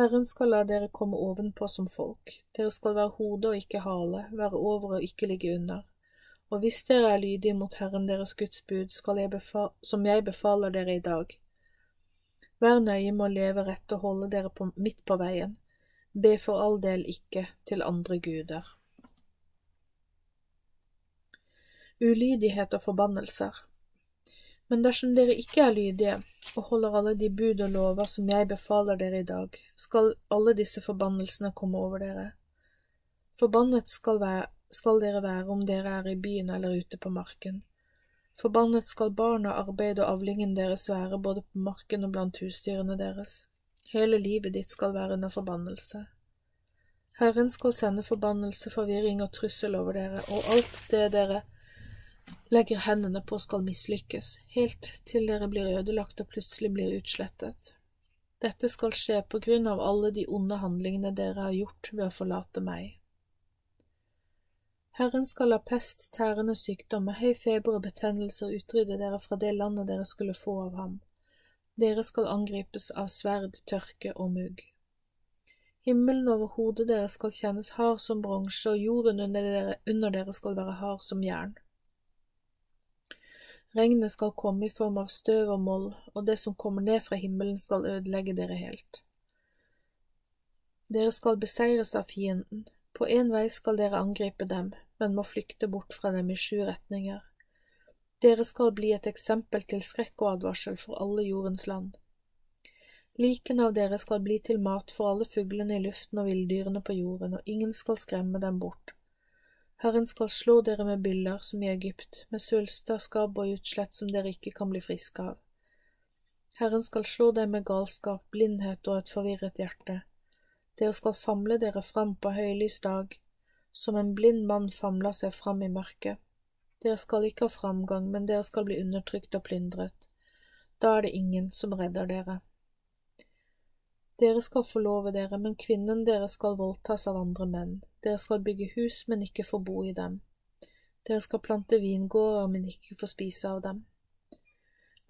S1: Herren skal la dere komme ovenpå som folk, dere skal være hode og ikke hale, være over og ikke ligge under og hvis dere er lydige mot Herren deres Guds bud, jeg som jeg befaler dere i dag. Vær nøye med å leve rett og holde dere på, midt på veien. Be for all del ikke til andre guder. Ulydighet og forbannelser Men dersom dere ikke er lydige og holder alle de bud og lover som jeg befaler dere i dag, skal alle disse forbannelsene komme over dere. Forbannet skal være skal dere være om dere er i byen eller ute på marken. Forbannet skal barna, arbeid og avlingen deres være både på marken og blant husdyrene deres. Hele livet ditt skal være under forbannelse. Herren skal sende forbannelse, forvirring og trussel over dere, og alt det dere legger hendene på skal mislykkes, helt til dere blir ødelagt og plutselig blir utslettet. Dette skal skje på grunn av alle de onde handlingene dere har gjort ved å forlate meg. Herren skal la pest, tærende sykdommer, høy feber og betennelser utrydde dere fra det landet dere skulle få av ham. Dere skal angripes av sverd, tørke og mugg. Himmelen over hodet deres skal kjennes hard som bronse, og jorden under dere, under dere skal være hard som jern. Regnet skal komme i form av støv og moll, og det som kommer ned fra himmelen skal ødelegge dere helt. Dere skal beseires av fienden, På én vei skal dere angripe dem, men må flykte bort fra dem i sju retninger. Dere skal bli et eksempel til skrekk og advarsel for alle jordens land. Likene av dere skal bli til mat for alle fuglene i luften og villdyrene på jorden, og ingen skal skremme dem bort. Herren skal slå dere med byller som i Egypt, med skabb og utslett som dere ikke kan bli friske av. Herren skal slå dem med galskap, blindhet og et forvirret hjerte. Dere skal famle dere fram på høylys dag, som en blind mann famler seg fram i mørket. Dere skal ikke ha framgang, men dere skal bli undertrykt og plyndret. Da er det ingen som redder dere. Dere skal forlove dere, men kvinnen dere skal voldtas av andre menn. Dere skal bygge hus, men ikke få bo i dem. Dere skal plante vingårder, men ikke få spise av dem.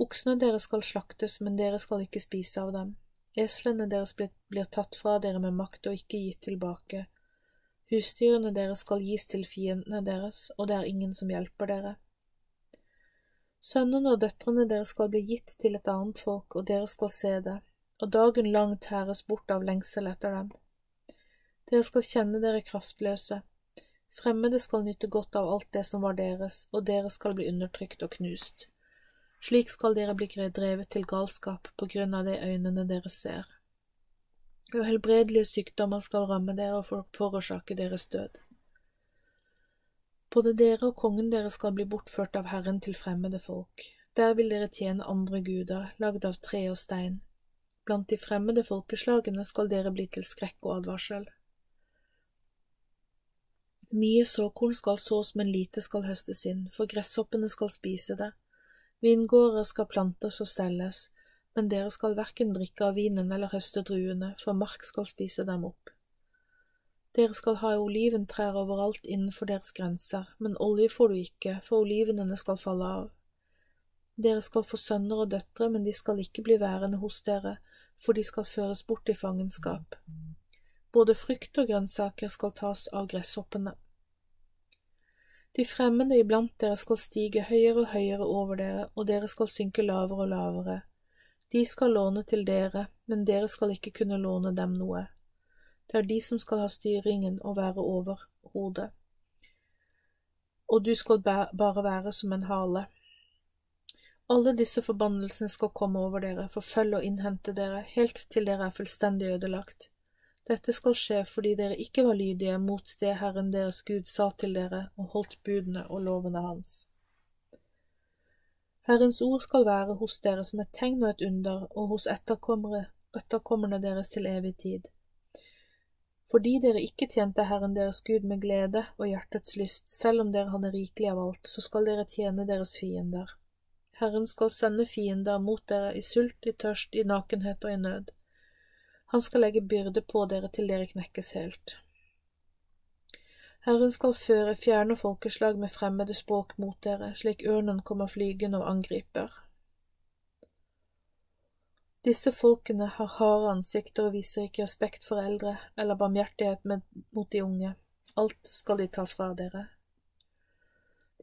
S1: Oksene deres skal slaktes, men dere skal ikke spise av dem. Eslene deres blir tatt fra dere med makt og ikke gitt tilbake. Husdyrene deres skal gis til fiendene deres, og det er ingen som hjelper dere. Sønnene og døtrene deres skal bli gitt til et annet folk, og dere skal se det, og dagen lang tæres bort av lengsel etter dem. Dere skal kjenne dere kraftløse. Fremmede skal nyte godt av alt det som var deres, og dere skal bli undertrykt og knust. Slik skal dere bli drevet til galskap på grunn av det øynene deres ser. Uhelbredelige sykdommer skal ramme dere og forårsake deres død. Både dere og kongen deres skal bli bortført av Herren til fremmede folk. Der vil dere tjene andre guder, lagd av tre og stein. Blant de fremmede folkeslagene skal dere bli til skrekk og advarsel. Mye såkorn skal sås, men lite skal høstes inn, for gresshoppene skal spise det Vingårder skal plantes og stelles, men dere skal verken drikke av vinen eller høste druene, for mark skal spise dem opp. Dere skal ha oliventrær overalt innenfor deres grenser, men olje får du ikke, for olivenene skal falle av. Dere skal få sønner og døtre, men de skal ikke bli værende hos dere, for de skal føres bort i fangenskap. Både frukt og grønnsaker skal tas av gresshoppene. De fremmede iblant dere skal stige høyere og høyere over dere, og dere skal synke lavere og lavere. De skal låne til dere, men dere skal ikke kunne låne dem noe. Det er de som skal ha styringen og være over hodet. Og du skal bare være som en hale. Alle disse forbannelsene skal komme over dere, forfølge og innhente dere, helt til dere er fullstendig ødelagt. Dette skal skje fordi dere ikke var lydige mot det Herren deres Gud sa til dere og holdt budene og lovene hans. Herrens ord skal være hos dere som et tegn og et under, og hos etterkommere, etterkommerne deres til evig tid. Fordi dere ikke tjente Herren deres Gud med glede og hjertets lyst, selv om dere hadde rikelig av alt, så skal dere tjene deres fiender. Herren skal sende fiender mot dere i sult, i tørst, i nakenhet og i nød. Han skal legge byrde på dere til dere knekkes helt. Herren skal føre fjerne folkeslag med fremmede språk mot dere, slik ørnen kommer flygende og angriper. Disse folkene har harde ansikter og viser ikke respekt for eldre eller barmhjertighet mot de unge. Alt skal de ta fra dere.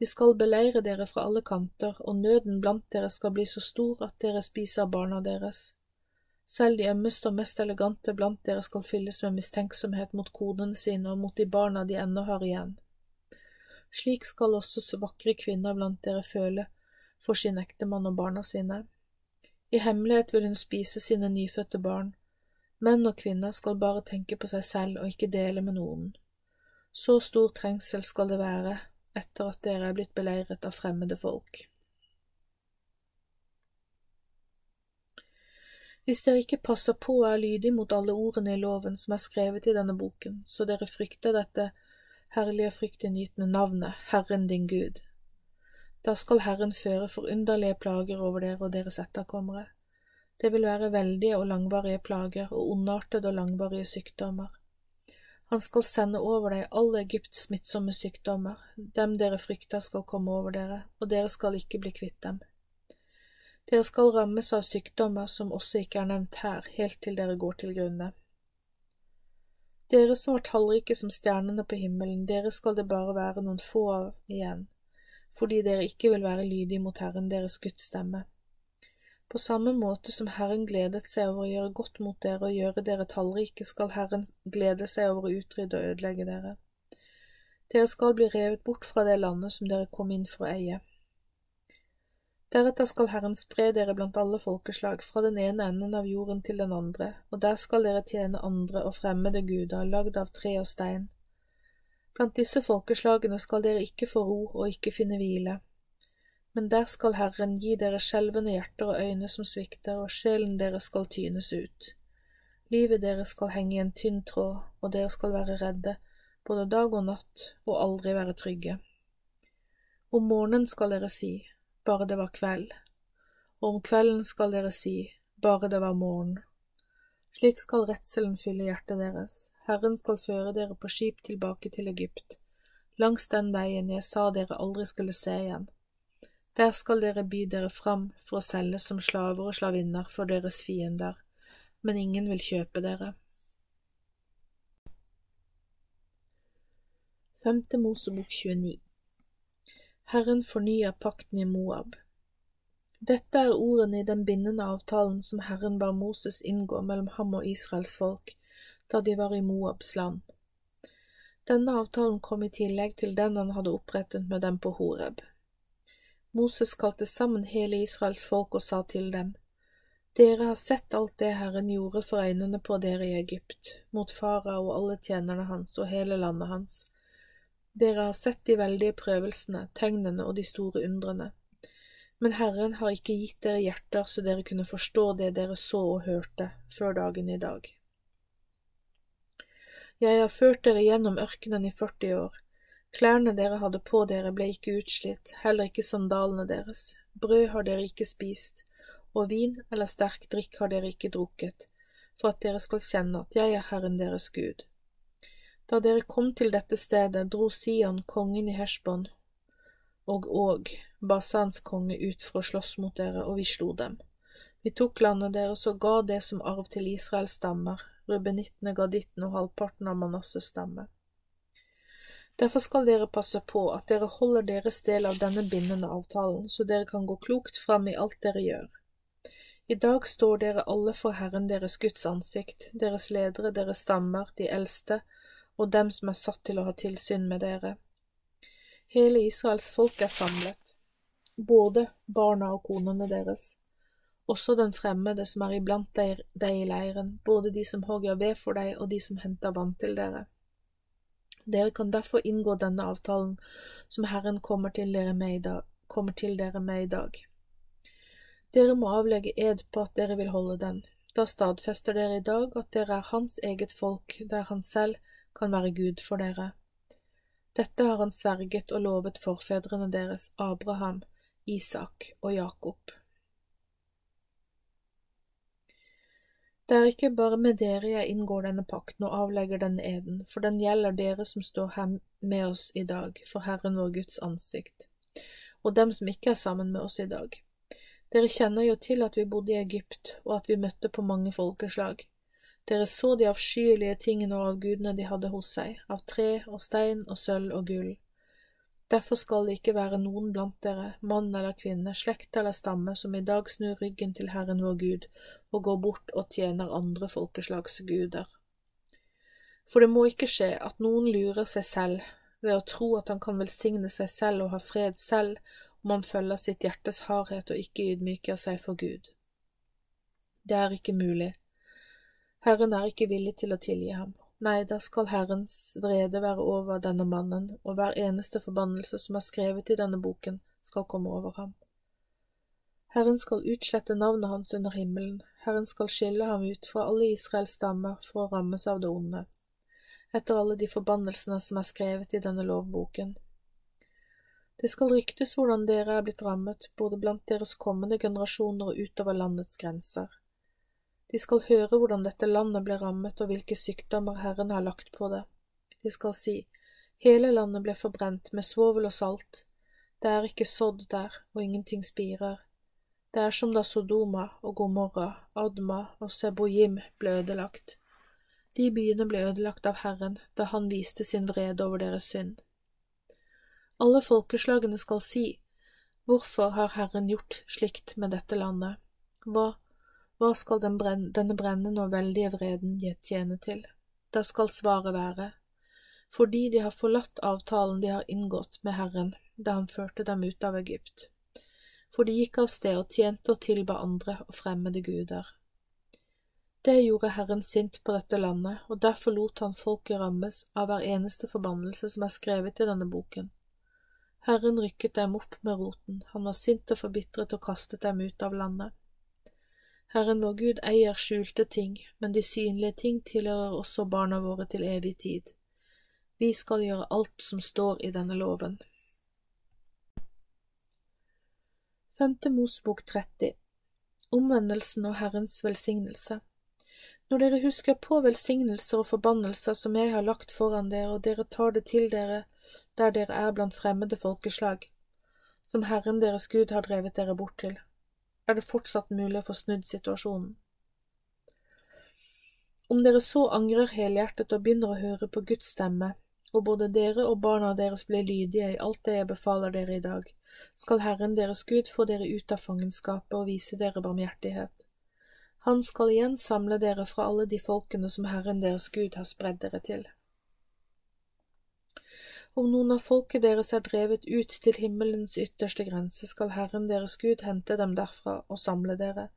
S1: De skal beleire dere fra alle kanter, og nøden blant dere skal bli så stor at dere spiser barna deres. Selv de ømmeste og mest elegante blant dere skal fylles med mistenksomhet mot konene sine og mot de barna de ennå har igjen. Slik skal også så vakre kvinner blant dere føle for sin ektemann og barna sine. I hemmelighet vil hun spise sine nyfødte barn. Menn og kvinner skal bare tenke på seg selv og ikke dele med noen. Så stor trengsel skal det være etter at dere er blitt beleiret av fremmede folk. Hvis dere ikke passer på og er lydige mot alle ordene i loven som er skrevet i denne boken, så dere frykter dette herlige fryktinngytende navnet, Herren din Gud, da skal Herren føre forunderlige plager over dere og deres etterkommere. Det vil være veldige og langvarige plager og ondartede og langvarige sykdommer. Han skal sende over deg alle Egypts smittsomme sykdommer, dem dere frykter skal komme over dere, og dere skal ikke bli kvitt dem. Dere skal rammes av sykdommer som også ikke er nevnt her, helt til dere går til grunne. Dere som var tallrike som stjernene på himmelen, dere skal det bare være noen få av igjen, fordi dere ikke vil være lydige mot Herren deres Guds stemme. På samme måte som Herren gledet seg over å gjøre godt mot dere og gjøre dere tallrike, skal Herren glede seg over å utrydde og ødelegge dere. Dere skal bli revet bort fra det landet som dere kom inn for å eie. Deretter skal Herren spre dere blant alle folkeslag, fra den ene enden av jorden til den andre, og der skal dere tjene andre og fremmede guder, lagd av tre og stein. Blant disse folkeslagene skal dere ikke få ro og ikke finne hvile men der skal Herren gi dere skjelvende hjerter og øyne som svikter, og sjelen deres skal tynes ut. Livet deres skal henge i en tynn tråd, og dere skal være redde, både dag og natt, og aldri være trygge. Om morgenen skal dere si, bare det var kveld, og om kvelden skal dere si, bare det var morgen. Slik skal redselen fylle hjertet deres, Herren skal føre dere på skip tilbake til Egypt, langs den veien jeg sa dere aldri skulle se igjen der skal dere by dere fram for å selge som slaver og slavinner for deres fiender, men ingen vil kjøpe dere. Femte Mosebok 29 Herren fornyer pakten i Moab. Dette er ordene i den bindende avtalen som Herren bar Moses inngå mellom ham og Israels folk da de var i Moabs land. Denne avtalen kom i tillegg til den han hadde opprettet med dem på Horeb. Moses kalte sammen hele Israels folk og sa til dem, Dere har sett alt det Herren gjorde for øynene på dere i Egypt, mot farao og alle tjenerne hans og hele landet hans. Dere har sett de veldige prøvelsene, tegnene og de store undrene. Men Herren har ikke gitt dere hjerter så dere kunne forstå det dere så og hørte, før dagen i dag. Jeg har ført dere gjennom ørkenen i 40 år, Klærne dere hadde på dere ble ikke utslitt, heller ikke sandalene deres. Brød har dere ikke spist, og vin eller sterk drikk har dere ikke drukket, for at dere skal kjenne at jeg er Herren deres Gud. Da dere kom til dette stedet, dro Sion, kongen i Heshbon, og Og, Basans konge, ut for å slåss mot dere, og vi slo dem. Vi tok landet deres og ga det som arv til Israels stammer, rubenittene, gadittene og halvparten av Manasses stamme. Derfor skal dere passe på at dere holder deres del av denne bindende avtalen, så dere kan gå klokt fram i alt dere gjør. I dag står dere alle for Herren deres Guds ansikt, deres ledere, deres stammer, de eldste, og dem som er satt til å ha tilsyn med dere. Hele Israels folk er samlet, både barna og konene deres, også den fremmede som er iblant deg i leiren, både de som hogger ved for deg og de som henter vann til dere. Dere kan derfor inngå denne avtalen som Herren kommer til dere med i dag. Dere, med i dag. dere må avlegge ed på at dere vil holde den. Da stadfester dere i dag at dere er hans eget folk, der han selv kan være Gud for dere. Dette har han sverget og lovet forfedrene deres, Abraham, Isak og Jakob. Det er ikke bare med dere jeg inngår denne pakten og avlegger denne eden, for den gjelder dere som står her med oss i dag, for Herren vår Guds ansikt, og dem som ikke er sammen med oss i dag. Dere kjenner jo til at vi bodde i Egypt, og at vi møtte på mange folkeslag. Dere så de avskyelige tingene og avgudene de hadde hos seg, av tre og stein og sølv og gull. Derfor skal det ikke være noen blant dere, mann eller kvinne, slekt eller stamme, som i dag snur ryggen til Herren vår Gud og går bort og tjener andre folkeslags guder. For det må ikke skje at noen lurer seg selv ved å tro at han kan velsigne seg selv og ha fred selv om han følger sitt hjertes hardhet og ikke ydmyker seg for Gud. Det er ikke mulig. Herren er ikke villig til å tilgi ham, Nei, da skal Herrens vrede være over denne mannen, og hver eneste forbannelse som er skrevet i denne boken, skal komme over ham. Herren skal utslette navnet hans under himmelen, Herren skal skille ham ut fra alle Israels stammer for å rammes av det onde, etter alle de forbannelsene som er skrevet i denne lovboken. Det skal ryktes hvordan dere er blitt rammet, både blant deres kommende generasjoner og utover landets grenser. De skal høre hvordan dette landet ble rammet og hvilke sykdommer Herren har lagt på det. De skal si, hele landet ble forbrent med svovel og salt, det er ikke sådd der, og ingenting spirer. Det er som da Sodoma og Gomorra, Adma og Sebojim ble ødelagt. De byene ble ødelagt av Herren da han viste sin vrede over deres synd. Alle folkeslagene skal si, Hvorfor har Herren gjort slikt med dette landet? Hva, hva skal den brenne, denne brennende og veldige vreden tjene til? Da skal svaret være, fordi de har forlatt avtalen de har inngått med Herren da han førte dem ut av Egypt, for de gikk av sted og tjente og tilba andre og fremmede guder. Det gjorde Herren sint på dette landet, og derfor lot han folket rammes av hver eneste forbannelse som er skrevet i denne boken. Herren rykket dem opp med roten, han var sint og forbitret og kastet dem ut av landet. Herren vår Gud eier skjulte ting, men de synlige ting tilhører også barna våre til evig tid. Vi skal gjøre alt som står i denne loven. Femte Mosbok 30 Omvendelsen og Herrens velsignelse når dere husker på velsignelser og forbannelser som jeg har lagt foran dere, og dere tar det til dere der dere er blant fremmede folkeslag, som Herren deres Gud har drevet dere bort til, er det fortsatt mulig å få snudd situasjonen. Om dere så angrer helhjertet og begynner å høre på Guds stemme, og både dere og barna deres blir lydige i alt det jeg befaler dere i dag, skal Herren deres Gud få dere ut av fangenskapet og vise dere barmhjertighet. Han skal igjen samle dere fra alle de folkene som Herren deres Gud har spredd dere til. Om noen av folket deres er drevet ut til himmelens ytterste grense, skal Herren deres Gud hente dem derfra og samle dere.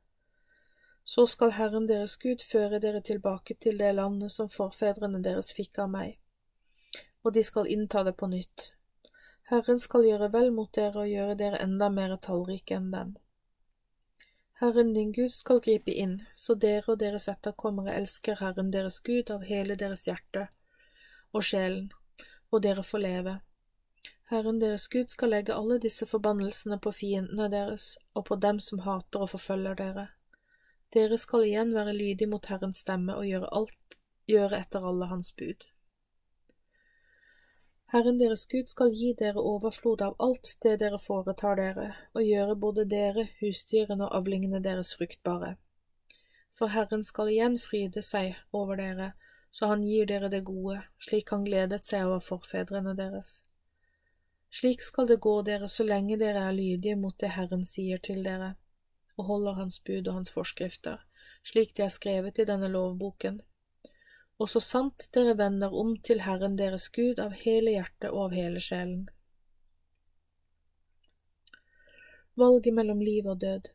S1: Så skal Herren deres Gud føre dere tilbake til det landet som forfedrene deres fikk av meg, og de skal innta det på nytt. Herren skal gjøre vel mot dere og gjøre dere enda mer tallrike enn dem. Herren din Gud skal gripe inn, så dere og deres etterkommere elsker Herren deres Gud av hele deres hjerte og sjelen, og dere får leve. Herren deres Gud skal legge alle disse forbannelsene på fiendene deres og på dem som hater og forfølger dere. Dere skal igjen være lydige mot Herrens stemme og gjøre alt, gjøre etter alle hans bud. Herren deres Gud skal gi dere overflod av alt det dere foretar dere, og gjøre både dere, husdyrene og avlingene deres fruktbare. For Herren skal igjen fryde seg over dere, så han gir dere det gode, slik han gledet seg over forfedrene deres. Slik skal det gå dere så lenge dere er lydige mot det Herren sier til dere, og holder Hans bud og Hans forskrifter, slik de er skrevet i denne lovboken og så sant dere vender om til Herren deres Gud av hele hjertet og av hele sjelen. Valget mellom liv og død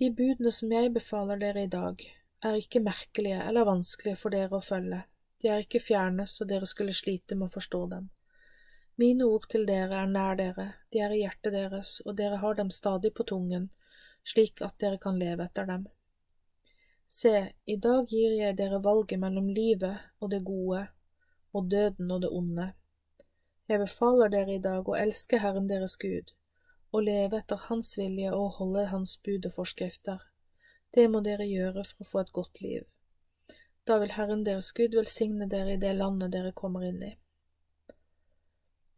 S1: De budene som jeg befaler dere i dag, er ikke merkelige eller vanskelige for dere å følge, de er ikke fjerne så dere skulle slite med å forstå dem. Mine ord til dere er nær dere, de er i hjertet deres, og dere har dem stadig på tungen, slik at dere kan leve etter dem. Se, i dag gir jeg dere valget mellom livet og det gode og døden og det onde. Jeg befaler dere i dag å elske Herren deres Gud, og leve etter Hans vilje og holde Hans bud og forskrifter. Det må dere gjøre for å få et godt liv. Da vil Herren deres Gud velsigne dere i det landet dere kommer inn i.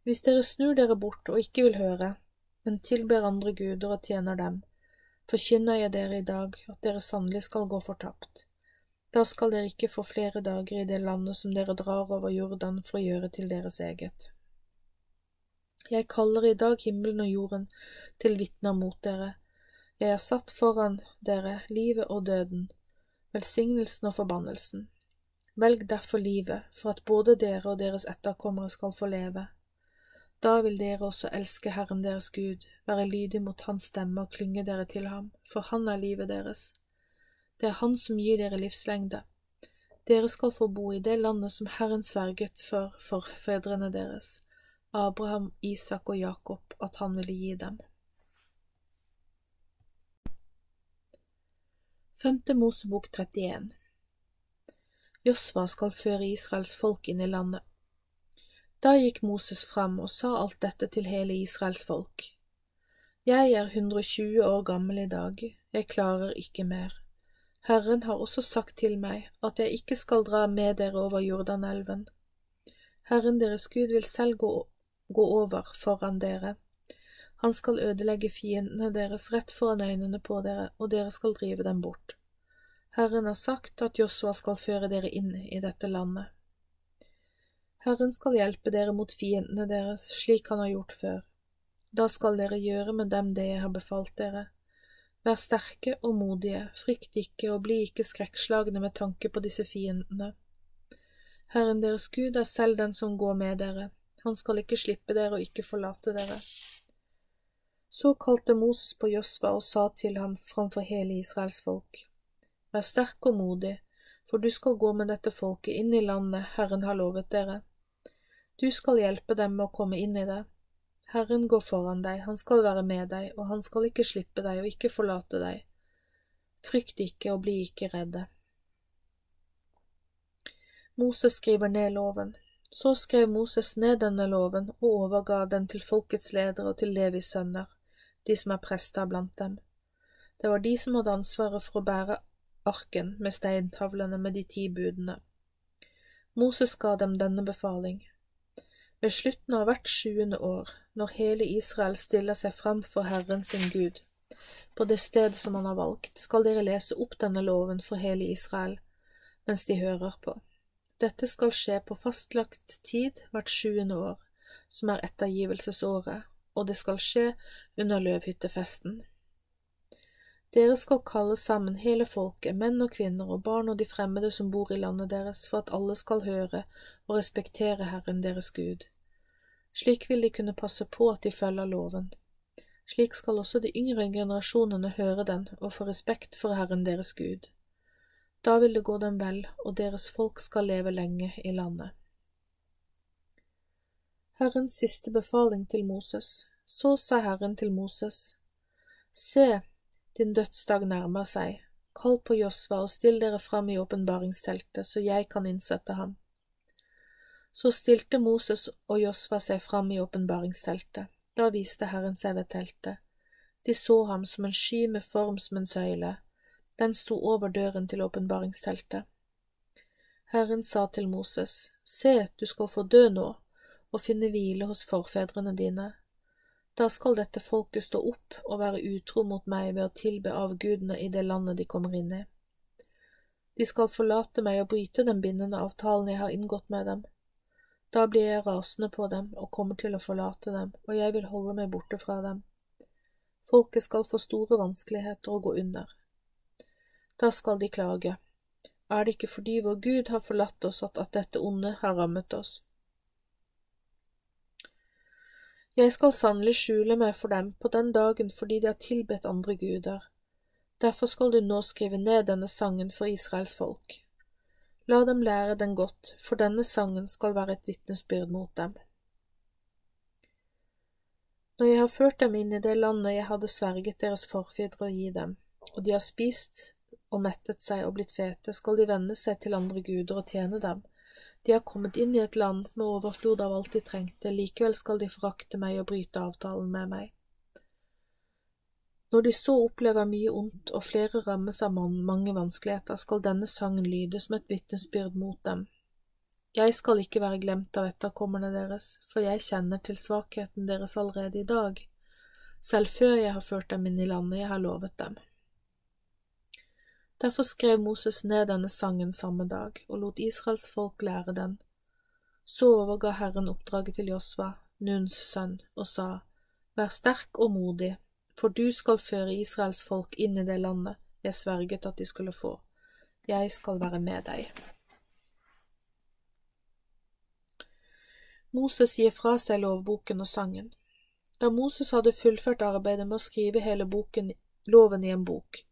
S1: Hvis dere snur dere bort og ikke vil høre, men tilber andre guder og tjener dem, forkynner jeg dere i dag at dere sannelig skal gå fortapt. Da skal dere ikke få flere dager i det landet som dere drar over Jordan for å gjøre til deres eget. Jeg kaller i dag himmelen og jorden til vitner mot dere. Jeg har satt foran dere livet og døden, velsignelsen og forbannelsen. Velg derfor livet, for at både dere og deres etterkommere skal få leve da vil dere også elske Herren deres Gud, være lydig mot Hans stemme og klynge dere til ham, for Han er livet deres. Det er Han som gir dere livslengde. Dere skal få bo i det landet som Herren sverget for forfedrene deres, Abraham, Isak og Jakob, at han ville gi dem. Femte Mosebok 31 Josva skal føre Israels folk inn i landet. Da gikk Moses fram og sa alt dette til hele Israels folk. Jeg er 120 år gammel i dag, jeg klarer ikke mer. Herren har også sagt til meg at jeg ikke skal dra med dere over Jordanelven. Herren deres Gud vil selv gå, gå over foran dere. Han skal ødelegge fiendene deres rett foran øynene på dere, og dere skal drive dem bort. Herren har sagt at Josua skal føre dere inn i dette landet. Herren skal hjelpe dere mot fiendene deres, slik han har gjort før. Da skal dere gjøre med dem det jeg har befalt dere. Vær sterke og modige, frykt ikke og bli ikke skrekkslagne med tanke på disse fiendene. Herren deres Gud er selv den som går med dere, han skal ikke slippe dere og ikke forlate dere. Så kalte Moses på Josva og sa til ham framfor hele Israels folk, Vær sterk og modig, for du skal gå med dette folket inn i landet Herren har lovet dere. Du skal hjelpe dem med å komme inn i det. Herren går foran deg, han skal være med deg, og han skal ikke slippe deg og ikke forlate deg. Frykt ikke og bli ikke redde. Moses skriver ned loven. Så skrev Moses ned denne loven og overga den til folkets ledere og til Levis sønner, de som er prester blant dem. Det var de som hadde ansvaret for å bære arken med steintavlene med de ti budene. Moses ga dem denne befaling. Ved slutten av hvert sjuende år, når hele Israel stiller seg frem for Herren sin Gud, på det stedet som han har valgt, skal dere lese opp denne loven for hele Israel mens de hører på. Dette skal skje på fastlagt tid hvert sjuende år, som er ettergivelsesåret, og det skal skje under løvhyttefesten. Dere skal kalle sammen hele folket, menn og kvinner og barn og de fremmede som bor i landet deres, for at alle skal høre og respektere Herren deres Gud. Slik vil de kunne passe på at de følger loven. Slik skal også de yngre generasjonene høre den og få respekt for Herren deres Gud. Da vil det gå dem vel, og deres folk skal leve lenge i landet. Herrens siste befaling til Moses. Så sa Herren til Moses, Se, din dødsdag nærmer seg. Kall på Josva og still dere fram i åpenbaringsteltet, så jeg kan innsette ham. Så stilte Moses og Josva seg fram i åpenbaringsteltet. Da viste Herren seg ved teltet. De så ham som en sky med form som en søyle. Den sto over døren til åpenbaringsteltet. Herren sa til Moses, Se, du skal få dø nå, og finne hvile hos forfedrene dine. Da skal dette folket stå opp og være utro mot meg ved å tilbe avgudene i det landet de kommer inn i. De skal forlate meg og bryte den bindende avtalen jeg har inngått med dem. Da blir jeg rasende på dem og kommer til å forlate dem, og jeg vil holde meg borte fra dem. Folket skal få store vanskeligheter og gå under. Da skal de klage. Er det ikke fordi vår Gud har forlatt oss at, at dette onde har rammet oss? Jeg skal sannelig skjule meg for dem på den dagen fordi de har tilbedt andre guder. Derfor skal du nå skrive ned denne sangen for Israels folk. La dem lære den godt, for denne sangen skal være et vitnesbyrd mot dem. Når jeg har ført dem inn i det landet jeg hadde sverget deres forfedre å gi dem, og de har spist og mettet seg og blitt fete, skal de vende seg til andre guder og tjene dem, de har kommet inn i et land med overflod av alt de trengte, likevel skal de forakte meg og bryte avtalen med meg. Når de så opplever mye ondt og flere rammes av mange vanskeligheter, skal denne sangen lyde som et vitnesbyrd mot dem. Jeg skal ikke være glemt av etterkommerne deres, for jeg kjenner til svakheten deres allerede i dag, selv før jeg har ført dem inn i landet jeg har lovet dem. Derfor skrev Moses ned denne sangen samme dag og lot Israels folk lære den. Så overga Herren oppdraget til Josva, Nuns sønn, og sa, Vær sterk og modig, for du skal føre Israels folk inn i det landet jeg sverget at de skulle få. Jeg skal være med deg. Moses gir fra seg lovboken og sangen. Da Moses hadde fullført arbeidet med å skrive hele boken, loven i en bok,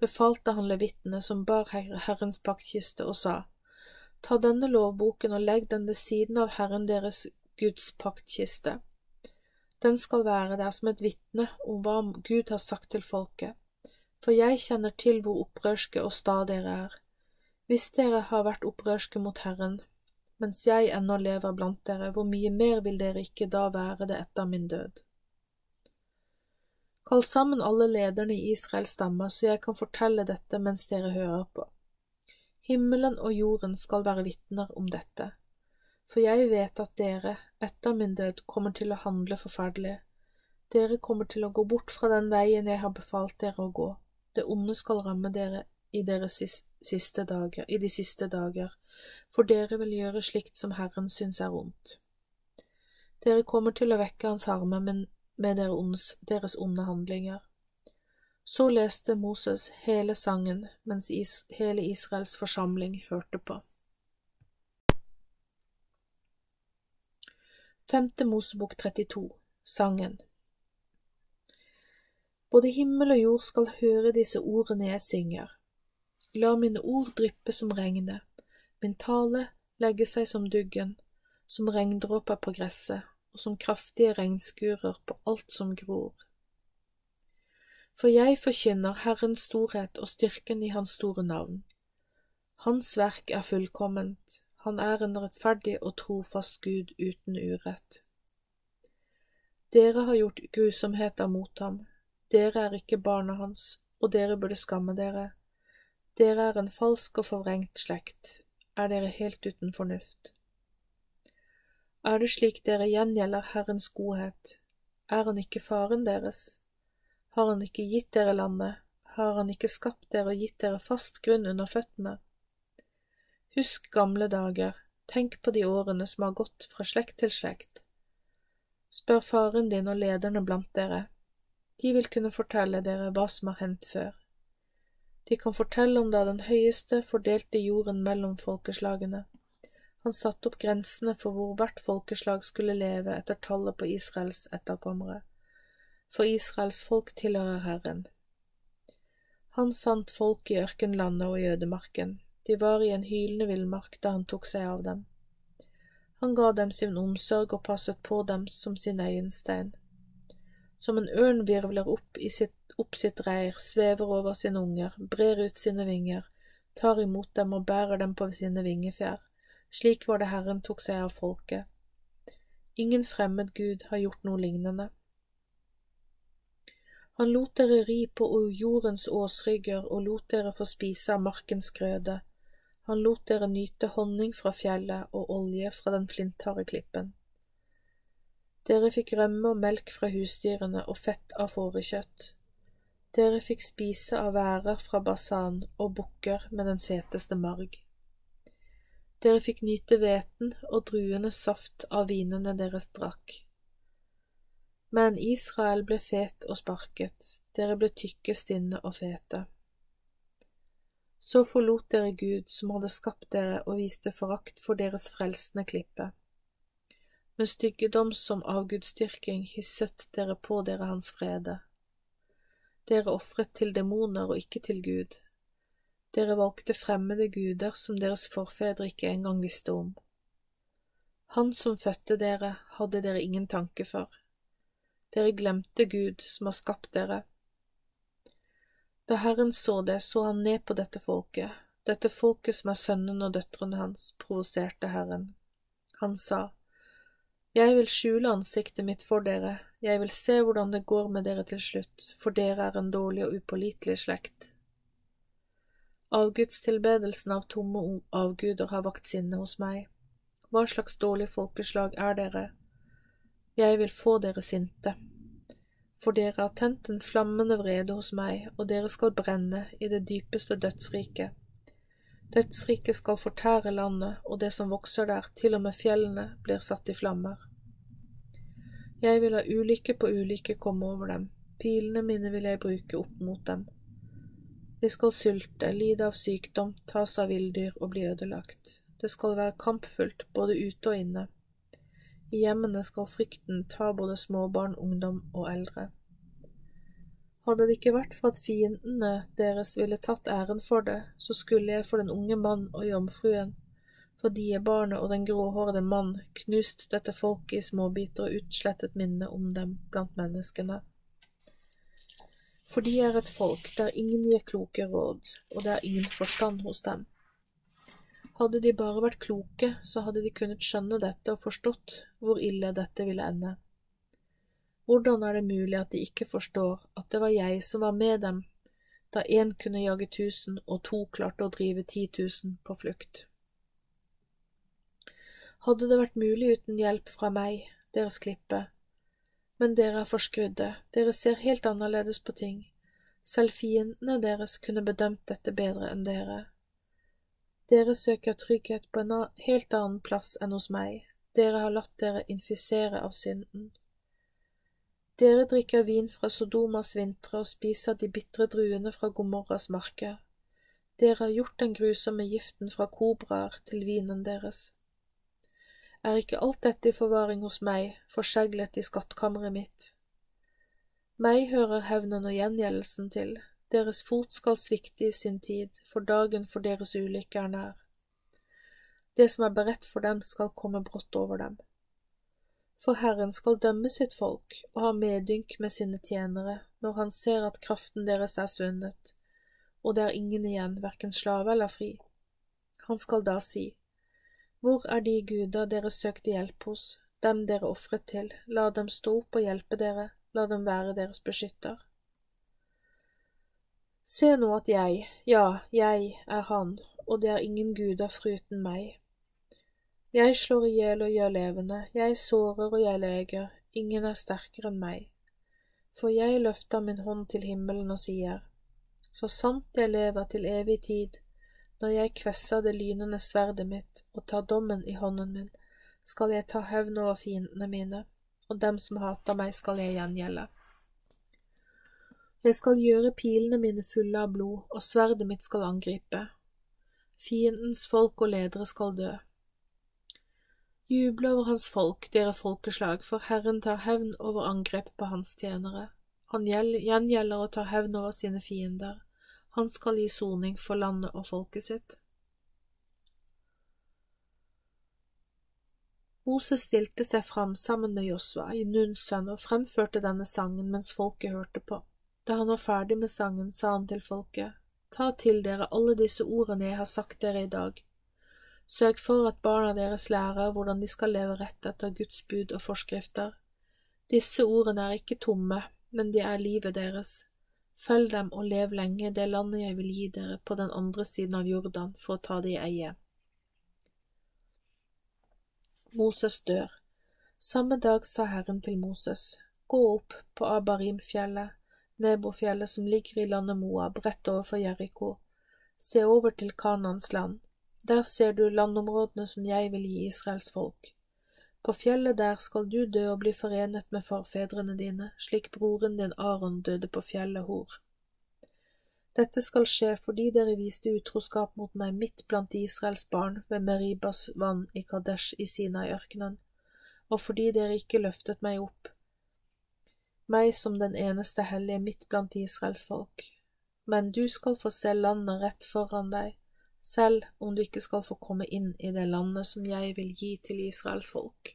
S1: befalte han levittene som bar Herrens paktkiste, og sa, Ta denne lovboken og legg den ved siden av Herren deres Guds paktkiste. Den skal være der som et vitne om hva Gud har sagt til folket, for jeg kjenner til hvor opprørske og sta dere er. Hvis dere har vært opprørske mot Herren, mens jeg ennå lever blant dere, hvor mye mer vil dere ikke da være det etter min død? Kall sammen alle lederne i Israels stammer, så jeg kan fortelle dette mens dere hører på. Himmelen og jorden skal være vitner om dette, for jeg vet at dere, etter min død, kommer til å handle forferdelig. Dere kommer til å gå bort fra den veien jeg har befalt dere å gå. Det onde skal ramme dere i dager, i de siste dager, for dere vil gjøre slikt som Herren syns er ondt. Dere kommer til å vekke hans harme, men med deres onde handlinger. Så leste Moses hele sangen mens is hele Israels forsamling hørte på. Femte Mosebok 32 Sangen Både himmel og jord skal høre disse ordene jeg synger. La mine ord dryppe som regnet, min tale legge seg som duggen, som regndråper på gresset og som kraftige regnskurer på alt som gror. For jeg forkynner Herrens storhet og styrken i Hans store navn. Hans verk er fullkomment, han er en rettferdig og trofast Gud uten urett. Dere har gjort grusomheter mot ham, dere er ikke barna hans, og dere burde skamme dere. Dere er en falsk og forvrengt slekt, er dere helt uten fornuft. Er det slik dere gjengjelder Herrens godhet, er han ikke faren deres? Har han ikke gitt dere landet, har han ikke skapt dere og gitt dere fast grunn under føttene? Husk gamle dager, tenk på de årene som har gått fra slekt til slekt. Spør faren din og lederne blant dere, de vil kunne fortelle dere hva som har hendt før. De kan fortelle om da den høyeste fordelte jorden mellom folkeslagene. Han satte opp grensene for hvor hvert folkeslag skulle leve etter tallet på Israels etterkommere for Israels folk tilhører Herren. Han fant folk i ørkenlandet og i ødemarken, de var i en hylende villmark da han tok seg av dem. Han ga dem sin omsorg og passet på dem som sin egen stein. Som en ørn virvler opp, sitt, opp sitt reir, svever over sine unger, brer ut sine vinger, tar imot dem og bærer dem på sine vingefjær. Slik var det Herren tok seg av folket. Ingen fremmed gud har gjort noe lignende. Han lot dere ri på jordens åsrygger og lot dere få spise av markens grøde. Han lot dere nyte honning fra fjellet og olje fra den flintharde klippen. Dere fikk rømme og melk fra husdyrene og fett av fårekjøtt. Dere fikk spise av værer fra basan og bukker med den feteste marg. Dere fikk nyte hveten og druenes saft av vinene deres drakk. Men Israel ble fet og sparket, dere ble tykke, stinne og fete. Så forlot dere Gud som hadde skapt dere og viste forakt for deres frelsende klippe. Med styggedom som avgudsdyrking hisset dere på dere hans frede. Dere ofret til demoner og ikke til Gud. Dere valgte fremmede guder som deres forfedre ikke engang visste om. Han som fødte dere, hadde dere ingen tanke for dere glemte Gud som har skapt dere. Da Herren så det, så han ned på dette folket, dette folket som er sønnen og døtrene hans, provoserte Herren. Han sa, Jeg vil skjule ansiktet mitt for dere, jeg vil se hvordan det går med dere til slutt, for dere er en dårlig og upålitelig slekt. Avgudstilbedelsen av tomme avguder har vakt sinne hos meg. Hva slags dårlig folkeslag er dere? Jeg vil få dere sinte. For dere har tent en flammende vrede hos meg, og dere skal brenne i det dypeste dødsriket. Dødsriket skal fortære landet, og det som vokser der, til og med fjellene, blir satt i flammer. Jeg vil la ulykke på ulykke komme over dem, pilene mine vil jeg bruke opp mot dem. De skal sulte, lide av sykdom, tas av villdyr og bli ødelagt. Det skal være kampfullt både ute og inne. I hjemmene skal frykten ta både småbarn, ungdom og eldre. Hadde det ikke vært for at fiendene deres ville tatt æren for det, så skulle jeg for den unge mann og jomfruen, for de er barnet og den gråhårede mann, knust dette folket i småbiter og utslettet minnet om dem blant menneskene. For de er et folk der ingen gir kloke råd, og det er ingen forstand hos dem. Hadde de bare vært kloke, så hadde de kunnet skjønne dette og forstått hvor ille dette ville ende. Hvordan er det mulig at de ikke forstår at det var jeg som var med dem da én kunne jage tusen og to klarte å drive ti tusen på flukt? Hadde det vært mulig uten hjelp fra meg, deres klippe, men dere er forskrudde, dere ser helt annerledes på ting, selv fiendene deres kunne bedømt dette bedre enn dere. Dere søker trygghet på en helt annen plass enn hos meg, dere har latt dere infisere av synden. Dere drikker vin fra Sodomas vintre og spiser de bitre druene fra Gomorras marker. Dere har gjort den grusomme giften fra kobraer til vinen deres. Er ikke alt dette i forvaring hos meg, forseglet i skattkammeret mitt? Meg hører hevnen og gjengjeldelsen til, deres fot skal svikte i sin tid, for dagen for deres ulykke er nær. Det som er beredt for dem, skal komme brått over dem. For Herren skal dømme sitt folk og ha medynk med sine tjenere når han ser at kraften deres er svunnet, og det er ingen igjen, hverken slave eller fri. Han skal da si, Hvor er de guder dere søkte hjelp hos, dem dere ofret til, la dem stå opp og hjelpe dere, la dem være deres beskytter. Se nå at jeg, ja, jeg er Han, og det er ingen guder foruten meg, jeg slår i hjel og gjør levende, jeg sårer og jeg leger, ingen er sterkere enn meg. For jeg løfter min hånd til himmelen og sier, Så sant jeg lever til evig tid, når jeg kvesser det lynende sverdet mitt og tar dommen i hånden min, skal jeg ta hevn over fiendene mine, og dem som hater meg skal jeg gjengjelde. Jeg skal gjøre pilene mine fulle av blod, og sverdet mitt skal angripe. Fiendens folk og ledere skal dø. Juble over hans folk, dere folkeslag, for Herren tar hevn over angrep på hans tjenere. Han gjengjelder og tar hevn over sine fiender. Han skal gi soning for landet og folket sitt. Moses stilte seg fram sammen med Josva, Nuns sønn, og fremførte denne sangen mens folket hørte på. Da han var ferdig med sangen, sa han til folket, Ta til dere alle disse ordene jeg har sagt dere i dag Sørg for at barna deres lærer hvordan de skal leve rett etter Guds bud og forskrifter. Disse ordene er ikke tomme, men de er livet deres. Følg dem og lev lenge det landet jeg vil gi dere på den andre siden av Jordan for å ta det i eie. Moses dør. Samme dag sa Herren til Moses, gå opp på Abarimfjellet, Nebofjellet som ligger i landet Moab, rett overfor Jeriko. Se over til Kanans land. Der ser du landområdene som jeg vil gi Israels folk. På fjellet der skal du dø og bli forenet med forfedrene dine, slik broren din Aron døde på fjellet Hor. Dette skal skje fordi dere viste utroskap mot meg midt blant Israels barn ved Meribas vann i Kadesh i Sinai-ørkenen, og fordi dere ikke løftet meg opp, meg som den eneste hellige midt blant Israels folk. Men du skal få se landet rett foran deg, selv om du ikke skal få komme inn i det landet som jeg vil gi til Israels folk.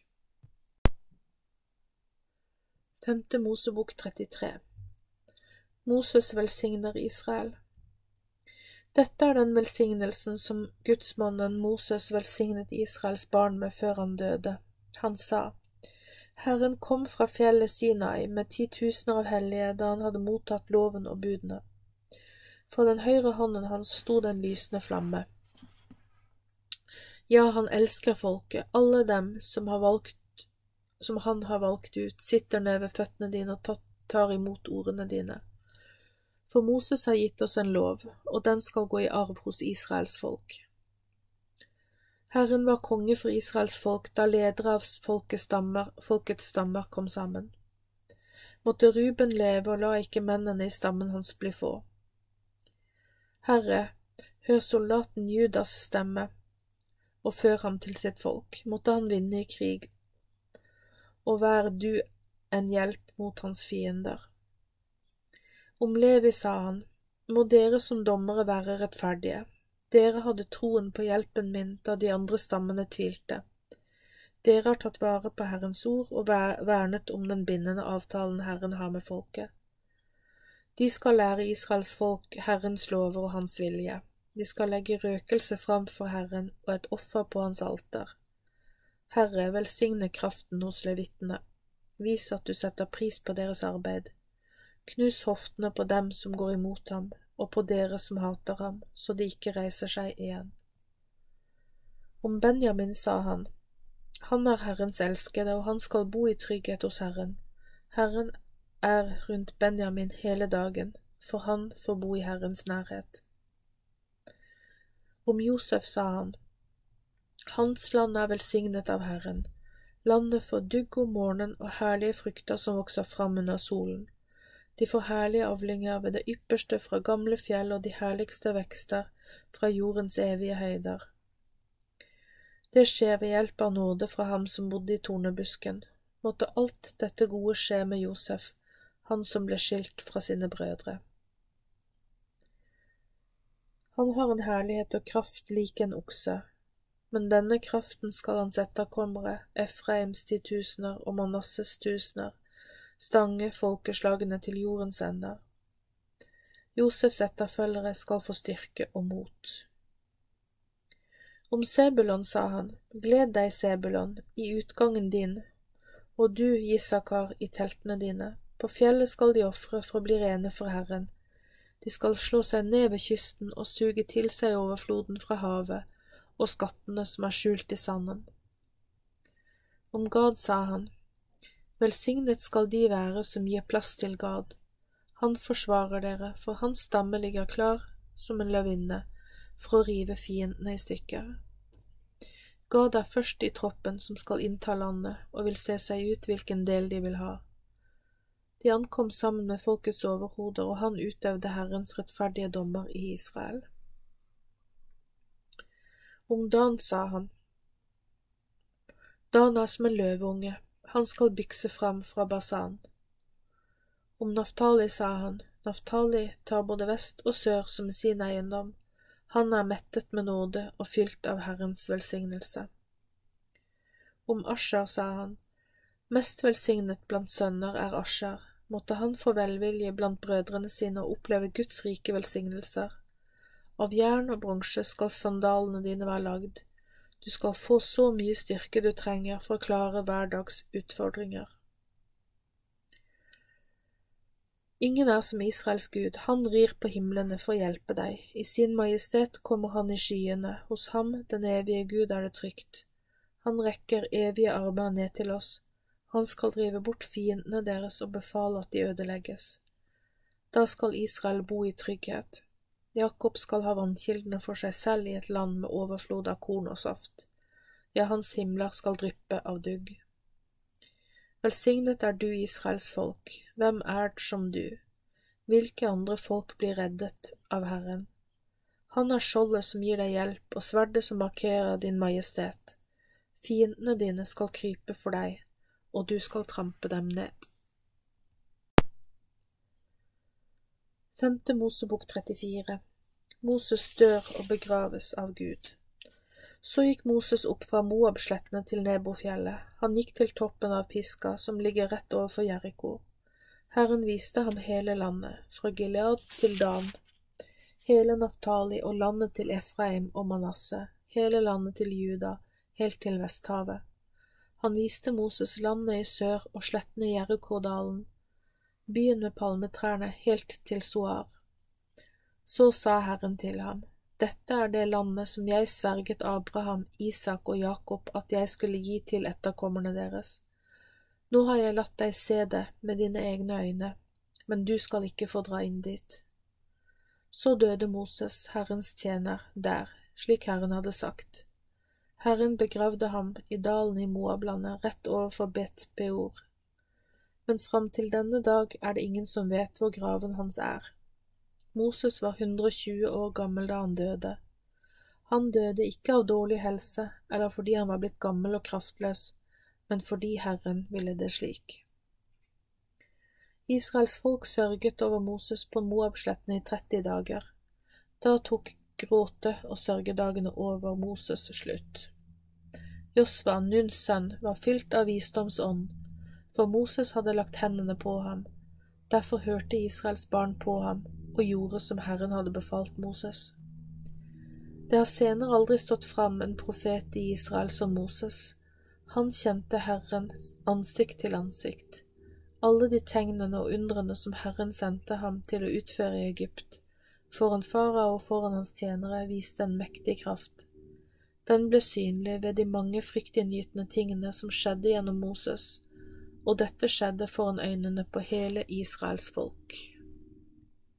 S1: Femte Mosebok 33 Moses velsigner Israel Dette er den velsignelsen som gudsmannen Moses velsignet Israels barn med før han døde. Han sa, Herren kom fra fjellet Sinai med titusener av hellige da han hadde mottatt loven og budene. Fra den høyre hånden hans sto den lysende flamme. Ja, han elsker folket, alle dem som, valgt, som han har valgt ut, sitter ned ved føttene dine og tar imot ordene dine. For Moses har gitt oss en lov, og den skal gå i arv hos Israels folk. Herren var konge for Israels folk da ledere av folkets stammer, kom sammen. Måtte Ruben leve og la ikke mennene i stammen hans bli få. Herre, hør soldaten Judas stemme, og før ham til sitt folk, måtte han vinne i krig, og vær du en hjelp mot hans fiender. Om Levi sa han, må dere som dommere være rettferdige, dere hadde troen på hjelpen min da de andre stammene tvilte. Dere har tatt vare på Herrens ord og vernet om den bindende avtalen Herren har med folket. De skal lære Israels folk Herrens lover og Hans vilje. De skal legge røkelse framfor Herren og et offer på Hans alter. Herre, velsigne kraften hos levittene. Vis at du setter pris på deres arbeid. Knus hoftene på dem som går imot ham, og på dere som hater ham, så de ikke reiser seg igjen. Om Benjamin sa han, Han er Herrens elskede, og han skal bo i trygghet hos Herren. Herren er rundt Benjamin hele dagen, for han får bo i Herrens nærhet. Om Josef sa han, Hans land er velsignet av Herren, Landet får dugg om morgenen og herlige frukter som vokser fram under solen. De får herlige avlinger ved det ypperste fra gamle fjell og de herligste vekster fra jordens evige høyder. Det skjer ved hjelp av nåde fra ham som bodde i tornebusken. Måtte alt dette gode skje med Josef, han som ble skilt fra sine brødre. Han har en herlighet og kraft lik en okse, men denne kraften skal hans etterkommere, Efraims titusener og Manasses tusener, stange folkeslagene til jordens ender. Josefs etterfølgere skal få styrke og mot. Om Sebulon sa han, gled deg, Sebulon, i utgangen din, og du, Gisakar, i teltene dine, på fjellet skal de ofre for å bli rene for Herren. De skal slå seg ned ved kysten og suge til seg overfloden fra havet og skattene som er skjult i sanden. Om Gad sa han, Velsignet skal de være som gir plass til Gad. Han forsvarer dere, for hans stamme ligger klar som en løvinne for å rive fiendene i stykker. Gad er først i troppen som skal innta landet og vil se seg ut hvilken del de vil ha. De ankom sammen med folkets overhoder, og han utøvde Herrens rettferdige dommer i Israel. Om Dan sa han, Dan er som en løveunge, han skal bykse fram fra Basan. Om Naftali sa han, Naftali tar både vest og sør som sin eiendom, han er mettet med nåde og fylt av Herrens velsignelse. Om Asher sa han, mest velsignet blant sønner er Asher, måtte han få velvilje blant brødrene sine og oppleve Guds rike velsignelser. Av jern og bronse skal sandalene dine være lagd, du skal få så mye styrke du trenger for å klare hverdags utfordringer. Ingen er som Israels Gud, han rir på himlene for å hjelpe deg, i sin majestet kommer han i skyene, hos ham, den evige Gud, er det trygt. Han rekker evige armer ned til oss, han skal drive bort fiendene deres og befale at de ødelegges. Da skal Israel bo i trygghet. Jakob skal ha vannkildene for seg selv i et land med overflod av korn og saft. Ja, hans himler skal dryppe av dugg. Velsignet er du, Israels folk, hvem er det som du? Hvilke andre folk blir reddet av Herren? Han er skjoldet som gir deg hjelp, og sverdet som markerer din majestet. Fiendene dine skal krype for deg, og du skal trampe dem ned. Femte Mosebok 34 Moses dør og begraves av Gud. Så gikk Moses opp fra Moabslettene til Nebofjellet. Han gikk til toppen av Piska, som ligger rett overfor Jeriko. Herren viste ham hele landet, fra Gilead til Dan, hele Naftali og landet til Efraim og Manasseh, hele landet til Juda, helt til Vesthavet. Han viste Moses landet i sør og slettene i Jerikodalen, byen med palmetrærne helt til Soar. Så sa Herren til ham, Dette er det landet som jeg sverget Abraham, Isak og Jakob at jeg skulle gi til etterkommerne deres. Nå har jeg latt deg se det med dine egne øyne, men du skal ikke få dra inn dit. Så døde Moses, Herrens tjener, der, slik Herren hadde sagt. Herren begravde ham i dalen i Moablandet, rett overfor Bet Peor. Men fram til denne dag er det ingen som vet hvor graven hans er. Moses var 120 år gammel da han døde. Han døde ikke av dårlig helse eller fordi han var blitt gammel og kraftløs, men fordi Herren ville det slik. Israels folk sørget over Moses på Moabslettene i 30 dager. Da tok gråte- og sørgedagene over Moses slutt. Josva, Nuns sønn, var fylt av visdomsånd, for Moses hadde lagt hendene på ham. Derfor hørte Israels barn på ham og gjorde som Herren hadde befalt Moses. Det har senere aldri stått fram en profet i Israel som Moses. Han kjente Herren ansikt til ansikt. Alle de tegnene og undrene som Herren sendte ham til å utføre i Egypt, foran farao og foran hans tjenere, viste en mektig kraft. Den ble synlig ved de mange fryktinngytende tingene som skjedde gjennom Moses, og dette skjedde foran øynene på hele Israels folk.